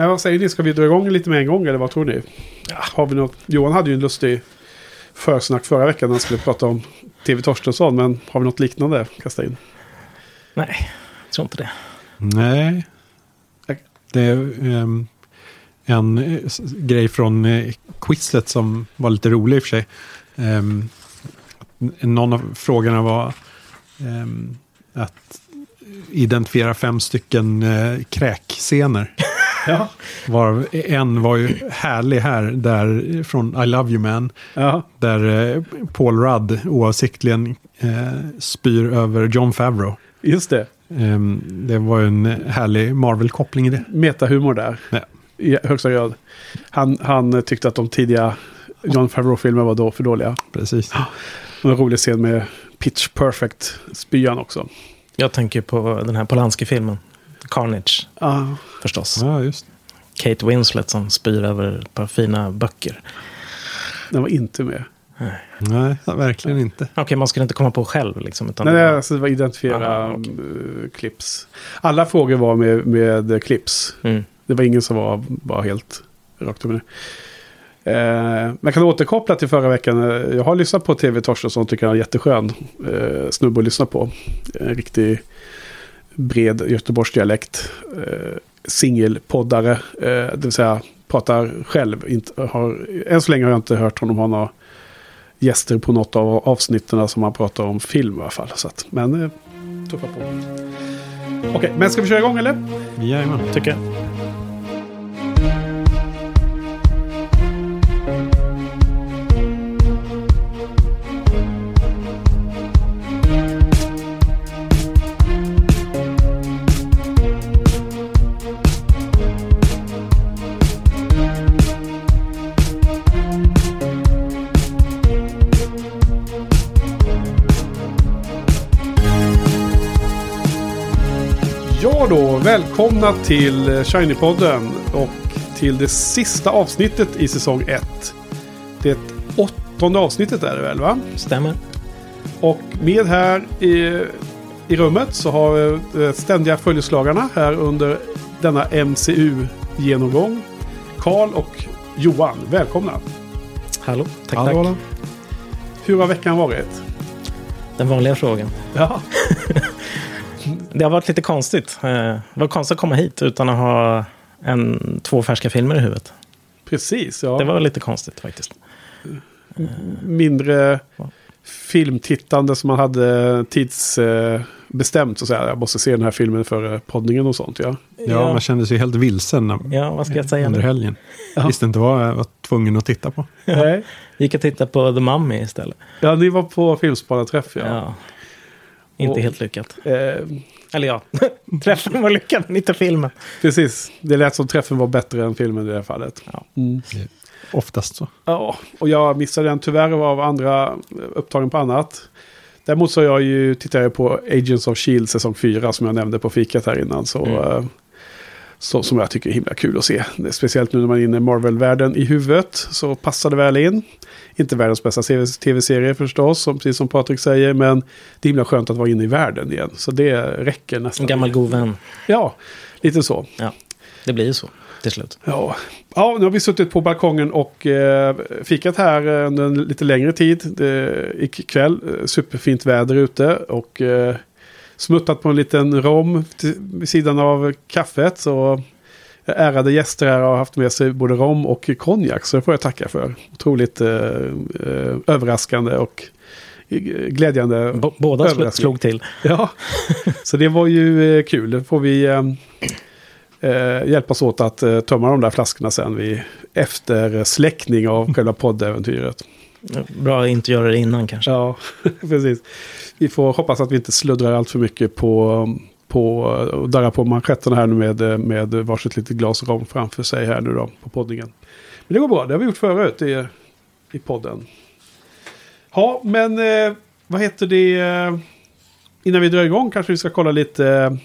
Men vad säger ni? Ska vi dra igång lite med en gång eller vad tror ni? Ja, har vi något? Johan hade ju en lustig försnack förra veckan när han skulle prata om TV Torstensson. Men har vi något liknande att kasta in? Nej, jag tror inte det. Nej. Det är um, en uh, grej från uh, Quizlet som var lite rolig i och för sig. Um, någon av frågorna var um, att identifiera fem stycken uh, kräkscener. Ja. Var, en var ju härlig här, där från I Love You Man. Ja. Där eh, Paul Rudd oavsiktligen eh, spyr över John Favreau. Just det. Ehm, det var ju en härlig Marvel-koppling i det. Metahumor där. Ja. I högsta grad. Han, han tyckte att de tidiga John Favreau-filmer var då för dåliga. Precis. Och en rolig scen med Pitch Perfect spyan också. Jag tänker på den här Polanski-filmen. Carnage, Ja, förstås. Ja, just. Kate Winslet som spyr över ett par fina böcker. den var inte med. Nej, verkligen inte. Okej, man skulle inte komma på själv liksom. Utan Nej, nej, alltså det var identifiera Aha, okej. uh, clips. Alla frågor var med, med clips. Mm. Det var ingen som var, var helt rakt upp och ner. Eh, men jag kan återkoppla till förra veckan. Eh, Jag har lyssnat på TV Torstensson tycker han är jätteskön eh, snubbe att lyssna på. En riktig bred Göteborgsdialekt. Eh, Singelpoddare, eh, det vill säga pratar själv. Inte, har, än så länge har jag inte hört honom ha några gäster på något av avsnitten som han pratar om film i alla fall. Så att, men eh, tuffa på. Okej, men ska vi köra igång eller? Jajamän. Tycker jag. Välkomna till Shiny-podden och till det sista avsnittet i säsong 1. Det åttonde avsnittet är det väl va? Stämmer. Och med här i, i rummet så har vi ständiga följeslagarna här under denna MCU-genomgång. Karl och Johan, välkomna. Hallå, tack, Hallå, tack. Hur har veckan varit? Den vanliga frågan. Ja, Det har varit lite konstigt. Eh, Det var konstigt att komma hit utan att ha en, två färska filmer i huvudet. precis. Ja. Det var lite konstigt faktiskt. mindre filmtittande som man hade tidsbestämt. Så att säga. Jag måste se den här filmen före poddningen och sånt. Ja. Ja, man kände sig helt vilsen när, Ja, vad ska jag säga under nu? helgen. Ja. Visste inte vad jag var tvungen att titta på. Nej. Gick och tittade på The Mummy istället. ja, ni var på filmspanarträff ja. Ja. Inte Och- helt lyckat. Eh, Eller ja, träffen var lyckad, men inte filmen. precis, det lät som träffen var bättre än filmen i det här fallet. Ja. Mm. Oftast så. Ja, och jag missade den tyvärr av andra upptagen på annat. Däremot så har jag ju, tittar jag på Agents of Shield säsong 4 som jag nämnde på fikat här innan. Så, Mm. eh, så, som jag tycker är himla kul att se. Speciellt nu när man är inne i Marvel-världen i huvudet så passar det väl in. Inte världens bästa tv-serie förstås, som, precis som Patrik säger. Men det är himla skönt att vara inne i världen igen. Så det räcker nästan. En gammal god vän. Ja, lite så. Ja, det blir ju så till slut. Ja. ja, nu har vi suttit på balkongen och eh, fikat här eh, under en lite längre tid. Det, ikväll, eh, superfint väder ute och eh, smuttat på en liten rom till, vid sidan av kaffet. Så ärade gäster här har haft med sig både rom och konjak. Så det får jag tacka för. Otroligt eh, eh, överraskande och glädjande. B- båda slog till. Ja, så det var ju eh, kul. Då får vi eh, eh, hjälpas åt att eh, tömma de där flaskorna sen vid efter släckning av själva poddäventyret. Bra att inte göra det innan kanske. Ja, precis. Vi får hoppas att vi inte sluddrar allt för mycket på, på och darrar på manschetterna här nu med, med varsitt litet glas rom framför sig här nu då på poddningen. Men det går bra, det har vi gjort förut i, i podden. Ja, men eh, vad heter det? Eh, innan vi drar igång kanske vi ska kolla lite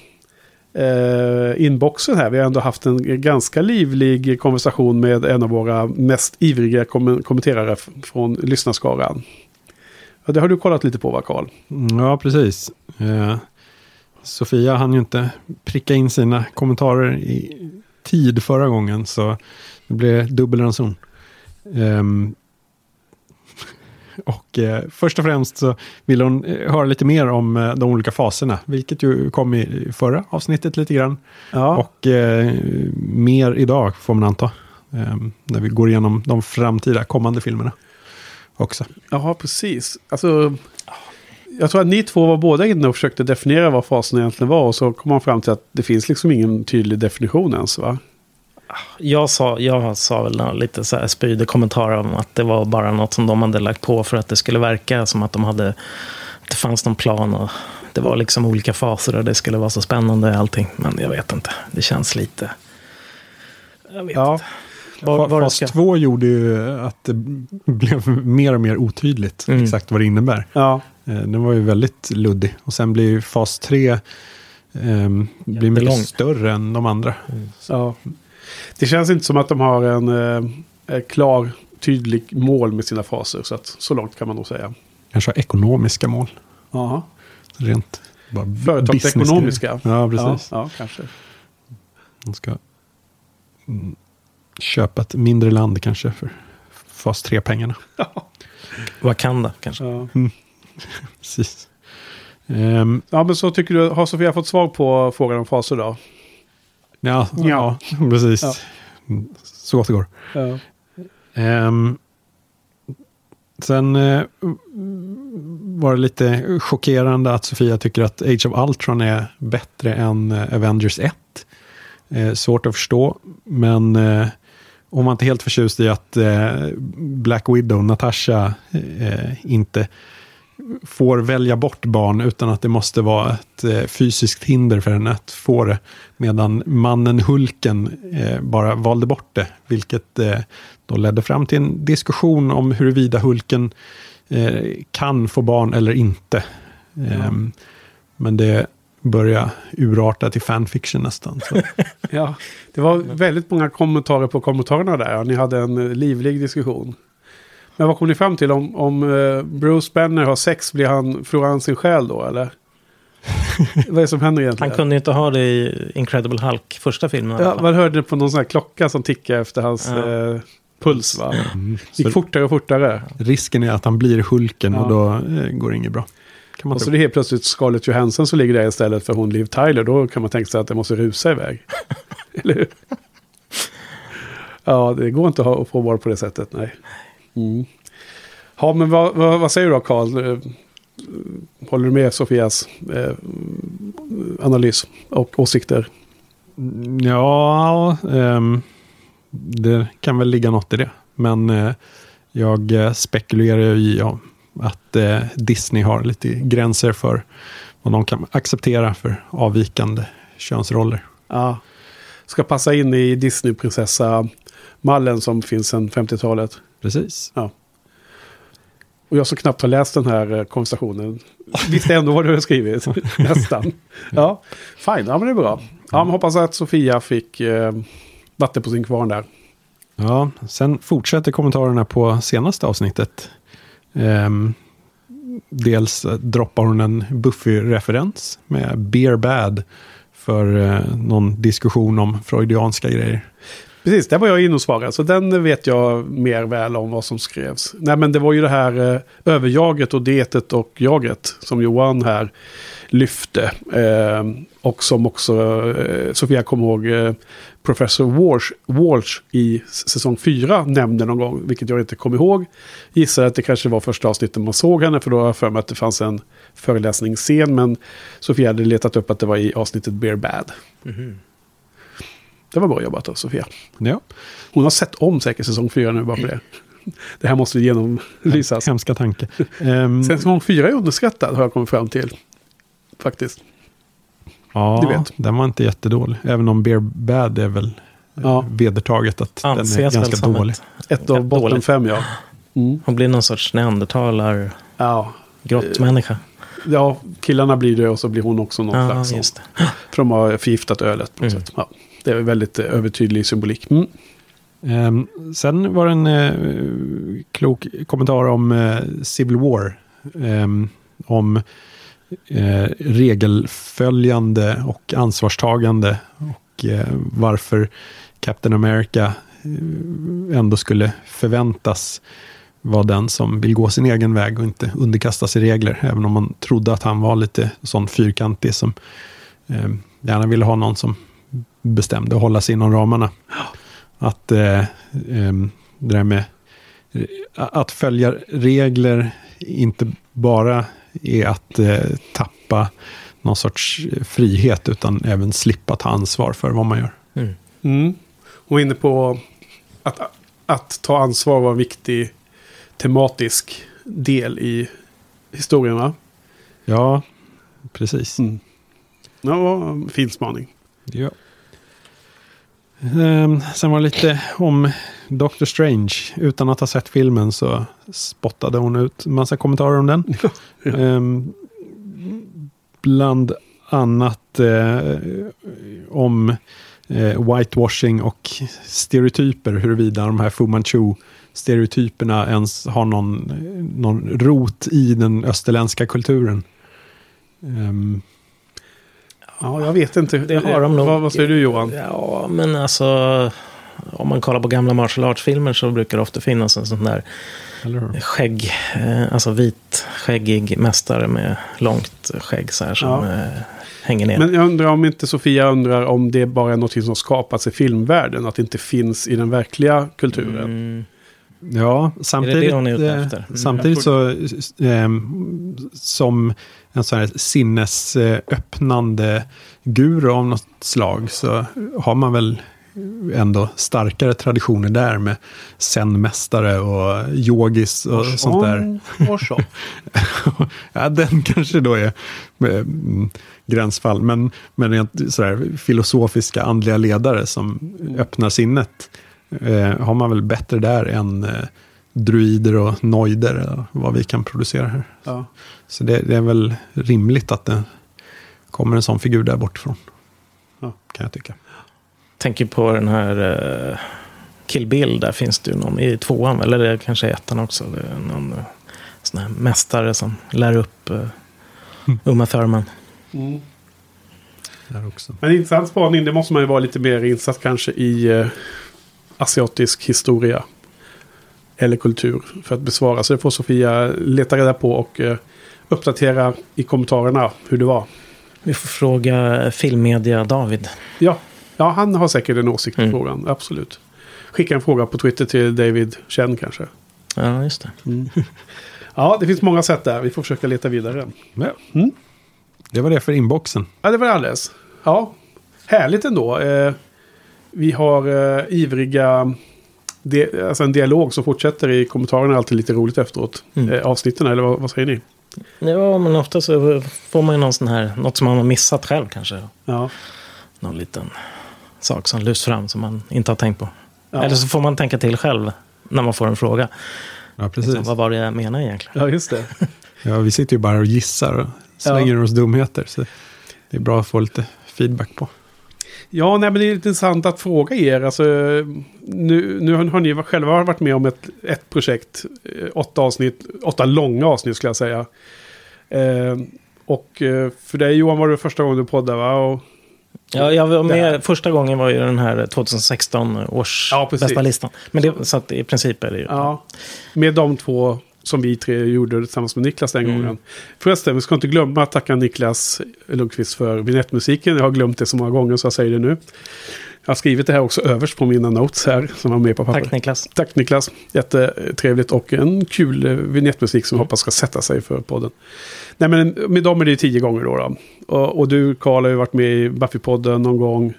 eh, inboxen här. Vi har ändå haft en ganska livlig konversation med en av våra mest ivriga kom kommenterare från lyssnarskaran. Ja, det har du kollat lite på va, Karl? Mm, ja, precis. Eh, Sofia hann ju inte pricka in sina kommentarer i tid förra gången så det blev dubbel ranson. Ehm, och eh, först och främst så vill hon eh, höra lite mer om eh, de olika faserna, vilket ju kom i förra avsnittet lite grann. Ja. Och eh, mer idag får man anta. Ehm, när vi går igenom de framtida kommande filmerna också. Ja, precis. Alltså, jag tror att ni två var båda inne och försökte definiera vad fasen egentligen var. Och så kom man fram till att det finns liksom ingen tydlig definition ens, va? Jag sa, jag sa väl lite så här spydig kommentar om att det var bara något som de hade lagt på för att det skulle verka som att de hade... Det fanns någon plan och det var liksom olika faser och det skulle vara så spännande allting. Men jag vet inte. Det känns lite... Jag vet Ja. inte. Var, var det Fas ska... 2 gjorde ju att det blev mer och mer otydligt Mm. exakt vad det innebär. Ja, Den var ju väldigt luddig. Och sen blir ju fas 3 ehm, blir mycket större än de andra. ja. Det känns inte som att de har en eh, eh, klar, tydlig mål med sina faser. Så, att, så långt kan man nog säga. Kanske har ekonomiska mål. Jaha. Rent bara Företagsekonomiska. Ja, precis. Ja, ja, kanske. De ska mm, köpa ett mindre land kanske för fas 3-pengarna. Wakanda kanske. Ja. Precis. Ehm, ja, men så tycker du, har Sofia fått svar på frågan om faser då? ja, Ja. ja. precis. Ja. Så gott det går. Ja. Ehm, sen eh, var det lite chockerande att Sofia tycker att Age of Ultron är bättre än eh, Avengers 1. Eh, svårt att förstå, men eh, hon var inte helt förtjust i att Black Widow, Natasha, inte får välja bort barn utan att det måste vara ett eh, fysiskt hinder för henne att få det. Medan mannen Hulken eh, bara valde bort det, vilket eh, då ledde fram till en diskussion om huruvida Hulken kan få barn eller inte. Ehm, Men det börjar urarta till fanfiction nästan. Ja, det var väldigt många kommentarer på kommentarerna där. Ni hade en livlig diskussion. Men vad kom ni fram till? Om, om eh, Bruce Banner har sex, blir han, förlorar han sin själ då eller? vad är det som händer egentligen? Han kunde inte ha det i Incredible Hulk, första filmen. ja, man hörde på någon sån här klocka som tickar efter hans Ja. eh, puls va? Mm. Gick fortare och fortare. risken är att han blir Hulken Ja. och då eh, går det inget bra. Kan man Och så det är helt plötsligt Scarlett Johansson som ligger där istället för hon Liv Tyler. Då kan man tänka sig att det måste rusa iväg. Eller hur? Ja, det går inte att få vara på det sättet, nej. Mm. Ja, men vad, vad, vad säger du då, Carl? Eh, Håller du med Sofias eh, analys och åsikter? Ja, ehm, det kan väl ligga något i det. Men eh, jag eh, spekulerar ju i ja, att eh, Disney har lite gränser för vad de kan acceptera för avvikande könsroller. Ja. Ska passa in i Disney-prinsessa-mallen som finns sedan 50-talet. Precis. Och jag som knappt har läst den här eh, konversationen visste ändå vad du har skrivit. Nästan. Ja, fine. Ja, men det är bra. Ja, men hoppas att Sofia fick eh, vatten på sin kvarn där. Ja, sen fortsätter kommentarerna på senaste avsnittet. Ehm, dels droppar hon en Buffy-referens med Beer Bad för eh, någon diskussion om freudianska grejer. Precis, där var jag inne och svarade. Så den vet jag mer väl om vad som skrevs. Nej, men det var ju det här eh, överjaget och detet och jaget som Johan här lyfte. Eh, och som också eh, Sofia kom ihåg eh, Professor Walsh, Walsh i säsong 4 nämnde någon gång. Vilket jag inte kom ihåg. Gissar att det kanske var första avsnittet man såg henne. För då har jag för mig att det fanns en föreläsningsscen. Men Sofia hade letat upp att det var i avsnittet Bear Bad. Mhm. Det var bra jobbat av Sofia. Ja, Hon har sett om säkert säsong 4 nu bara på det. Det här måste genomlysas. hemska tanke. Sen säsong 4 är underskattad har jag kommit fram till. Faktiskt. ja, du vet. den var inte jättedålig. Även om Beer Bad är väl Ja. ja. vedertaget att den är Anses ganska dålig. ett... Ett av botten dåligt. fem ja. Mm. Hon blir någon sorts neandertalar, Ja. grottmänniska. ja, killarna blir det och så blir hon också någon Ja, slags. just sån. det. För de har förgiftat ölet på något Mm. sätt. Ja. Det är väldigt eh, övertydlig symbolik. Mm. Ehm, sen var det en eh, klok kommentar om eh, Civil War. Ehm, om eh, regelföljande och ansvarstagande. och eh, varför Captain America eh, ändå skulle förväntas vara den som vill gå sin egen väg och inte underkasta sig regler. Även om man trodde att han var lite sån fyrkantig som eh, gärna ville ha någon som bestämde och hålla sig inom ramarna. Att eh, eh, det där med eh, att följa regler inte bara är att eh, tappa någon sorts frihet utan även slippa ta ansvar för vad man gör. Mm. Mm. Och inne på att, att ta ansvar var en viktig tematisk del i historien va? Ja, precis. Mm. Ja, fin spaning. Ja. Ehm, sen var det lite om Doctor Strange. Utan att ha sett filmen så spottade hon ut massa kommentarer om den. Ja. Ehm, bland annat eh, om eh, whitewashing och stereotyper. Huruvida de här Fu Manchu-stereotyperna ens har någon, någon rot i den österländska kulturen. Ehm, Ja, jag vet inte. Det har de nog. Vad, vad säger du Johan? Ja, men alltså... Om man kollar på gamla martial arts-filmer så brukar det ofta finnas en sån där skägg, eh, alltså vit skäggig mästare med långt skägg så här som Ja. eh, hänger ner. Men jag undrar om inte Sofia undrar om det bara är något som skapats i filmvärlden. Att det inte finns i den verkliga kulturen. Mm, Ja, samtidigt, hon är ute eh, efter? Mm, samtidigt så eh, som en sån här sinnesöppnande guru av något slag så har man väl ändå starkare traditioner där med zen-mästare och yogis och sånt där. Warshaw. ja, den kanske då är eh, mm, gränsfall, men, men rent sådär filosofiska andliga ledare som öppnar sinnet eh, har man väl bättre där än eh, druider och noider, vad vi kan producera här. Ja. Så det, det är väl rimligt att det kommer en sån figur där bortifrån. Ja. Kan jag tycka. Tänker på den här uh, Kill Bill, där finns det ju någon i tvåan, eller det är kanske ettan också. Det är någon uh, sån här mästare som lär upp uh, Uma Thurman. Mm. Men intressant spaning, det måste man ju vara lite mer insatt kanske i eh, asiatisk historia. Eller kultur för att besvara. Så det får Sofia leta reda på och eh, uppdatera i kommentarerna hur det var. Vi får fråga filmmedia David. Ja, ja han har säkert en åsikt i Mm. frågan, absolut. Skicka en fråga på Twitter till David Chen kanske. Ja, just det. Ja, det finns många sätt där. Vi får försöka leta vidare. Mm. Det var det för inboxen. Ja, det var alldeles. Ja, härligt ändå. Eh, vi har eh, ivriga... De, alltså en dialog som fortsätter i kommentarerna är alltid lite roligt efteråt. Mm. Eh, avsnitten, eller vad, vad säger ni? Ja, men ofta så får man ju någon sån här, något som man har missat själv kanske. Ja. Någon liten sak som lyfts fram som man inte har tänkt på. Ja. Eller så får man tänka till själv när man får en fråga. Ja, precis. Så, vad var det jag menade egentligen? ja, just det. Ja, vi sitter ju bara och gissar och slänger ur oss dumheter. Så det är bra att få lite feedback på. Ja, nej, men det är intressant att fråga er. Alltså, nu, nu har ni själva varit med om ett, ett projekt. eh, Åtta avsnitt, åtta långa avsnitt skulle jag säga. Eh, och eh, för dig Johan var det första gången du poddade va? Och, Ja, jag var med, första gången var ju den här 2016 års Ja, precis. bästa listan. Men det, så att i princip är det ju... ja, med de två som vi tre gjorde tillsammans med Niklas den Mm. gången. Förresten, vi ska inte glömma att tacka Niklas Lundqvist för vignettmusiken. Jag har glömt det så många gånger så jag säger det nu. Jag har skrivit det här också överst på mina notes här som var med på papper. Tack Niklas. Tack Niklas. Jättetrevligt och en kul eh, vignettmusik som jag hoppas ska sätta sig för podden. Nej men med dem är det tio gånger då. då. Och, och du Karl har ju varit med i Buffy-podden någon gång.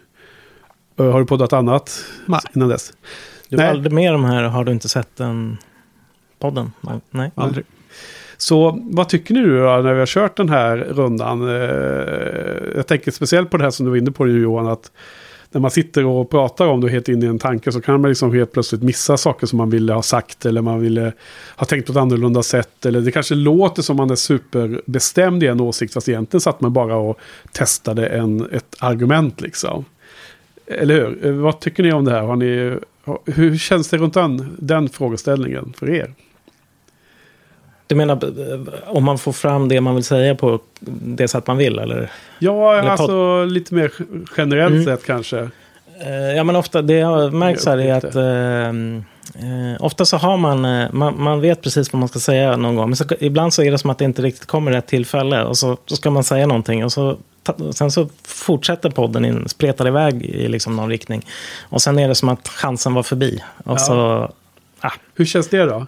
Eh, Har du poddat annat Nej. innan dess? Du Nej. valde med de här, har du inte sett den podden? Nej. Nej. Aldrig. Så vad tycker ni då när vi har kört den här rundan? Eh, Jag tänker speciellt på det här som du var inne på Johan. Att när man sitter och pratar om det helt in i en tanke så kan man liksom helt plötsligt missa saker som man ville ha sagt. Eller man ville ha tänkt på ett annorlunda sätt. Eller det kanske låter som man är superbestämd i en åsikt. Fast egentligen satt man bara och testade en, ett argument liksom. Eller hur? Eh, Vad tycker ni om det här? Har ni, hur känns det runt den, den frågeställningen för er? Du menar om man får fram det man vill säga på det sätt man vill? Eller? Ja, Eller alltså lite mer generellt Mm. sett kanske. Eh, Ja, men ofta, det jag märkt så här är att eh, eh, ofta så har man, eh, man, man vet precis vad man ska säga någon gång. Men så, ibland så är det som att det inte riktigt kommer rätt tillfälle. Och så, så ska man säga någonting och så, sen så fortsätter podden in, spretar iväg i liksom någon riktning. Och sen är det som att chansen var förbi. Och Ja. så, ah, Hur känns det då?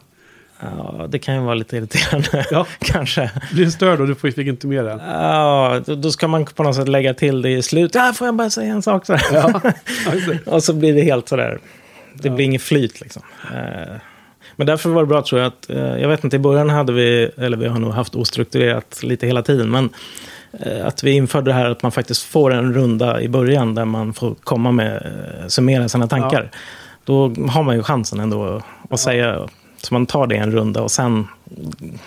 Ja, det kan ju vara lite irriterande Ja. kanske. Blir du störd och du fick inte med det? Ja, då, då ska man på något sätt lägga till det i slut. Ja, får jag bara säga en sak? Så här. Ja, ja. Och så blir det helt sådär. Det Ja. blir inget flyt liksom. Eh, Men därför var det bra tror jag att, eh, jag vet inte, i början hade vi, eller vi har nog haft ostrukturerat lite hela tiden, men eh, att vi införde det här att man faktiskt får en runda i början där man får komma med, summera sina tankar. Då har man ju chansen ändå att säga, så man tar det en runda och sen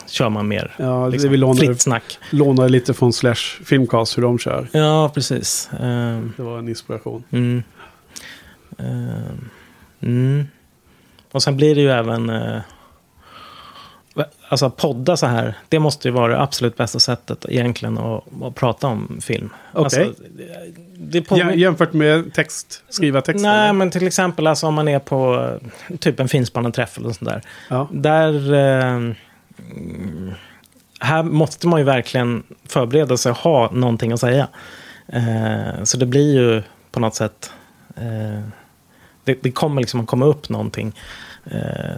kör man mer Ja, liksom, vi lånade, fritt snack. lånade lite från Slash Filmcast hur de kör. Ja, precis. Eh, Det var en inspiration. Mm. Eh, mm. Och sen blir det ju även... alltså podda så här, det måste ju vara det absolut bästa sättet egentligen att, att prata om film. Okej. Alltså, det, Jämfört med text, skriva text? Nej, eller? men till exempel alltså, om man är på typ en finspannad träff eller sånt där. Ja. Där... Eh, här måste man ju verkligen förbereda sig och ha någonting att säga. Eh, så det blir ju på något sätt... Eh, det, det kommer liksom att komma upp någonting. Eh,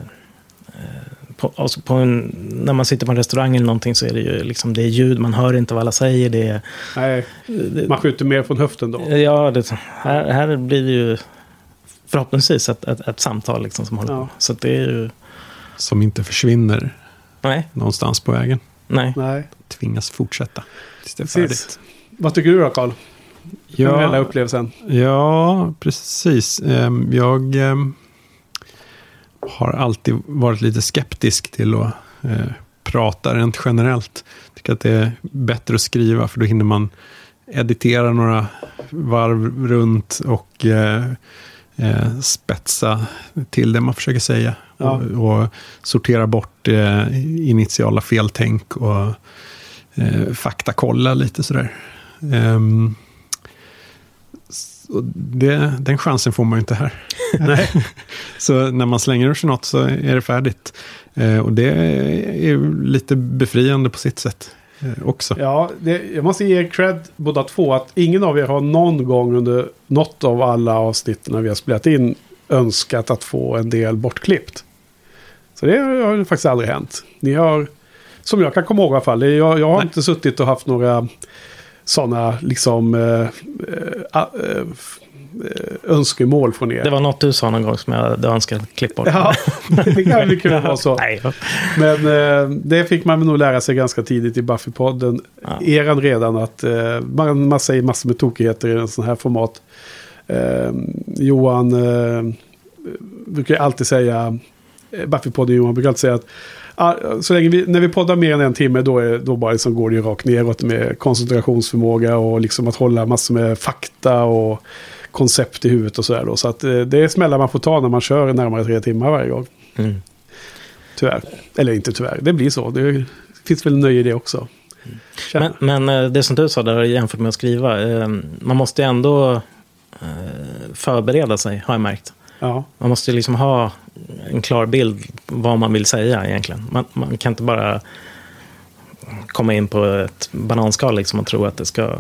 eh, på, alltså på en, när man sitter på en restaurang eller någonting så är det ju liksom, det är ljud, man hör inte vad alla säger. Det är, Nej, det, man skjuter mer från höften då. Ja, det, här, här blir det ju förhoppningsvis ett, ett, ett samtal liksom som håller Ja. på. Så att det är ju... Som inte försvinner Nej, någonstans på vägen. nej. Nej, Tvingas fortsätta tills det är precis. färdigt. Vad tycker du då, Carl? Generella Ja, upplevelsen. ja, precis. Ehm, Jag ehm, har alltid varit lite skeptisk till att eh, prata rent generellt. Tycker att det är bättre att skriva för då hinner man editera några varv runt och eh, eh, spetsa till det man försöker säga. Ja. Och, och sortera bort eh, initiala feltänk och eh, faktakolla lite sådär. Så det, den chansen får man ju inte här. Nej. Så när man slänger ur sig något så är det färdigt. Eh, och det är lite befriande på sitt sätt eh, också. Ja, det, jag måste ge er cred båda två att ingen av er har någon gång under något av alla avsnitten när vi har spelat in önskat att få en del bortklippt. Så det har ju faktiskt aldrig hänt. Ni har, som jag kan komma ihåg i alla fall, jag, jag har Nej. inte suttit och haft några sådana liksom f- eh, önskemål från er. Det var något du sa någon gång som jag hade önskat klipp bort. Ja, det kan kul att vara så. Nej, Men eh, det fick man nog lära sig ganska tidigt i Buffy-podden. Ja. Eran redan att eh, man, man säger massor med tokigheter i en sån här format. Eh, Johan brukar alltid säga, Buffy-podden Johan brukar alltid säga att så länge vi, när vi poddar mer än en timme då, är, då bara liksom går det ju rakt neråt med koncentrationsförmåga och liksom att hålla massor med fakta och koncept i huvudet och sådär. Så att eh, det är smällar man får ta när man kör närmare tre timmar varje gång. Mm. Tyvärr. Eller inte tyvärr, det blir så. Det finns väl nöje i det också. Men, men eh, det som du sa där jämfört med att skriva. eh, Man måste ju ändå förbereda sig, har jag märkt. Ja. Man måste liksom ha en klar bild vad man vill säga egentligen. Man, man kan inte bara komma in på ett bananskal liksom och tro att det ska...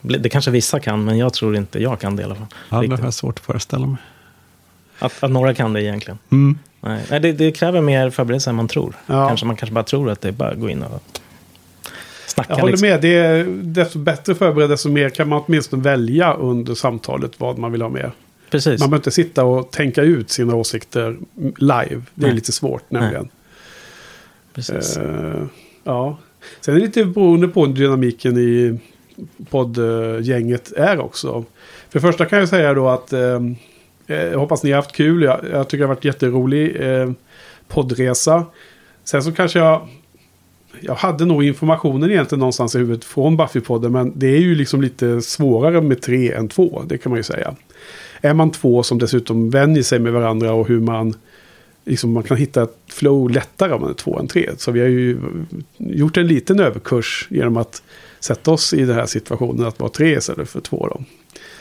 bli- Det kanske vissa kan, men jag tror inte jag kan det i alla fall. Ja, det har jag svårt att föreställa mig. Att, att några kan det egentligen. Mm. Nej, Nej, det, det kräver mer förberedelse än man tror. Ja. Kanske, man kanske bara tror att det är bara att gå in och snacka. Jag håller liksom. med. Det är, desto bättre förberedd, desto mer kan man åtminstone välja under samtalet vad man vill ha med. Precis. Man behöver inte sitta och tänka ut sina åsikter live. Det är Nej. lite svårt nämligen. Precis. Eh, ja. Sen är det lite beroende på dynamiken i poddgänget är också. För det första kan jag säga då att eh, jag hoppas ni har haft kul. Jag, jag tycker det har varit jätterolig eh, poddresa. Sen så kanske jag... Jag hade nog informationen egentligen någonstans i huvudet från Buffy-podden. Men det är ju liksom lite svårare med tre än två. Det kan man ju säga. Är man två som dessutom vänjer sig med varandra och hur man... Liksom man kan hitta ett flow lättare om man är två än tre. Så vi har ju gjort en liten överkurs genom att sätta oss i den här situationen att vara tre istället för två. Då.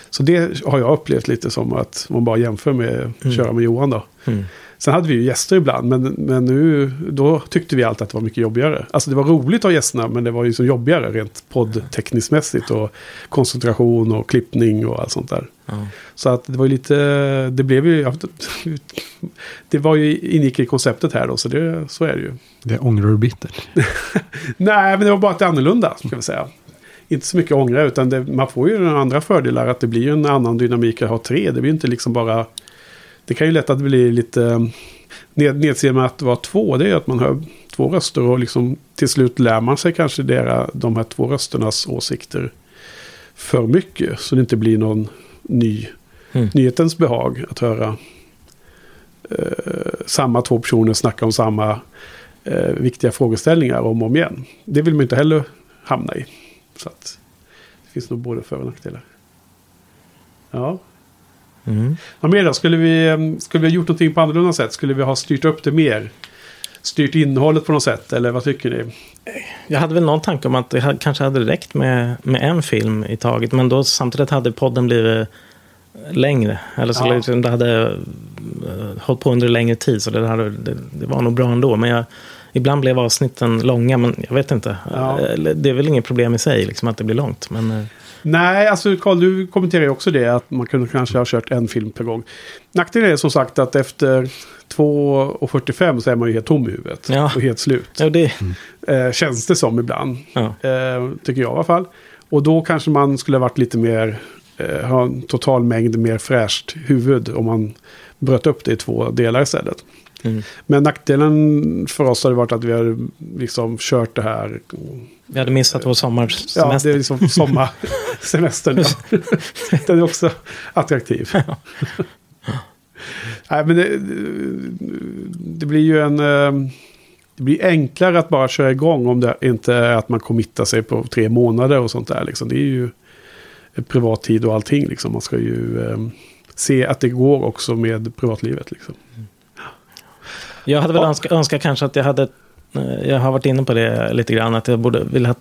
Så det har jag upplevt lite som att man bara jämför med att köra med Johan då. Mm. Sen hade vi ju gäster ibland, men, men nu, då tyckte vi alltid att det var mycket jobbigare. Alltså det var roligt att ha gästerna, men det var ju så jobbigare rent poddtekniskt mässigt och koncentration och klippning och allt sånt där. Ja. Så att det var ju lite, det blev ju, det var ju, ingick i konceptet här då, så det, så är det ju. Det ångrar du bittert. Nej, men det var bara att det är annorlunda, ska vi säga. Inte så mycket ångra, utan det, man får ju den andra fördelar att det blir ju en annan dynamik att ha tre. Det blir ju inte liksom bara... Det kan ju lätt att blir lite... Ned, nedser med att vara två, det är att man hör två röster och liksom till slut lär man sig kanske dera, de här två rösternas åsikter för mycket. Så det inte blir någon ny Mm. nyhetens behag att höra eh, samma två personer snacka om samma eh, viktiga frågeställningar om och om igen. Det vill man inte heller hamna i. Så att det finns nog både för och nackdelar. Ja. Mm. Vad mer då? Skulle vi, eh, skulle vi ha gjort någonting på annorlunda sätt? Skulle vi ha styrt upp det mer? Styrt innehållet på något sätt? Eller vad tycker ni? Jag hade väl någon tanke om att det kanske hade räckt med, med en film i taget. Men då samtidigt hade podden blivit längre. Eller så Ja. liksom det hade uh, hållit på under längre tid. Så det, hade, det, det var nog bra ändå. Men jag, ibland blev avsnitten långa. Men jag vet inte. Ja. Eller, Det är väl inget problem i sig liksom, att det blir långt. Men eh, Nej, alltså Carl, du kommenterar ju också det att man kunde kanske ha kört en film per gång. Nackdelen är som sagt att efter 2.45 så är man ju helt tom i huvudet. Ja. Och helt slut. ja, det, Eh, känns det som ibland. ja. Eh, tycker jag i alla fall. Och då kanske man skulle ha varit lite mer, eh, ha en total mängd mer fräscht huvud om man bröt upp det i två delar istället. Mm. Men nackdelen för oss har det varit att vi har liksom kört det här. Vi hade missat vår Ja, sommarsemester. det är liksom sommarsemestern. Ja. Den är också attraktiv. Nej, men det, det blir ju en... eh, Det blir enklare att bara köra igång om det inte är att man committar sig på tre månader och sånt där. Liksom. Det är ju privat tid och allting. Liksom. Man ska ju eh, se att det går också med privatlivet. Liksom. Jag hade väl Ja. önskat, önskat kanske att jag hade, jag har varit inne på det lite grann, att jag borde vilja ha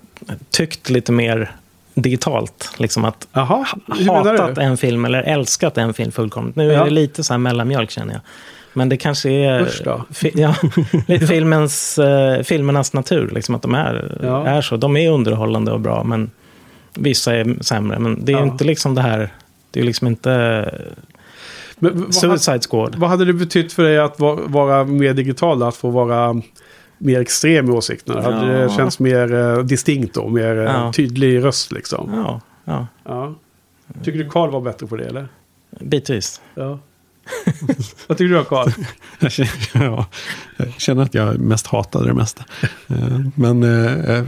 tyckt lite mer digitalt. Liksom att menar hatat en film eller älskat en film fullkomligt. Nu Ja. är det lite så här mellanmjölk känner jag. Men det kanske är fi, ja, filmens, eh, filmernas natur. Liksom att de är, Ja. är så. De är underhållande och bra, men vissa är sämre. Men det är inte liksom det här, det är liksom inte Men, vad, Suicide Squad. vad hade det betytt för dig att va- vara mer digital? Att få vara mer extrem i åsikterna? Hade det Ja. känts mer eh, distinkt då? Mer eh, Ja. tydlig röst liksom? Ja, ja, Ja. Tycker du Karl var bättre på det eller? bitvis. Ja. Vad tycker du då Karl? Jag känner, ja, jag känner att jag mest hatade det mesta. Eh, Men eh, jag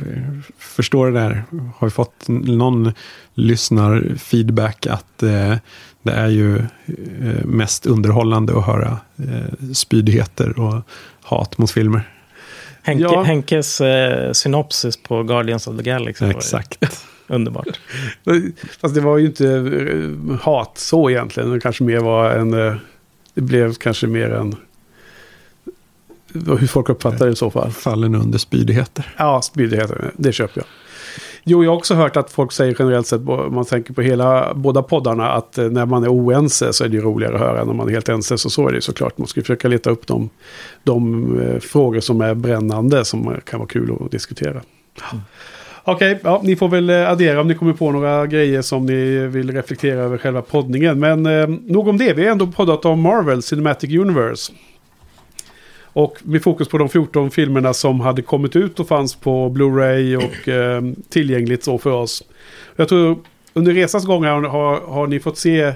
förstår det där. Har ju fått någon lyssnarfeedback att det är ju mest underhållande att höra spydigheter och hat mot filmer. Henke, Ja. Henkes eh, synopsis på Guardians of the Galaxy Exakt. underbart. Fast det var ju inte eh, hat så egentligen. Det kanske mer var en... eh, Det blev kanske mer en... Hur folk uppfattar det i så fall. Fallen under spydigheter. Ja, spydigheter. Det köper jag. Jo, jag har också hört att folk säger generellt sett, om man tänker på hela, båda poddarna, att eh, när man är oense så är det ju roligare att höra än när man är helt ense. Så så är det ju såklart. Man ska försöka leta upp de, de eh, frågor som är brännande som kan vara kul att diskutera. Okej, ja, ni får väl eh, addera om ni kommer på några grejer som ni vill reflektera över själva poddningen. Men eh, nog om det. Vi har ändå poddat om Marvel Cinematic Universe. Och med fokus på de 14 filmerna som hade kommit ut och fanns på Blu-ray och eh, tillgängligt så för oss. Jag tror under resans gång har, har ni fått se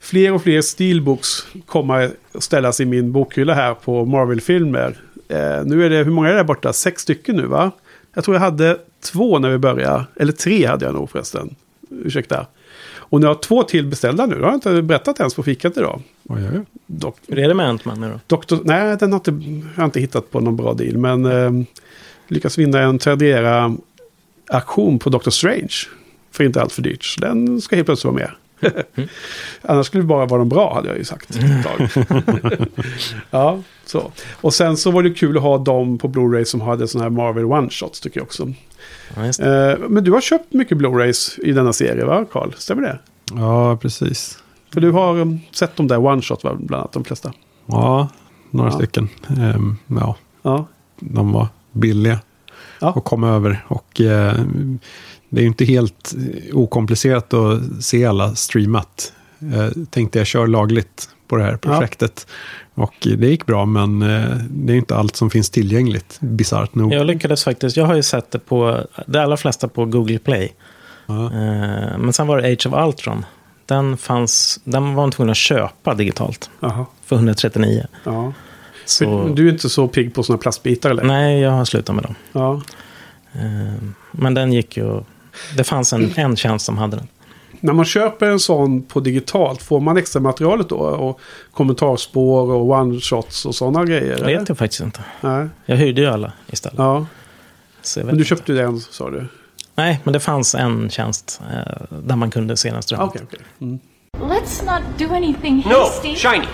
fler och fler steelbooks komma och ställas i min bokhylla här på Marvel-filmer. Eh, nu är det, hur många är det där borta? Sex stycken nu va? Jag tror jag hade två när vi började. Eller tre hade jag nog förresten. Ursäkta. Och nu har jag två till beställda nu. Det har jag inte berättat ens på fikat idag. Oj, oj. Dock, Hur är det med Ant-Man nu då? Doktor, nej, den har inte, jag har inte hittat på någon bra deal. Men eh, lyckas vinna en Tradera-aktion på Doctor Strange. För inte allt för dyrt. Så den ska helt plötsligt vara med. Annars skulle det bara vara de bra, hade jag ju sagt. ja, så. Och sen så var det kul att ha dem på Blu-ray som hade sådana här Marvel One-shots tycker jag också. Ja, just det. Eh, men du har köpt mycket Blu-rays i denna serie, va Carl? Stämmer det? Ja, precis. För du har um, sett de där One-shot, bland annat de flesta. Ja, några Ja. stycken. Ehm, ja, Ja, de var billiga Ja. att komma över. Och eh, det är ju inte helt okomplicerat att se alla streamat. Jag tänkte jag kör lagligt på det här projektet. Och det gick bra, men eh, det är inte allt som finns tillgängligt, bisarrt nog. Jag lyckades faktiskt, jag har ju sett det på, de allra flesta på Google Play. Ja. Eh, Men sen var det Age of Ultron. Den, fanns, den var man tvungen att köpa digitalt Jaha. för 139. Ja. Så, Du är inte så pigg på sådana plastbitar eller? Nej, jag har slutat med dem. Ja. Eh, Men den gick ju... Det fanns en, en tjänst som hade den. När man köper en sån på digitalt, får man extra materialet då? Och kommentarspår och one-shots och sådana grejer? Det eller? vet jag faktiskt inte. Nej. Jag hyrde ju alla istället. Ja. Men du inte. köpte ju den, sa du? Nej, men det fanns en tjänst eh, där man kunde se den Ah, strömmat. Okej, okej. Mm. Let's not do anything No, hasty. shiny.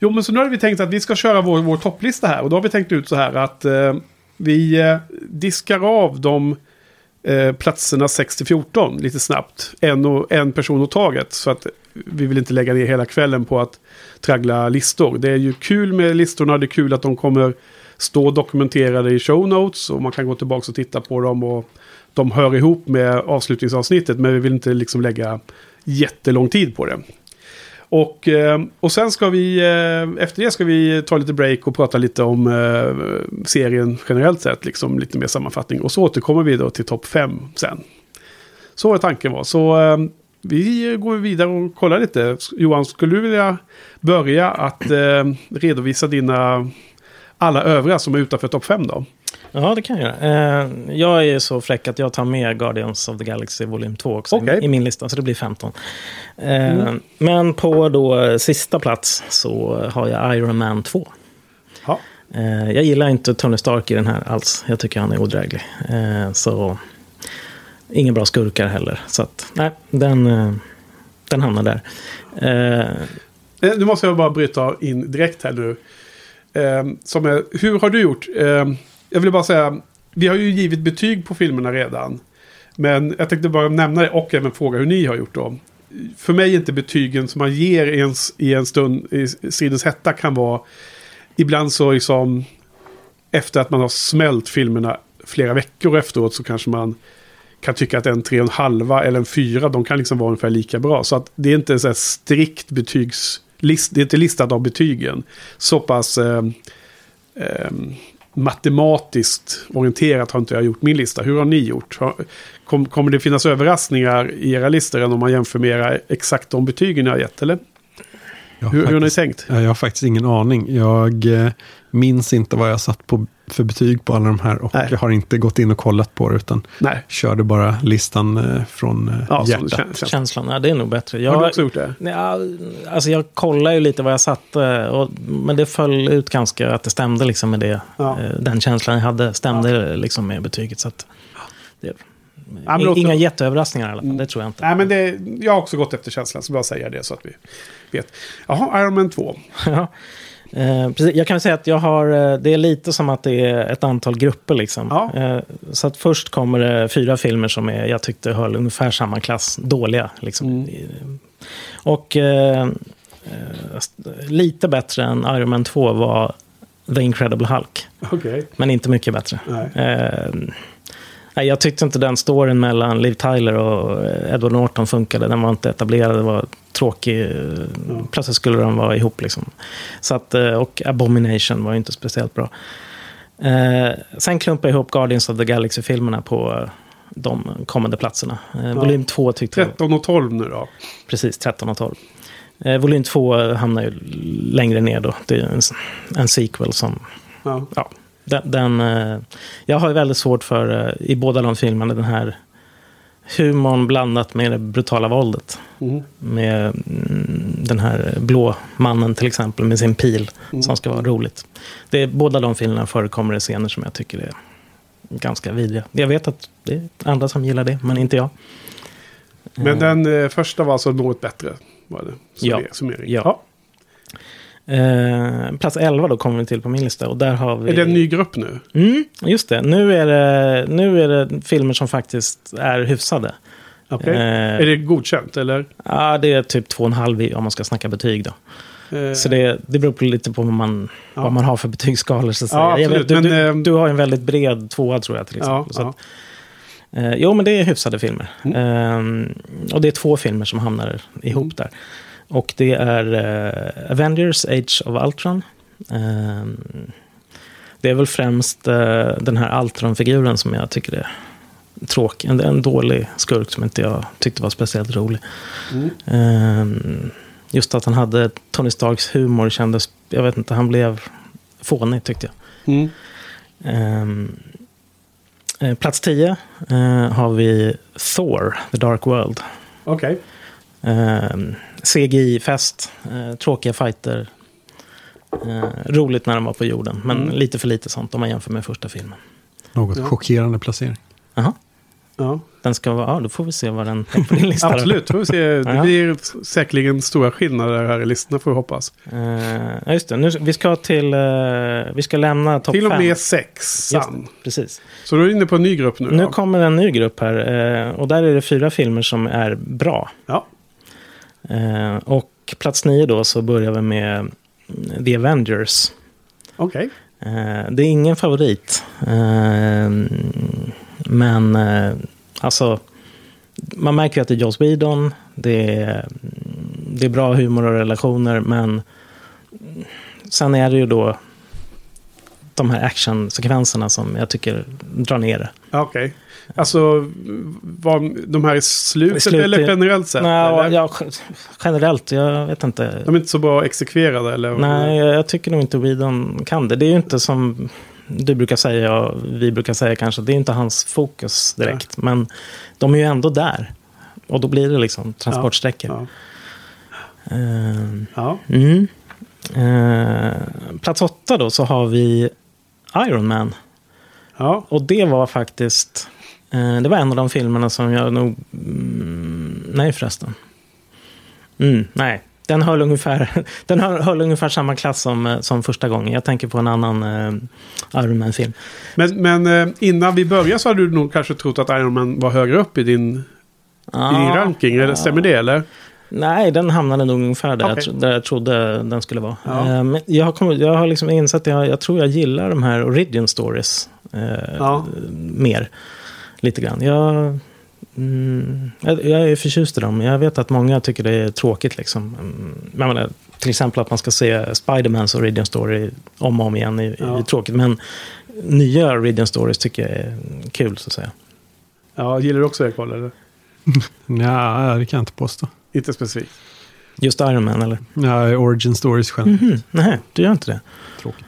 Jo, men så nu har vi tänkt att vi ska köra vår, vår topplista här. Och då har vi tänkt ut så här att eh, vi eh, diskar av de eh, platserna 6-14 lite snabbt. En, och, en person åt taget. Så att vi vill inte lägga ner hela kvällen på att traggla listor. Det är ju kul med listorna. Det är kul att de kommer stå dokumenterade i show notes. Och man kan gå tillbaka och titta på dem. Och de hör ihop med avslutningsavsnittet. Men vi vill inte liksom lägga jättelång tid på det. Och, eh, och sen ska vi, eh, efter det ska vi ta lite break och prata lite om eh, serien generellt sett, liksom lite mer sammanfattning. Och så återkommer vi då till topp 5 sen. Så var tanken var. Så vi går vidare och kollar lite. Johan, skulle du vilja börja att redovisa dina alla övriga som är utanför topp 5 då? Ja, det kan jag göra. Eh, jag är så fräck att jag tar med Guardians of the Galaxy volym 2 också i- Okej. i min lista, så det blir 15. Eh, Men på då eh, sista plats så har jag Iron Man 2. Ja. Eh, jag gillar inte Tony Stark i den här alls. Jag tycker han är odräglig. Så inga bra skurkar heller. Så att, nej, den, den hamnar där. Nu måste jag bara bryta in direkt här nu. Som är, hur har du gjort? Jag vill bara säga, vi har ju givit betyg på filmerna redan. Men jag tänkte bara nämna det och även fråga hur ni har gjort då. För mig är inte betygen som man ger i en, i en stund i stridens hetta kan vara ibland så liksom efter att man har smält filmerna flera veckor efteråt så kanske man kan tycka att en tre och en halva eller en fyra, de kan liksom vara ungefär lika bra. Så att det är inte så här strikt betygslist, det är inte listat av betygen. Så pass eh, eh, matematiskt orienterat har inte jag gjort min lista. Hur har ni gjort? Kom, kommer det finnas överraskningar i era listor än om man jämför med era, exakt de betygen ni har gett? Eller? Jag har Hur, hur har ni faktiskt- tänkt? Ja, Jag har faktiskt ingen aning. Jag eh, minns inte vad jag satt på för betyg på alla de här och Nej. jag har inte gått in och kollat på det utan Nej, körde bara listan eh, från eh, ja, hjärtat. känslan, ja, det är nog bättre. Jag, Har du också gjort det? Ja, alltså jag kollar ju lite vad jag satte. Och, men det föll ut ganska att det stämde liksom med det. Ja. Eh, Den känslan jag hade stämde liksom med betyget. Så att, det, Inga jätteöverraskningar i alla fall, det tror jag inte. Nej, men det, jag har också gått efter känslan, så bara säga det så att vi vet. Jaha, Iron Man 2. Ja. Eh, precis. Jag kan säga att jag har, eh, det är lite som att det är ett antal grupper. Liksom. Ja. Eh, så att först kommer det fyra filmer som är, jag tyckte höll ungefär samma klass, dåliga. Liksom. Mm. Och eh, eh, lite bättre än Iron Man 2 var The Incredible Hulk. Okej. Men inte mycket bättre. Nej. Jag tyckte inte den storyn mellan Liv Tyler och eh, Edward Norton funkade. Den var inte etablerad, det var tråkig. eh, Plötsligt skulle de vara ihop. Liksom. Så att, eh, och Abomination var ju inte speciellt bra. Sen klumpade jag ihop Guardians of the Galaxy-filmerna på de kommande platserna. Eh, Volym 2 tyckte jag 13 och 12 nu då. Precis, 13 och 12. Eh, volym 2 hamnar ju längre ner då. Det är en, en sequel som... Ja. Ja, den, den, eh, jag har väldigt svårt för, eh, i båda de filmerna, den här humorn blandat med det brutala våldet. Mhm. Med mm, den här blå mannen till exempel med sin pil som ska vara roligt. Det är, båda de filmerna förekommer det scener som jag tycker är ganska vidriga. Jag vet att det är andra som gillar det, men inte jag. Men den eh, första var alltså något bättre. Var det. Ja. Summering. Ja. Eh, plats 11 då kommer vi till på min lista. Och där har vi... Är det en ny grupp nu? Mm, just det. Nu är det, nu är det filmer som faktiskt är hyfsade. Okej. Eh. Är det godkänt eller? Ja, det är typ 2,5 i- om man ska snacka betyg då. Eh, Så det, det beror på lite på vad man, Ja. vad man har för betygsskalor. Så att säga. Ja, Jag vet, du, men, du, ehm, du har en väldigt bred tvåa tror jag till exempel. ja. att, eh, jo, men det är hyfsade filmer. Mm. Ehm, och det är två filmer som hamnar ihop Mm. där. Och det är eh, Avengers Age of Ultron. Ehm, det är väl främst eh, den här Ultron-figuren som jag tycker är tråkig. En, en dålig skurk som inte jag tyckte var speciellt rolig. Mm. Ehm, just att han hade Tony Starks humor kändes, jag vet inte, han blev fånig tyckte jag. Mm. Ehm, eh, plats 10 eh, har vi Thor, The Dark World. Okej. Ehm, CGI-fest, eh, tråkiga fighter. Eh, roligt när de var på jorden, men Mm. lite för lite sånt om man jämför med första filmen. Något Ja. chockerande placering. Jaha, Ja. den ska vara, ja då får vi se vad den är på din lista. Absolut, får vi se. Det Ja. blir säkerligen stora skillnader här i listorna får vi hoppas. Ja, just det, nu, vi ska till, eh, vi ska lämna topp Till och med Just sexan. precis. Så du är inne på en ny grupp nu? Nu då? kommer en ny grupp här eh, och där är det fyra filmer som är bra. Ja. Eh, Och plats nio då så börjar vi med mm, The Avengers. Okej. Eh, Det är ingen favorit. Eh, Men alltså, man märker ju att det är Joss Whedon. Det är, det är bra humor och relationer, men sen är det ju då de här actionsekvenserna som jag tycker drar ner det. Okej. Alltså, var de här i slutet, slutet- eller generellt sett? Nej, ja, generellt, jag vet inte. De är inte så bra exekverade eller? Nej, jag jag tycker nog inte Whedon kan det. Det är ju inte som du brukar säga och vi brukar säga kanske. Det är inte hans fokus direkt. Men de är ju ändå där. Och då blir det liksom transportsträckor. Ja. Ehm, ja. mm. Ehm, plats åtta då så har vi Iron Man. ja. Och det var faktiskt... Eh, det var en av de filmerna som jag nog... Mm, nej förresten. Mm, nej, den höll ungefär, den höll, höll ungefär samma klass som, eh, som första gången. Jag tänker på en annan eh, Iron Man-film. Men, men eh, innan vi börjar så hade du nog kanske trott att Iron Man var högre upp i din, i din ranking. Eller, stämmer det eller? Nej, den hamnade nog ungefär där, Okej. jag, där jag trodde den skulle vara. Ja. Men jag, har kommit, jag har liksom insett att jag, jag tror jag gillar de här origin stories eh, Ja. mer. Lite grann. Jag, mm, jag, jag är förtjust i dem. Jag vet att många tycker det är tråkigt. Liksom. Mm, menar, till exempel att man ska se Spidermans origin story om och om igen är, Ja. är tråkigt. Men nya origin stories tycker jag är kul, så att säga. Ja, gillar du också det Carl? Eller? Ja, det kan jag inte påstå. Inte specifikt. Just Iron Man, eller? Ja, origin stories själv. Mhm, Nej, du gör inte det? Tråkigt.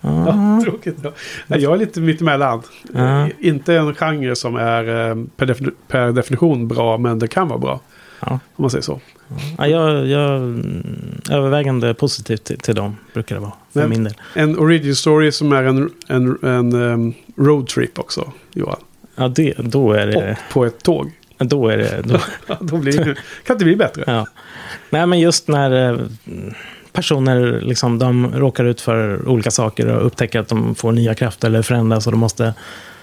Ja, tråkigt. Nej, Jag är lite mittemellan. Ja. Inte en genre som är eh, per, defini- per definition bra, men det kan vara bra. Ja. Om man säger så. Ja, jag, jag övervägande positivt till, till dem, brukar det vara. För Men- min del. En origin story som är en, en, en um, roadtrip också, Johan. Ja, det, då är det... Och på ett tåg. Då är det då, Då blir det, kan inte bli bättre. ja. Nej, men just när eh, personer liksom, de råkar ut för olika saker och upptäcker att de får nya krafter eller förändras och de måste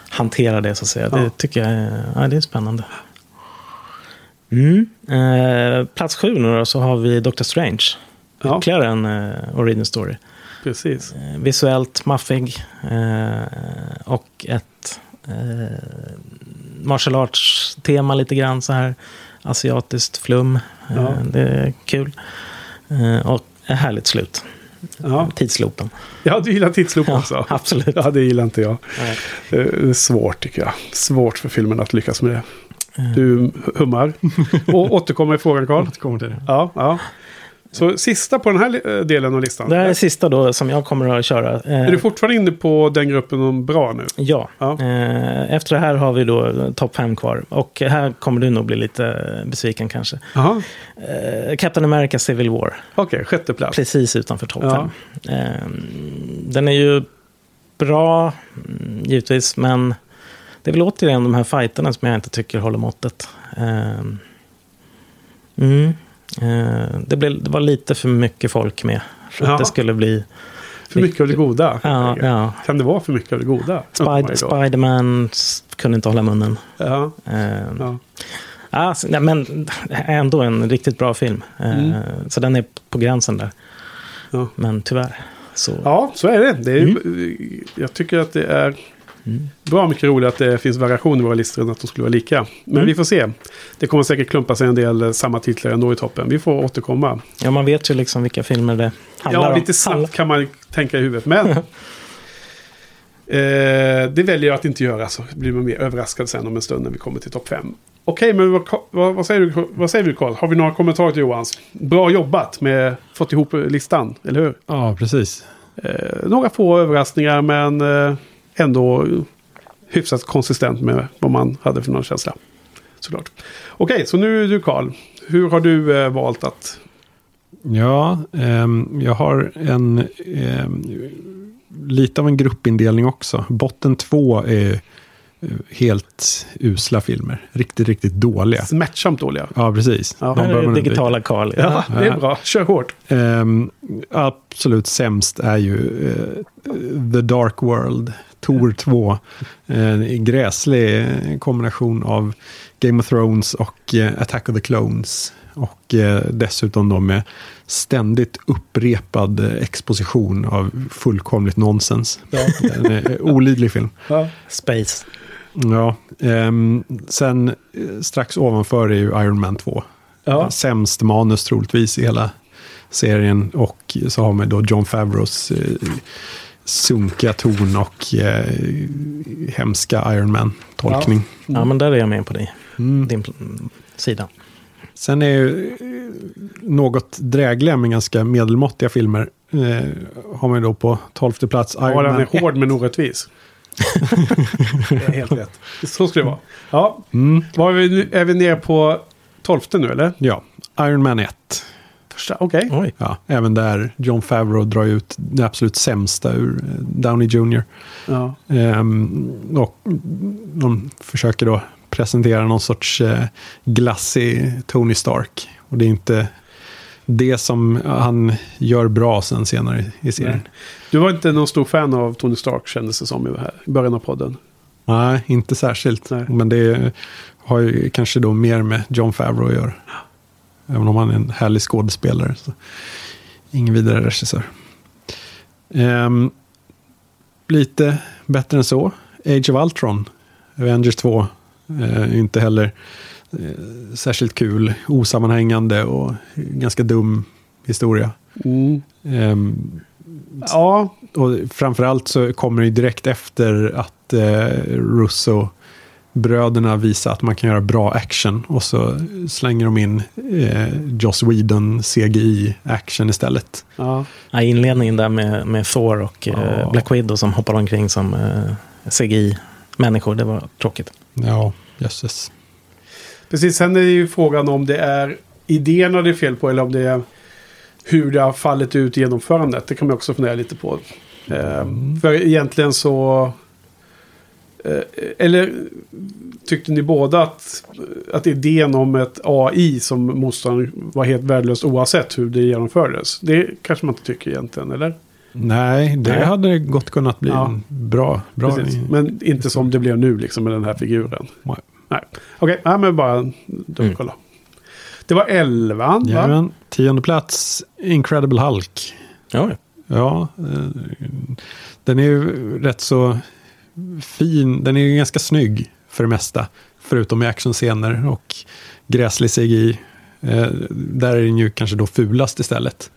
hantera det, så att säga. Ja. Det tycker jag är, ja, det är spännande. Mm. Eh, plats sju nu då, så har vi Doctor Strange. Ja. Ytterligare en eh, origin story. Precis. Eh, visuellt maffig eh, och ett eh, martial arts-tema lite grann så här. Asiatiskt flum. Eh, Ja. Det är kul. Eh, och ett härligt slut. Ja. Tidsloopen. ja, du gillar tidsloop Ja, också. absolut. Ja, det gillar inte jag. Nej. Det är svårt tycker jag. Svårt för filmen att lyckas med det. Eh, Du hummar. Och återkommer i frågan, Carl. Återkommer till det. Ja, ja. Så sista på den här eh, delen av listan. Det här är sista då som jag kommer att köra. Eh, Är du fortfarande inne på den gruppen om bra nu? Ja. Ja. Eh, efter det här har vi då topp fem kvar. Och här kommer du nog bli lite besviken kanske. Jaha, Eh, Captain America Civil War. okej, sjätte plats. Precis utanför topp Ja. fem. Ehm, Den är ju bra, mm, givetvis, men det är väl återigen de här fighterna som jag inte tycker håller måttet. Mm, eh, det, blev, det var lite för mycket folk med. För Ja. att det skulle bli... För mycket av det goda. Ja, ja. Kan det vara för mycket av det goda? Oh Spider, God. Spiderman kunde inte hålla munnen. Ja, Ehm, ja. ja, så- nej, men ändå en riktigt bra film. Ehm, Så den är på gränsen där. Men tyvärr. Så, ja, så är det. det är, ju- Jag tycker att det är bra mycket roligt att det finns variation i våra listor än att de skulle vara lika. Men vi får se. Det kommer säkert klumpa sig en del eh, samma titlar ändå i toppen. Vi får återkomma. ja, man vet ju liksom vilka filmer det handlar Ja, om. lite snabbt kan man tänka i huvudet. Men eh, det väljer jag att inte göra. Så blir man mer överraskad sen om en stund när vi kommer till topp fem. Okej, men vad, vad, vad säger du, vad säger du Carl? Har vi några kommentarer till Johans? Bra jobbat med fått ihop listan, eller hur? Ja, precis. Eh, några få överraskningar men eh, ändå hyfsat konsistent med vad man hade för någon känsla. Såklart. Okej, så nu är du Carl. Hur har du eh, valt att... Ja, eh, jag har en Eh, lite av en gruppindelning också. Botten två är eh, helt usla filmer. Riktigt, riktigt dåliga. Smärtsamt dåliga. Ja, precis. Ja. De Här är det undvika. digitala Karl. Ja, det är bra. Kör hårt. Ehm, absolut sämst är ju eh, The Dark World, Tor 2. En gräslig kombination av Game of Thrones och eh, Attack of the Clones. Och eh, dessutom då med ständigt upprepad eh, exposition av fullkomligt nonsens. En eh, olidlig film. Ja. Space. Ja, ehm, sen eh, strax ovanför är ju Iron Man 2. Ja. Sämst manus troligtvis i hela serien. Och så har man då John Favreaus eh, sunkiga ton och eh, hemska Iron Man-tolkning. Ja, men där är jag med på dig. Mm. Din sida. Sen är ju eh, något drägliga men ganska medelmåttiga filmer. Eh, har man ju då på tolfte plats Iron Ja, den Man är hård men orättvis. det är helt rätt. Så ska det vara. Ja, Mm. Var är, vi nu? är vi nere på tolfte nu eller? Ja, Iron Man 1. Första, okej. Oj. Ja, även där John Favreau drar ut det absolut sämsta ur eh, Downey Jr. Ja. Ehm, och de försöker då presentera någon sorts eh, glassig Tony Stark. Och det är inte det som han gör bra sen senare i- serien. Nej. Du var inte någon stor fan av Tony Stark kändes det som i här- i början av podden. Nej, inte särskilt. Nej. Men det har ju kanske då mer med John Favreau att göra. Även om han är en härlig skådespelare. Så. Ingen vidare regissör. Ehm, lite bättre än så. Age of Ultron. Avengers 2. Eh, inte heller eh, särskilt kul. Osammanhängande och ganska dum historia. Ehm, Ja, och framförallt så kommer det ju direkt efter att eh, Russo bröderna visar att man kan göra bra action och så slänger de in eh, Joss Whedon CGI-action istället. ja. Ja, inledningen där med, med Thor och eh, Ja. Black Widow som hoppar omkring som eh, CGI-människor. Det var tråkigt. Ja, jösses. Precis, sen är det ju frågan om det är idéerna det är fel på eller om det är hur det har fallit ut i genomförandet. Det kan man också fundera lite på. Eh, för egentligen så... Eh, eller tyckte ni båda att, att idén om ett AI som motståndaren var helt värdelöst oavsett hur det genomfördes? Det kanske man inte tycker egentligen, eller? Nej, det Nej. hade gott kunnat bli Ja. bra... bra. Men inte som det blev nu liksom med den här figuren. Nej. Nej. Okej, okay, men bara dubbelkolla. Det var elvan, va? Jajamän. Tionde plats, Incredible Hulk. Ja, Ja, eh, den är ju rätt så fin. Den är ju ganska snygg för det mesta. Förutom i actionscener och gräslig CGI. Eh, där är den ju kanske då fulast istället.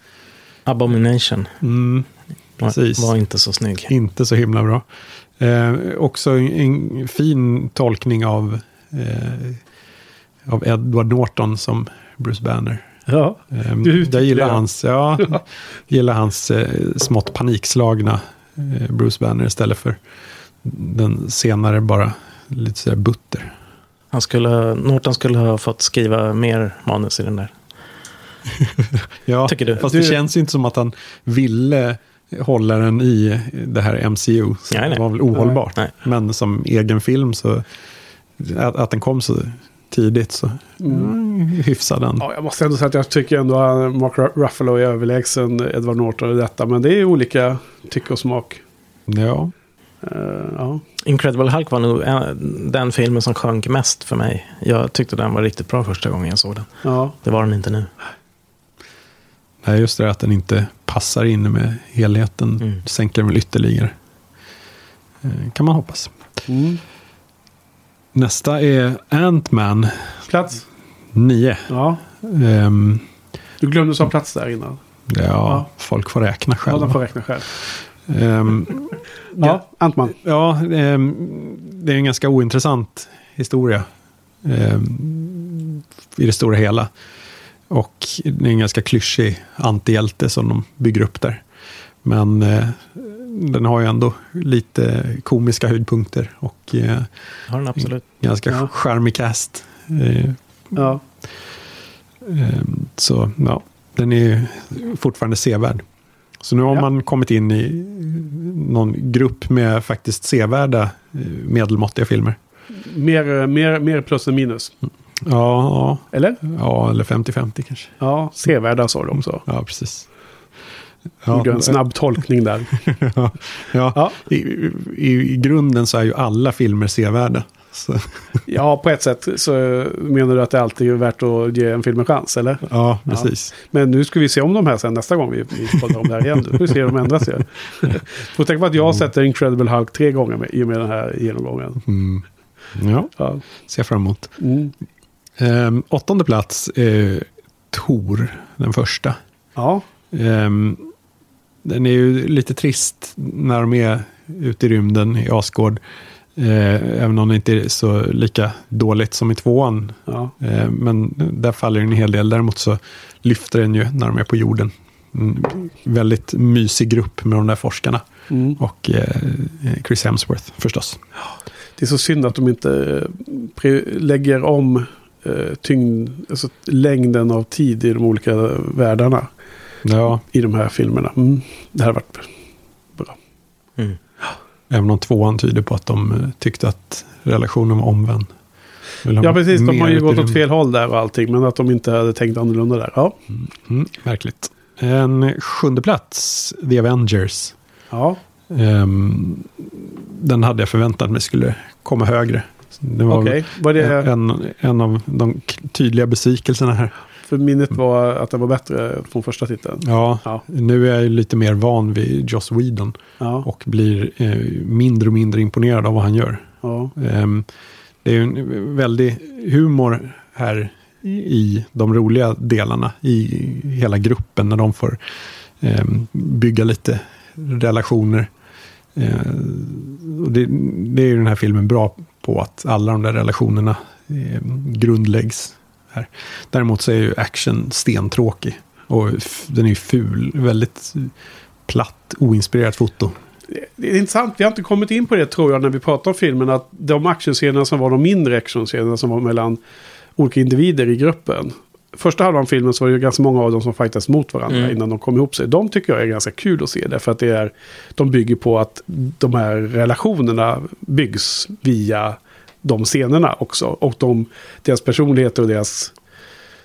Abomination Mm, var, Precis. var inte så snygg. inte så himla bra. Eh, också en, en fin tolkning av, eh, av Edward Norton som Bruce Banner. Ja. Eh, Du jag gillar det? hans, ja, gillar hans eh, smått panikslagna eh, Bruce Banner istället för den senare bara lite sådär butter. Han skulle, Norton skulle ha fått skriva mer manus i den där. Ja, Tycker du? fast Du- det känns ju inte som att han ville hålla den i det här MCU. Så Nej, nej. Det var väl ohållbart. Nej. Men som egen film så, att, att den kom så tidigt så mm. hyfsad den. Ja, jag måste ändå säga att jag tycker ändå att Mark Ru- Ruffalo är överlägsen Edward Norton i detta. Men det är olika tycke och smak. Ja, Eh, ja. Incredible Hulk var nog eh, den filmen som sjönk mest för mig. Jag tyckte den var riktigt bra första gången jag såg den. ja. Det var den inte nu. Nej, just det att den inte passar in med helheten. Mm. Sänker den väl ytterligare. Eh, Kan man hoppas. Mm. Nästa är Ant-Man Plats? 9. Ja. Ehm, Du glömde sa plats där innan. ja, Ja. folk får räkna Ja, själva. de får räkna själv. Ehm, Ja, Antman. ja, ehm, det är en ganska ointressant historia. ehm, I det stora hela. Och det är en ganska klyschig antihjälte som de bygger upp där. Men eh, den har ju ändå lite komiska höjdpunkter och eh, Har den absolut. ganska Ja. charmig cast. Eh, Ja. eh, så ja, den är ju fortfarande sevärd. Så nu har Ja. man kommit in i någon grupp med faktiskt sevärda eh, medelmåttiga filmer. Mer, eh, mer, mer plus än minus. Ja, Eller? ja, eller 50-50 kanske. Ja, sevärda sa du också. Ja, precis. Gjorde en snabb tolkning där. ja, ja. Ja. I, i, I grunden så är ju alla filmer sevärda. Ja, på ett sätt så menar du att det alltid är värt att ge en film en chans, eller? ja, precis. Men nu ska vi se om de här sen nästa gång vi, vi poddar om det här igen. Då får vi se om de ändrar sig. Får tänka på att jag har sett Incredible Hulk tre gånger med, i och med den här genomgången. Mm. Ja, Ja. ser fram emot. Mm. Ehm, åttonde plats är Tor, den första. ja, Ehm, den är ju lite trist när de är ute i rymden i Asgård. Eh, även om det inte är så lika dåligt som i tvåan. ja. Eh, men där faller en hel del. Däremot så lyfter den ju när de är på jorden. En väldigt mysig grupp med de där forskarna. Mm. Och eh, Chris Hemsworth förstås. Det är så synd att de inte eh, lägger om eh, tyngd, alltså längden av tid i de olika världarna Ja, i de här filmerna. Mm. Det här har varit bra. Mm. även om tvåan tyder på att de eh, tyckte att relationen var omvänd. Ja, precis. De har ju gått åt fel håll där och allting. Men att de inte hade tänkt annorlunda där. Ja, Mm, märkligt. En sjunde plats, The Avengers. ja. Ehm, den hade jag förväntat mig skulle komma högre. Det var det, en, en av de tydliga besvikelserna här. För minnet var att det var bättre från första titeln. Ja, Ja. nu är jag lite mer van vid Joss Whedon Ja, och blir eh, mindre och mindre imponerad av vad han gör. ja. Ehm, det är ju en väldig humor här i, de roliga delarna i hela gruppen när de får ehm, bygga lite relationer. Ehm, och det, det är ju den här filmen bra på att alla de där relationerna ehm, grundläggs här. Däremot så är ju action stentråkig och den är ju ful, väldigt platt, oinspirerat foto. Det är intressant, vi har inte kommit in på det tror jag när vi pratar om filmen. Att de actionscenerna som var de mindre actionscenerna som var mellan olika individer i gruppen. Första halvan av filmen så var det ju ganska många av dem som fightas mot varandra Mm. innan de kom ihop sig. De tycker jag är ganska kul att se därför att det är, de bygger på att de här relationerna byggs via de scenerna också. Och de, deras personligheter och deras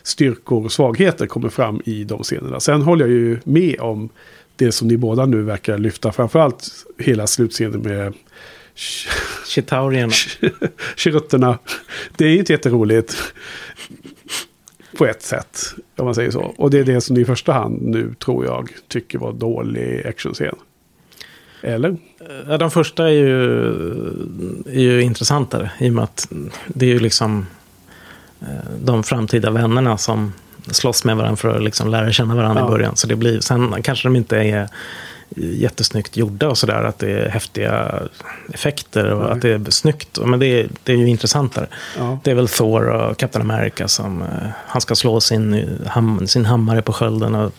styrkor och svagheter kommer fram i de scenerna. Sen håller jag ju med om det som ni båda nu verkar lyfta. Framförallt hela slutscenen med Chitaurierna. kirutterna. Det är ju inte jätteroligt. På ett sätt. Om man säger så. Och det är det som ni i första hand nu tror jag tycker var dålig actionscen. Eller? Ja, de första är ju, är ju intressantare. I och med att det är ju liksom eh, de framtida vännerna som slåss med varandra för att liksom lära känna varandra Ja. i början. Så det blir, sen kanske de inte är jättesnyggt gjorda och sådär. Att det är häftiga effekter och Nej. att det är snyggt. Men det är, det är ju intressantare. Ja. Det är väl Thor och Captain America som... eh, han ska slå sin, eh, ham, sin hammare på skölden och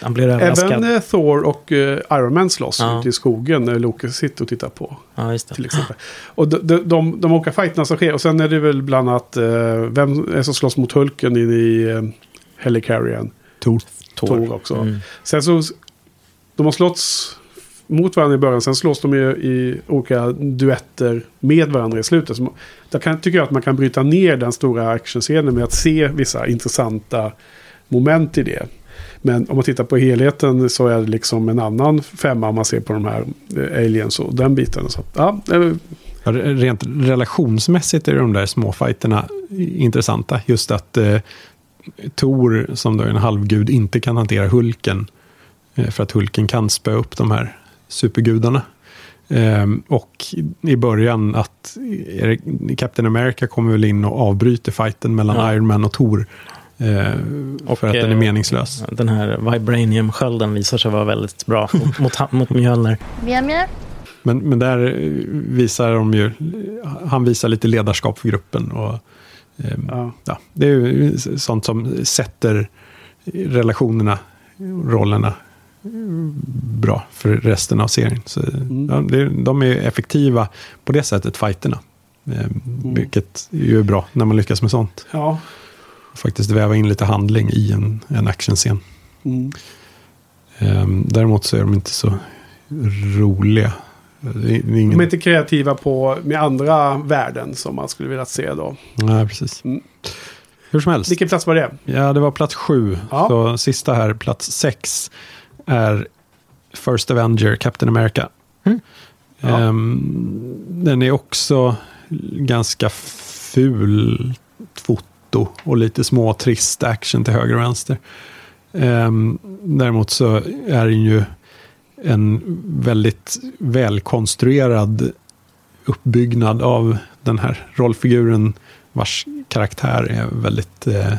han blir överraskad. Även eh, Thor och eh, Iron Man slåss Ja. ute i skogen när Loke sitter och tittar på. Ja, just Till det. exempel. Och de, de, de, de olika fighterna som sker. Och sen är det väl bland annat eh, vem är som slåss mot Hulken in i eh, Helicarrion. Tor. Thor också. Mm. Sen så, de har slåtts mot varandra i början. Sen slås de ju i olika duetter med varandra i slutet. Så där kan, tycker jag att man kan bryta ner den stora actionscenen med att se vissa intressanta moment i det. Men om man tittar på helheten så är det liksom en annan femma man ser på de här eh, aliens och den biten. Så, ja, eh, Ja, rent relationsmässigt är de där småfighterna intressanta. Just att eh, Tor, som då är en halvgud, inte kan hantera Hulken. Eh, för att Hulken kan spö upp de här supergudarna. Eh, och i början att det, Captain America kommer väl in och avbryter fighten mellan Ja. Iron Man och Tor. Eh, Och, för att den är eh, meningslös. Den här Vibranium-skölden visar sig vara väldigt bra mot, mot, mot Mjölner. Men, men där eh, visar de ju, han visar lite ledarskap för gruppen. Och, ehm, ja. ja, det är ju sånt som sätter relationerna, rollerna bra för resten av serien. Så, ja, det, de är effektiva på det sättet, fighterna. Ehm, Vilket är ju bra när man lyckas med sånt. ja. Faktiskt väva in lite handling i en, en actionscen. Mm. Ehm, däremot så är de inte så roliga. Ingen... De är inte kreativa på, med andra värden som man skulle vilja se då. Nej, precis. Mm. Hur som helst. Vilken plats var det? Ja, det var plats sju. Ja. Så sista här, plats sex, är First Avenger, Captain America. Mm. Ja. Ehm, den är också ganska ful foto och lite små trist action till höger och vänster. Ehm, däremot så är den ju en väldigt välkonstruerad uppbyggnad av den här rollfiguren vars karaktär är väldigt eh,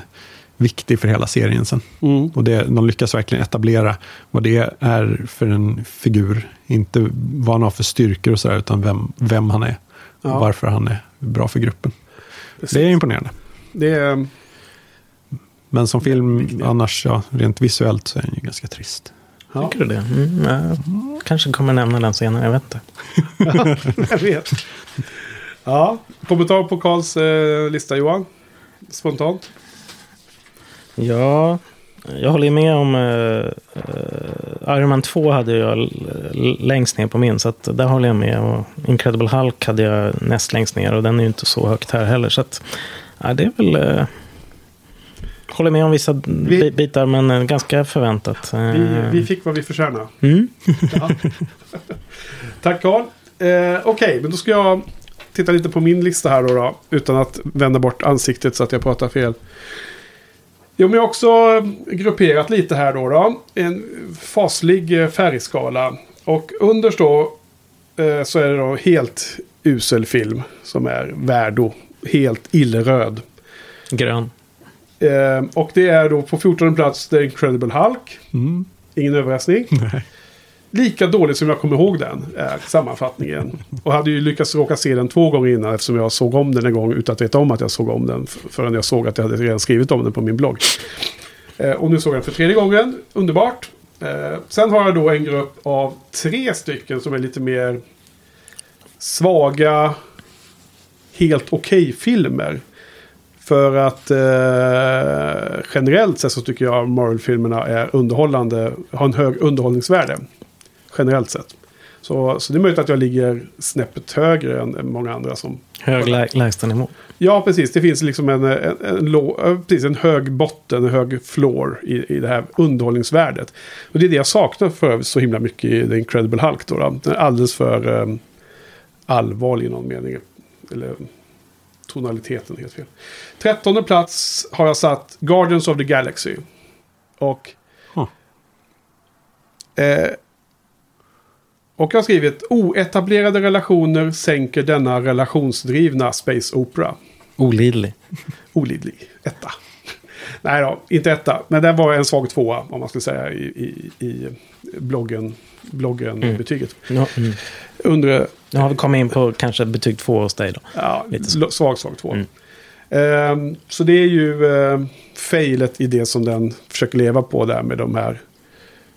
viktig för hela serien sen. Mm. Och det, de lyckas verkligen etablera vad det är för en figur. Inte vad han har för styrkor och sådär, utan vem, vem han är. Ja. Och varför han är bra för gruppen. Precis. Det är imponerande. Det är, Men som film annars, ja, rent visuellt så är den ju ganska trist. ja. Tycker du det? Mm, jag kanske kommer nämna den senare, jag vet inte. jag vet. Ja, kommentar på Karls eh, lista Johan? Spontant? Ja, jag håller med om... Uh, Iron Man 2 hade jag längst ner på min, så att där håller jag med. Och Incredible Hulk hade jag näst längst ner och den är ju inte så högt här heller. Så att, ja, det är väl... Uh, håller med om vissa bi- bitar, men eh, ganska förväntat. Eh, Vi, vi fick vad vi förtjänar. mm. Ja. Tack Karl. Eh, Okej, men då ska jag titta lite på min lista här då, då. Utan att vända bort ansiktet så att jag pratar fel. Jo, men jag har också grupperat lite här då. då. En faslig eh, färgskala. Och underst då eh, så är det då helt usel film som är Värdo. Helt illröd. Grön. Eh, och det är då på 14 plats The Incredible Hulk. Mm. Ingen överraskning. Nej. Lika dåligt som jag kommer ihåg den, är sammanfattningen. Och hade ju lyckats råka se den två gånger innan eftersom jag såg om den en gång utan att veta om att jag såg om den. Förrän jag såg att jag hade redan skrivit om den på min blogg. Eh, och nu såg jag den för tredje gången. Underbart. Eh, sen har jag då en grupp av tre stycken som är lite mer svaga, helt okej filmer. För att eh, generellt sett så tycker jag Marvel-filmerna är underhållande, har en hög underhållningsvärde. Generellt sett. Så, så det är möjligt att jag ligger snäppet högre än, många andra som... Hög lä- lägstanivå. Ja, precis. Det finns liksom en, en, en, eh, precis, en hög botten, en hög floor i, i det här underhållningsvärdet. Och det är det jag saknar för så himla mycket i The Incredible Hulk. Då, då. Den är alldeles för eh, allvarlig i någon mening. Eller tonaliteten helt fel. Trettonde plats har jag satt Guardians of the Galaxy. Och... Huh. Eh, och jag har skrivit oetablerade relationer sänker denna relationsdrivna Space Opera. Olidlig. Olidlig. Etta. Nej då, inte etta. Men den var en svag tvåa om man skulle säga i, i, i bloggen, bloggen Mm. betyget. Mm. Under, nu har vi kommit in på kanske betyg två hos dig då. ja, Lite svag, svag tvåa. Mm. Ehm, så det är ju uh, failet i det som den försöker leva på där med de här.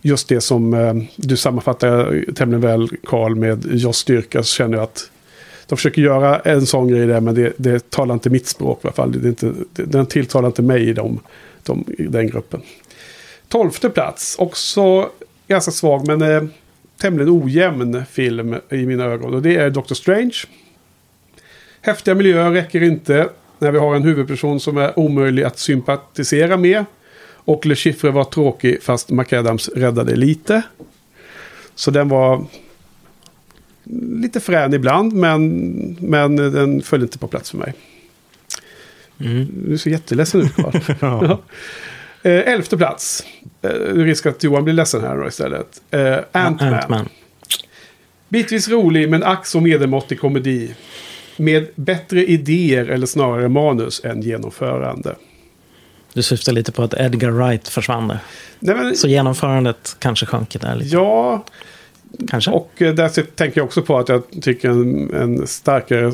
Just det som eh, du sammanfattar tämligen väl Karl med Joss styrka så känner jag att de försöker göra en sån grej där men det, det talar inte mitt språk i alla fall. Det är inte, det, den tilltalar inte mig i, de, de, i den gruppen. Tolfte plats, också ganska svag men eh, tämligen ojämn film i mina ögon. Och det är Doctor Strange. Häftiga miljöer räcker inte när vi har en huvudperson som är omöjlig att sympatisera med. Och Le Chiffre var tråkig fast McAdams räddade lite. Så den var lite frän ibland men, men den föll inte på plats för mig. Mm. Du ser jätteledsen ut Carl. Ja. Eh, elfte plats. Eh, risk att Johan blir ledsen här då istället. Eh, Ant-Man. Ant-Man. Bitvis rolig men ack så medelmåttig komedi. Med bättre idéer eller snarare manus än genomförande. Du syftar lite på att Edgar Wright försvann där. Nej, men, Så genomförandet kanske sjönk där lite. ja, Kanske. och eh, där tänker jag också på att jag tycker en, en starkare eh,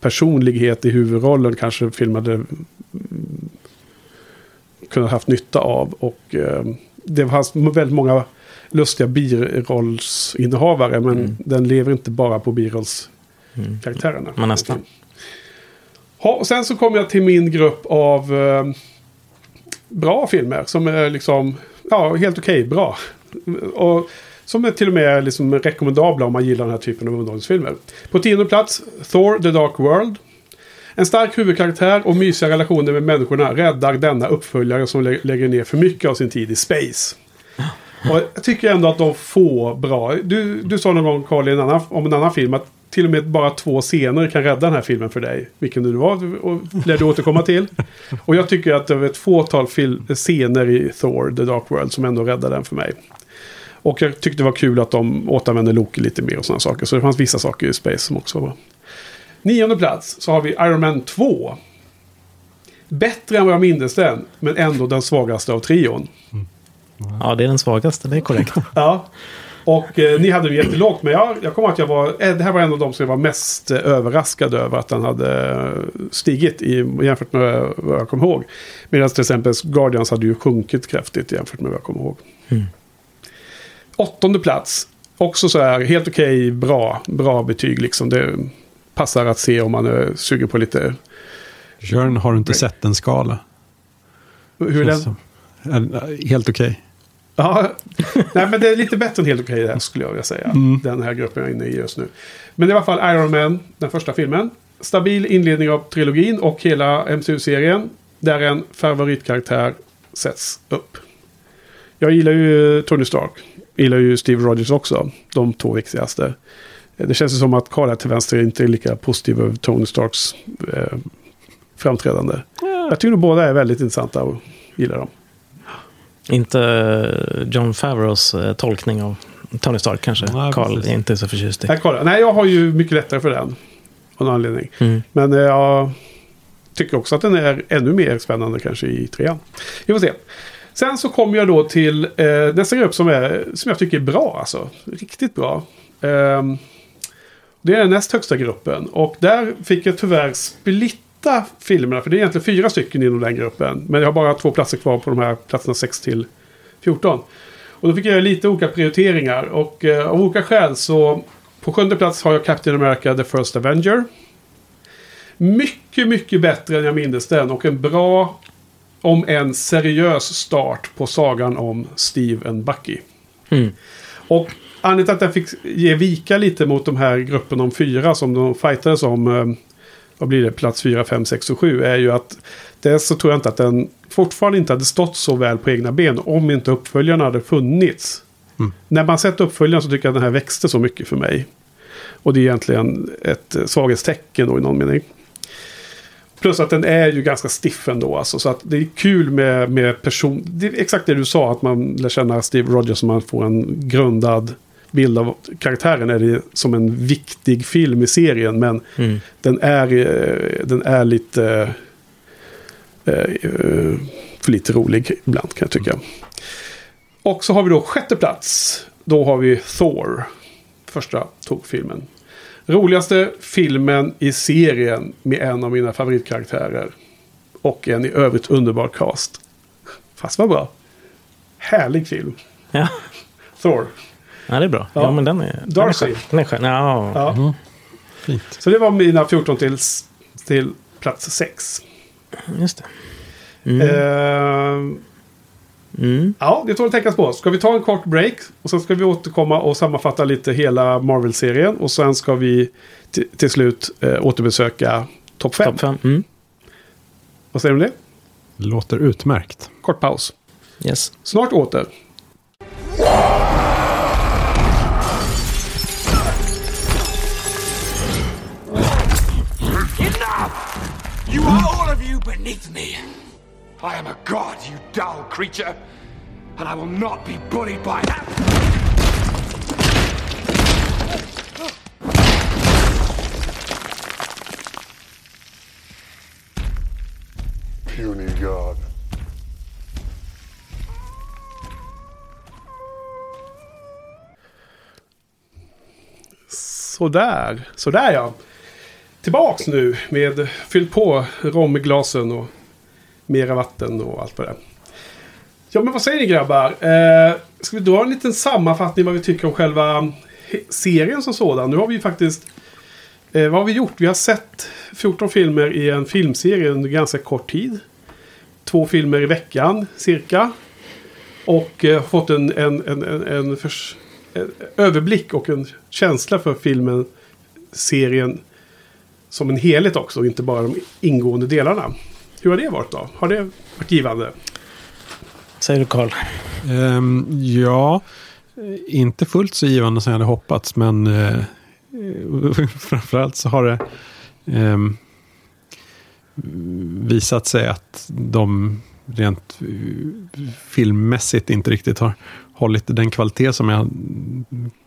personlighet i huvudrollen kanske filmade kunnat haft nytta av. Och eh, det fanns väldigt många lustiga birollsinnehavare men Mm. den lever inte bara på birollskaraktärerna. Men nästan. Ja, och sen så kommer jag till min grupp av eh, bra filmer som är liksom, ja, helt okej, bra. Och som är till och med liksom rekommendabla om man gillar den här typen av underhållningsfilmer. På tionde plats, Thor The Dark World. En stark huvudkaraktär och mysiga relationer med människorna räddar denna uppföljare som lä- lägger ner för mycket av sin tid i space. Och jag tycker ändå att de får bra. Du, du sa någon gång Carl annan, om en annan film att till och med bara två scener kan rädda den här filmen för dig. Vilken det nu var och lär du återkomma till. Och jag tycker att det var ett fåtal scener i Thor The Dark World som ändå räddade den för mig. Och jag tyckte det var kul att de återanvände Loki lite mer och sådana saker. Så det fanns vissa saker i Space som också var bra. Nionde plats så har vi Iron Man 2. Bättre än vad jag mindes den, men ändå den svagaste av trion. Ja, det är den svagaste, det är korrekt. Ja. Och eh, ni hade det jättelågt, men jag, jag kommer att jag var... Eh, det här var en av de som jag var mest eh, överraskad över att den hade eh, stigit i, jämfört med vad jag kommer ihåg. Medan till exempel Guardians hade ju sjunkit kraftigt jämfört med vad jag kommer ihåg. Mm. Åttonde plats. Också så här, helt okej, bra, bra betyg liksom. Det passar att se om man är sugen på lite... Jörn, har du inte sett en skala? Hur är den? Som- Helt okej. Ja, nej men det är lite bättre än helt okej här skulle jag vilja säga. Mm. Den här gruppen jag är inne i just nu. Men i alla fall Iron Man, den första filmen. Stabil inledning av trilogin och hela MCU-serien. Där en favoritkaraktär sätts upp. Jag gillar ju Tony Stark. Gillar ju Steve Rogers också. De två viktigaste. Det känns ju som att Karl här till vänster inte är lika positiv över Tony Starks eh, framträdande. Jag tycker nog båda är väldigt intressanta och gillar dem. inte eh, John Favreaus eh, tolkning av Tony Stark kanske. Nej, Carl precis. är inte så förtjust i. Nej, kolla. Nej, jag har ju mycket lättare för den. Av någon anledning. Mm. Men eh, jag tycker också att den är ännu mer spännande kanske i trean. Vi får se. Sen så kommer jag då till eh, nästa grupp som, är, som jag tycker är bra. Alltså. Riktigt bra. Ehm, det är den näst högsta gruppen. Och där fick jag tyvärr splitta filmerna. För det är egentligen fyra stycken inom den gruppen. Men jag har bara två platser kvar på de här platserna 6 till 14. Och då fick jag göra lite olika prioriteringar. Och eh, av olika skäl så på sjunde plats har jag Captain America The First Avenger. Mycket, mycket bättre än jag minns den. Och en bra, om en seriös start på sagan om Steve and Bucky. Mm. Och anledningen till att den fick ge vika lite mot de här gruppen om fyra som de fightades om. Eh, vad blir det? Plats fyra, fem, sex och sju. Är ju att dels så tror jag inte att den fortfarande inte hade stått så väl på egna ben. Om inte uppföljarna hade funnits. Mm. När man sett uppföljaren så tycker jag att den här växte så mycket för mig. Och det är egentligen ett eh, svaghetstecken då i någon mening. Plus att den är ju ganska stiff ändå. Alltså, så att det är kul med, med person... Det är exakt det du sa, att man lär känna Steve Rogers och man får en grundad bild av karaktären. Är det som en viktig film i serien. Men Mm. den är, eh, den är lite... eh, eh, för lite rolig ibland kan jag tycka. Och så har vi då sjätte plats. Då har vi Thor. Första Thor-filmen. Roligaste filmen i serien med en av mina favoritkaraktärer. Och en i övrigt underbar cast. Fast vad bra. Härlig film. Ja. Thor. Ja, det är bra. Ja, Ja. men den är... Darcy. Den är skön. Ja. Ja. Fint. Så det var mina 14 till, till plats 6. just det. Mm. Eh, Mm. Ja, det tål att tänkas på. Ska vi ta en kort break och sen ska vi återkomma och sammanfatta lite hela Marvel-serien. Och sen ska vi till, slut eh, återbesöka topp 5. Topp fem. Mm. Vad säger du om det? Låter utmärkt. Kort paus. Yes. Snart åter. You are all of you beneath me. I am a god, you dull creature, and I will not be bullied by that. Puny god. Sådär. Sådär ja. Tillbaks nu med fyll på romglasen och mera vatten och allt vad det är. Ja men vad säger ni grabbar? Eh, ska vi dra en liten sammanfattning vad vi tycker om själva serien som sådan? Nu har vi ju faktiskt... Eh, vad har vi gjort? Vi har sett 14 filmer i en filmserie under ganska kort tid. Två filmer i veckan cirka. Och eh, fått en, en, en, en, en, förs- en överblick och en känsla för filmen, serien som en helhet också. Inte bara de ingående delarna. Hur har det varit då? Har det varit givande? Säger du Karl? Ehm, ja, inte fullt så givande som jag hade hoppats, men eh, framförallt så har det ehm, visat sig att de rent filmmässigt inte riktigt har hållit den kvalitet som jag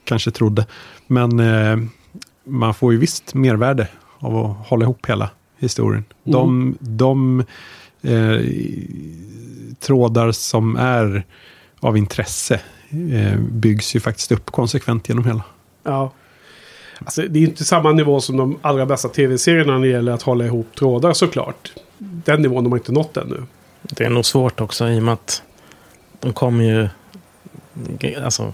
kanske trodde. Men eh, man får ju visst mervärde av att hålla ihop hela historien. De, de eh, trådar som är av intresse eh, byggs ju faktiskt upp konsekvent genom hela. Ja. Alltså, det är ju inte samma nivå som de allra bästa tv-serierna när det gäller att hålla ihop trådar såklart. Den nivån har man inte nått ännu. Det är nog svårt också i och med att de kommer ju... Alltså,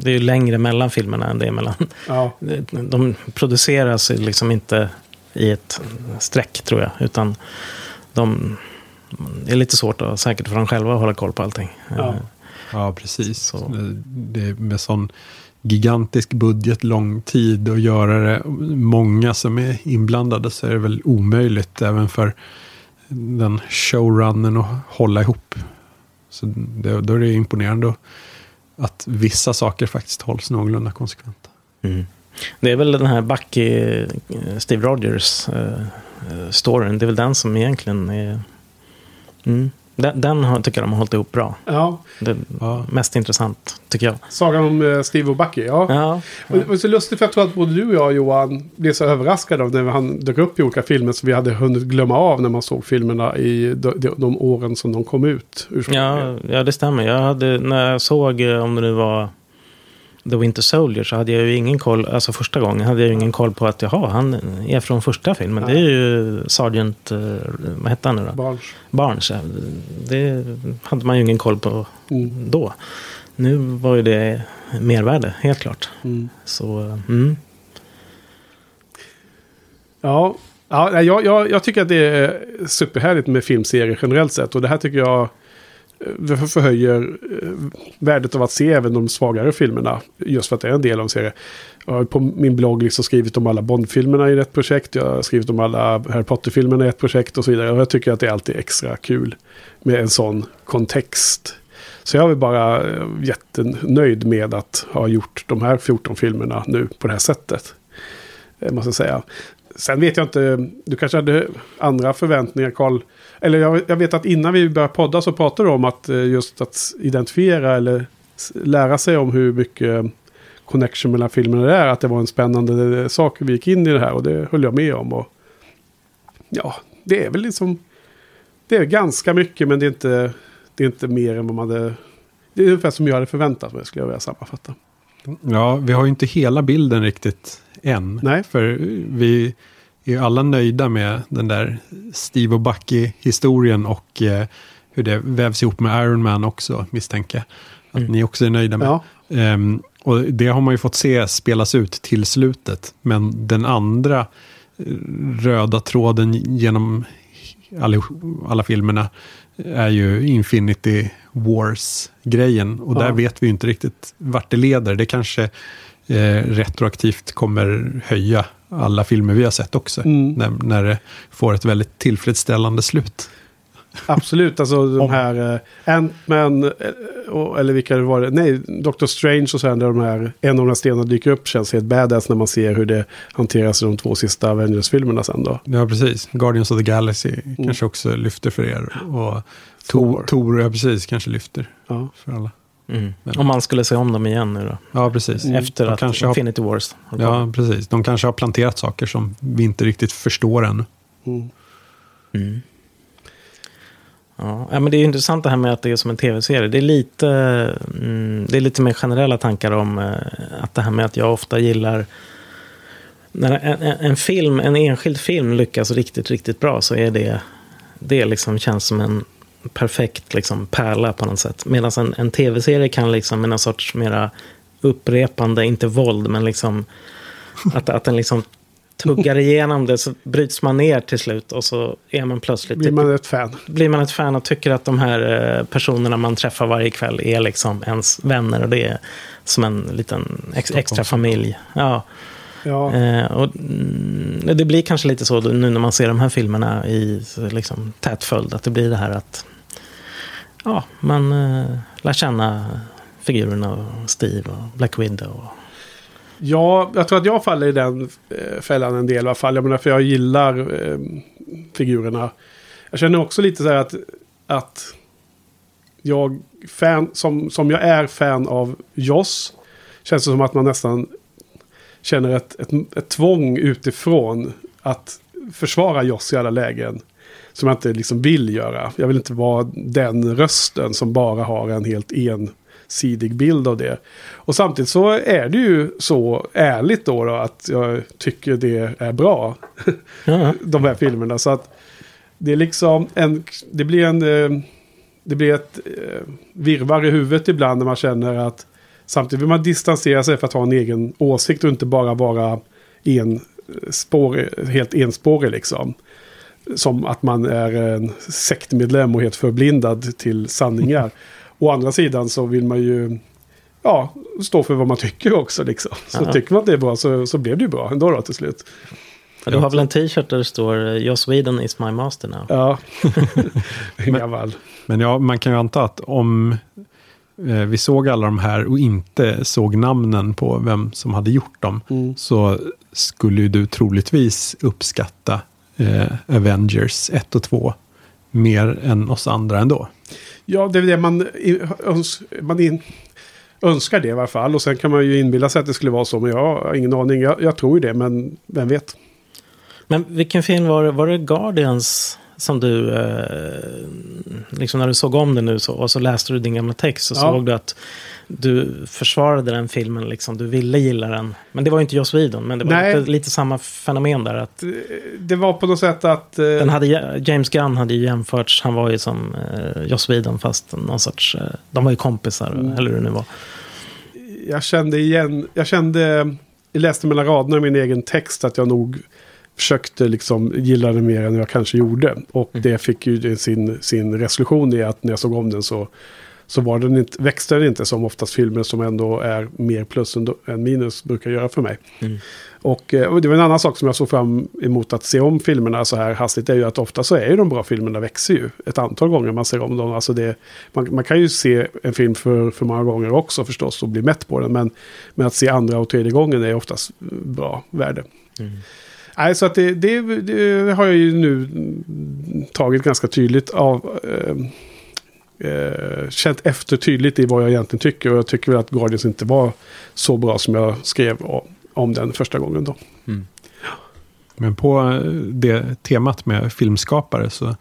det är ju längre mellan filmerna än det är mellan... Ja, De produceras liksom inte i ett streck tror jag. Utan de... Det är lite svårt och säkert för dem själva att hålla koll på allting. Ja. Ja, precis. Så. Det- Det är med sån gigantisk budget, lång tid och göra det många som är inblandade så är det väl omöjligt även för den showrunnen att hålla ihop. Så det, då är det imponerande att vissa saker faktiskt hålls någorlunda konsekventa. Mm. Det är väl den här Bucky, eh, Steve Rogers eh, eh, storyn. Det är väl den som egentligen är... Mm. Den, den har, tycker jag de har hållit ihop bra. ja. Det Ja. mest intressant, tycker jag. Sagan om eh, Steve och Bucky, ja. Ja, Och det var så lustigt för jag tror att både du och jag Johan blev så överraskade av när han dök upp i olika filmer som vi hade hunnit glömma av när man såg filmerna i de, de, de åren som de kom ut. ja, ja, det stämmer. Jag hade, när jag såg, eh, om det nu var The Winter Soldier, så hade jag ju ingen koll, alltså första gången hade jag ju ingen koll på att jaha, han är från första filmen. Det är ju Sergeant, eh, vad hette han nu då? Barnes. ja. Det hade man ju ingen koll på Mm. då. Nu var ju det mervärde, helt klart. Mm. Så, mm. Ja, ja jag, jag, jag tycker att det är superhärligt med filmserier generellt sett. Och det här tycker jag Eh, förhöjer eh, värdet av att se även de svagare filmerna. Just för att det är en del av en serie. Jag har på min blogg liksom skrivit om alla Bond-filmerna i ett projekt. Jag har skrivit om alla Harry Potter-filmerna i ett projekt och så vidare. Och jag tycker att det är alltid extra kul med en sån kontext. Så jag är bara eh, jättenöjd med att ha gjort de här 14 filmerna nu på det här sättet. Måste jag säga. Sen vet jag inte, du kanske hade andra förväntningar Karl. Eller jag, jag vet att innan vi började podda så pratade du om att eh, just att identifiera eller lära sig om hur mycket connection mellan filmerna det är. Att det var en spännande eh, sak vi gick in i det här och det höll jag med om. Och, ja, det är väl liksom... Det är ganska mycket men det är inte, det är inte mer än vad man hade... Det är ungefär som jag hade förväntat mig skulle jag vilja sammanfatta. Ja, vi har ju inte hela bilden riktigt än. Nej. För vi är ju alla nöjda med den där Steve och Bucky-historien och eh, hur det vävs ihop med Iron Man också, misstänker jag. Att Mm. ni också är nöjda med. Ja, Ehm, och det har man ju fått se spelas ut till slutet. Men den andra eh, röda tråden genom alla, alla filmerna är ju Infinity Wars-grejen. Och där Ja. vet vi ju inte riktigt vart det leder. Det kanske eh, retroaktivt kommer höja alla filmer vi har sett också. Mm. När, när det får ett väldigt tillfredsställande slut. Absolut, alltså de här eh, Ant-Man, eh, eller vilka det var det? Nej, Doctor Strange och sen där de här, en av de här stenarna dyker upp känns helt badass när man ser hur det hanteras i de två sista Avengers-filmerna sen då. Ja, precis. Guardians of the Galaxy kanske också lyfter för er. Och Thor. Tor ja, precis, kanske lyfter Ja. för alla. Mm. Om man skulle se om dem igen nu då. Ja, precis. Efter De att kanske har, Infinity Wars har kommit. Ja, precis. De kanske har planterat saker som vi inte riktigt förstår ännu. Mm. Mm. Ja, men det är intressant det här med att det är som en tv-serie. Det är lite, mm, det är lite mer generella tankar om eh, att det här med att jag ofta gillar när en, en, en film, en enskild film lyckas riktigt, riktigt bra så är det, det liksom känns som en perfekt liksom, pärla på något sätt. Medan en, en tv-serie kan liksom med någon sorts mera upprepande, inte våld, men liksom att, att den liksom tuggar igenom det så bryts man ner till slut och så är man plötsligt Blir man ett fan. blir man ett fan och tycker att de här eh, personerna man träffar varje kväll är liksom ens vänner och det är som en liten ex extra familj. Ja. Ja. Eh, och, mm, det blir kanske lite så nu när man ser de här filmerna i liksom, tät följd, att det blir det här att ja, man eh, lär känna figurerna, och Steve och Black Widow. Och, Ja, jag tror att jag faller i den eh, fällan en del i alla fall. Jag menar, för jag gillar eh, figurerna. Jag känner också lite så här att, att jag, fan, som, som jag är fan av Joss, känns det som att man nästan känner ett, ett, ett tvång utifrån att försvara Joss i alla lägen. Som jag inte liksom vill göra. Jag vill inte vara den rösten som bara har en helt ensidig bild av det. Och samtidigt så är det ju så ärligt då, då att jag tycker det är bra. ja, de här filmerna. Så att det är liksom en, det blir en, eh, det blir ett eh, virvar i huvudet ibland när man känner att samtidigt vill man distansera sig för att ha en egen åsikt och inte bara vara en spår, helt enspårig liksom. Som att man är en sektmedlem och helt förblindad till sanningar. Å andra sidan så vill man ju ja, stå för vad man tycker också. Liksom. Så Ja. tycker man att det är bra så, så blev det ju bra ändå då till slut. du har väl en t-shirt där det står eh, Joss Whedon is my master now. Ja, gammal. Men ja, man kan ju anta att om eh, vi såg alla de här och inte såg namnen på vem som hade gjort dem, Mm. så skulle ju du troligtvis uppskatta eh, Avengers 1 och 2 mer än oss andra ändå. Ja, det är det man, öns, man in, önskar det i alla fall. Och sen kan man ju inbilla sig att det skulle vara så, men jag har ingen aning. Jag, jag tror ju det, men vem vet. Men vilken film var det? Var det Guardians som du, eh, liksom när du såg om det nu så, och så läste du din gamla text så Ja. såg du att du försvarade den filmen, liksom, du ville gilla den. Men det var ju inte Joss Whedon, men det var lite, lite samma fenomen där. Att Det var på något sätt att... eh, den hade, James Gunn hade ju jämförts, han var ju som eh, Joss Whedon fast någon sorts, eh, de var ju kompisar, Mm. eller hur det nu var. jag kände igen, jag kände, jag läste mellan raderna i min egen text att jag nog försökte liksom gilla den mer än jag kanske gjorde. Och det fick ju sin, sin resolution i att när jag såg om den så, så var den inte, växte den inte som oftast filmer som ändå är mer plus än, minus brukar göra för mig. Och, eh, och det var en annan sak som jag såg fram emot att se om filmerna så här hastigt är ju att ofta så är ju de bra filmerna växer ju ett antal gånger man ser om dem. Alltså det, man, man kan ju se en film för, för många gånger också förstås och bli mätt på den. Men, men att se andra och tredje gången är oftast bra värde. Nej, så att det, det, det har jag ju nu tagit ganska tydligt av. Eh, eh, känt efter tydligt i vad jag egentligen tycker. Och jag tycker väl att Guardians inte var så bra som jag skrev om, den första gången då. Men på eh, det temat med filmskapare så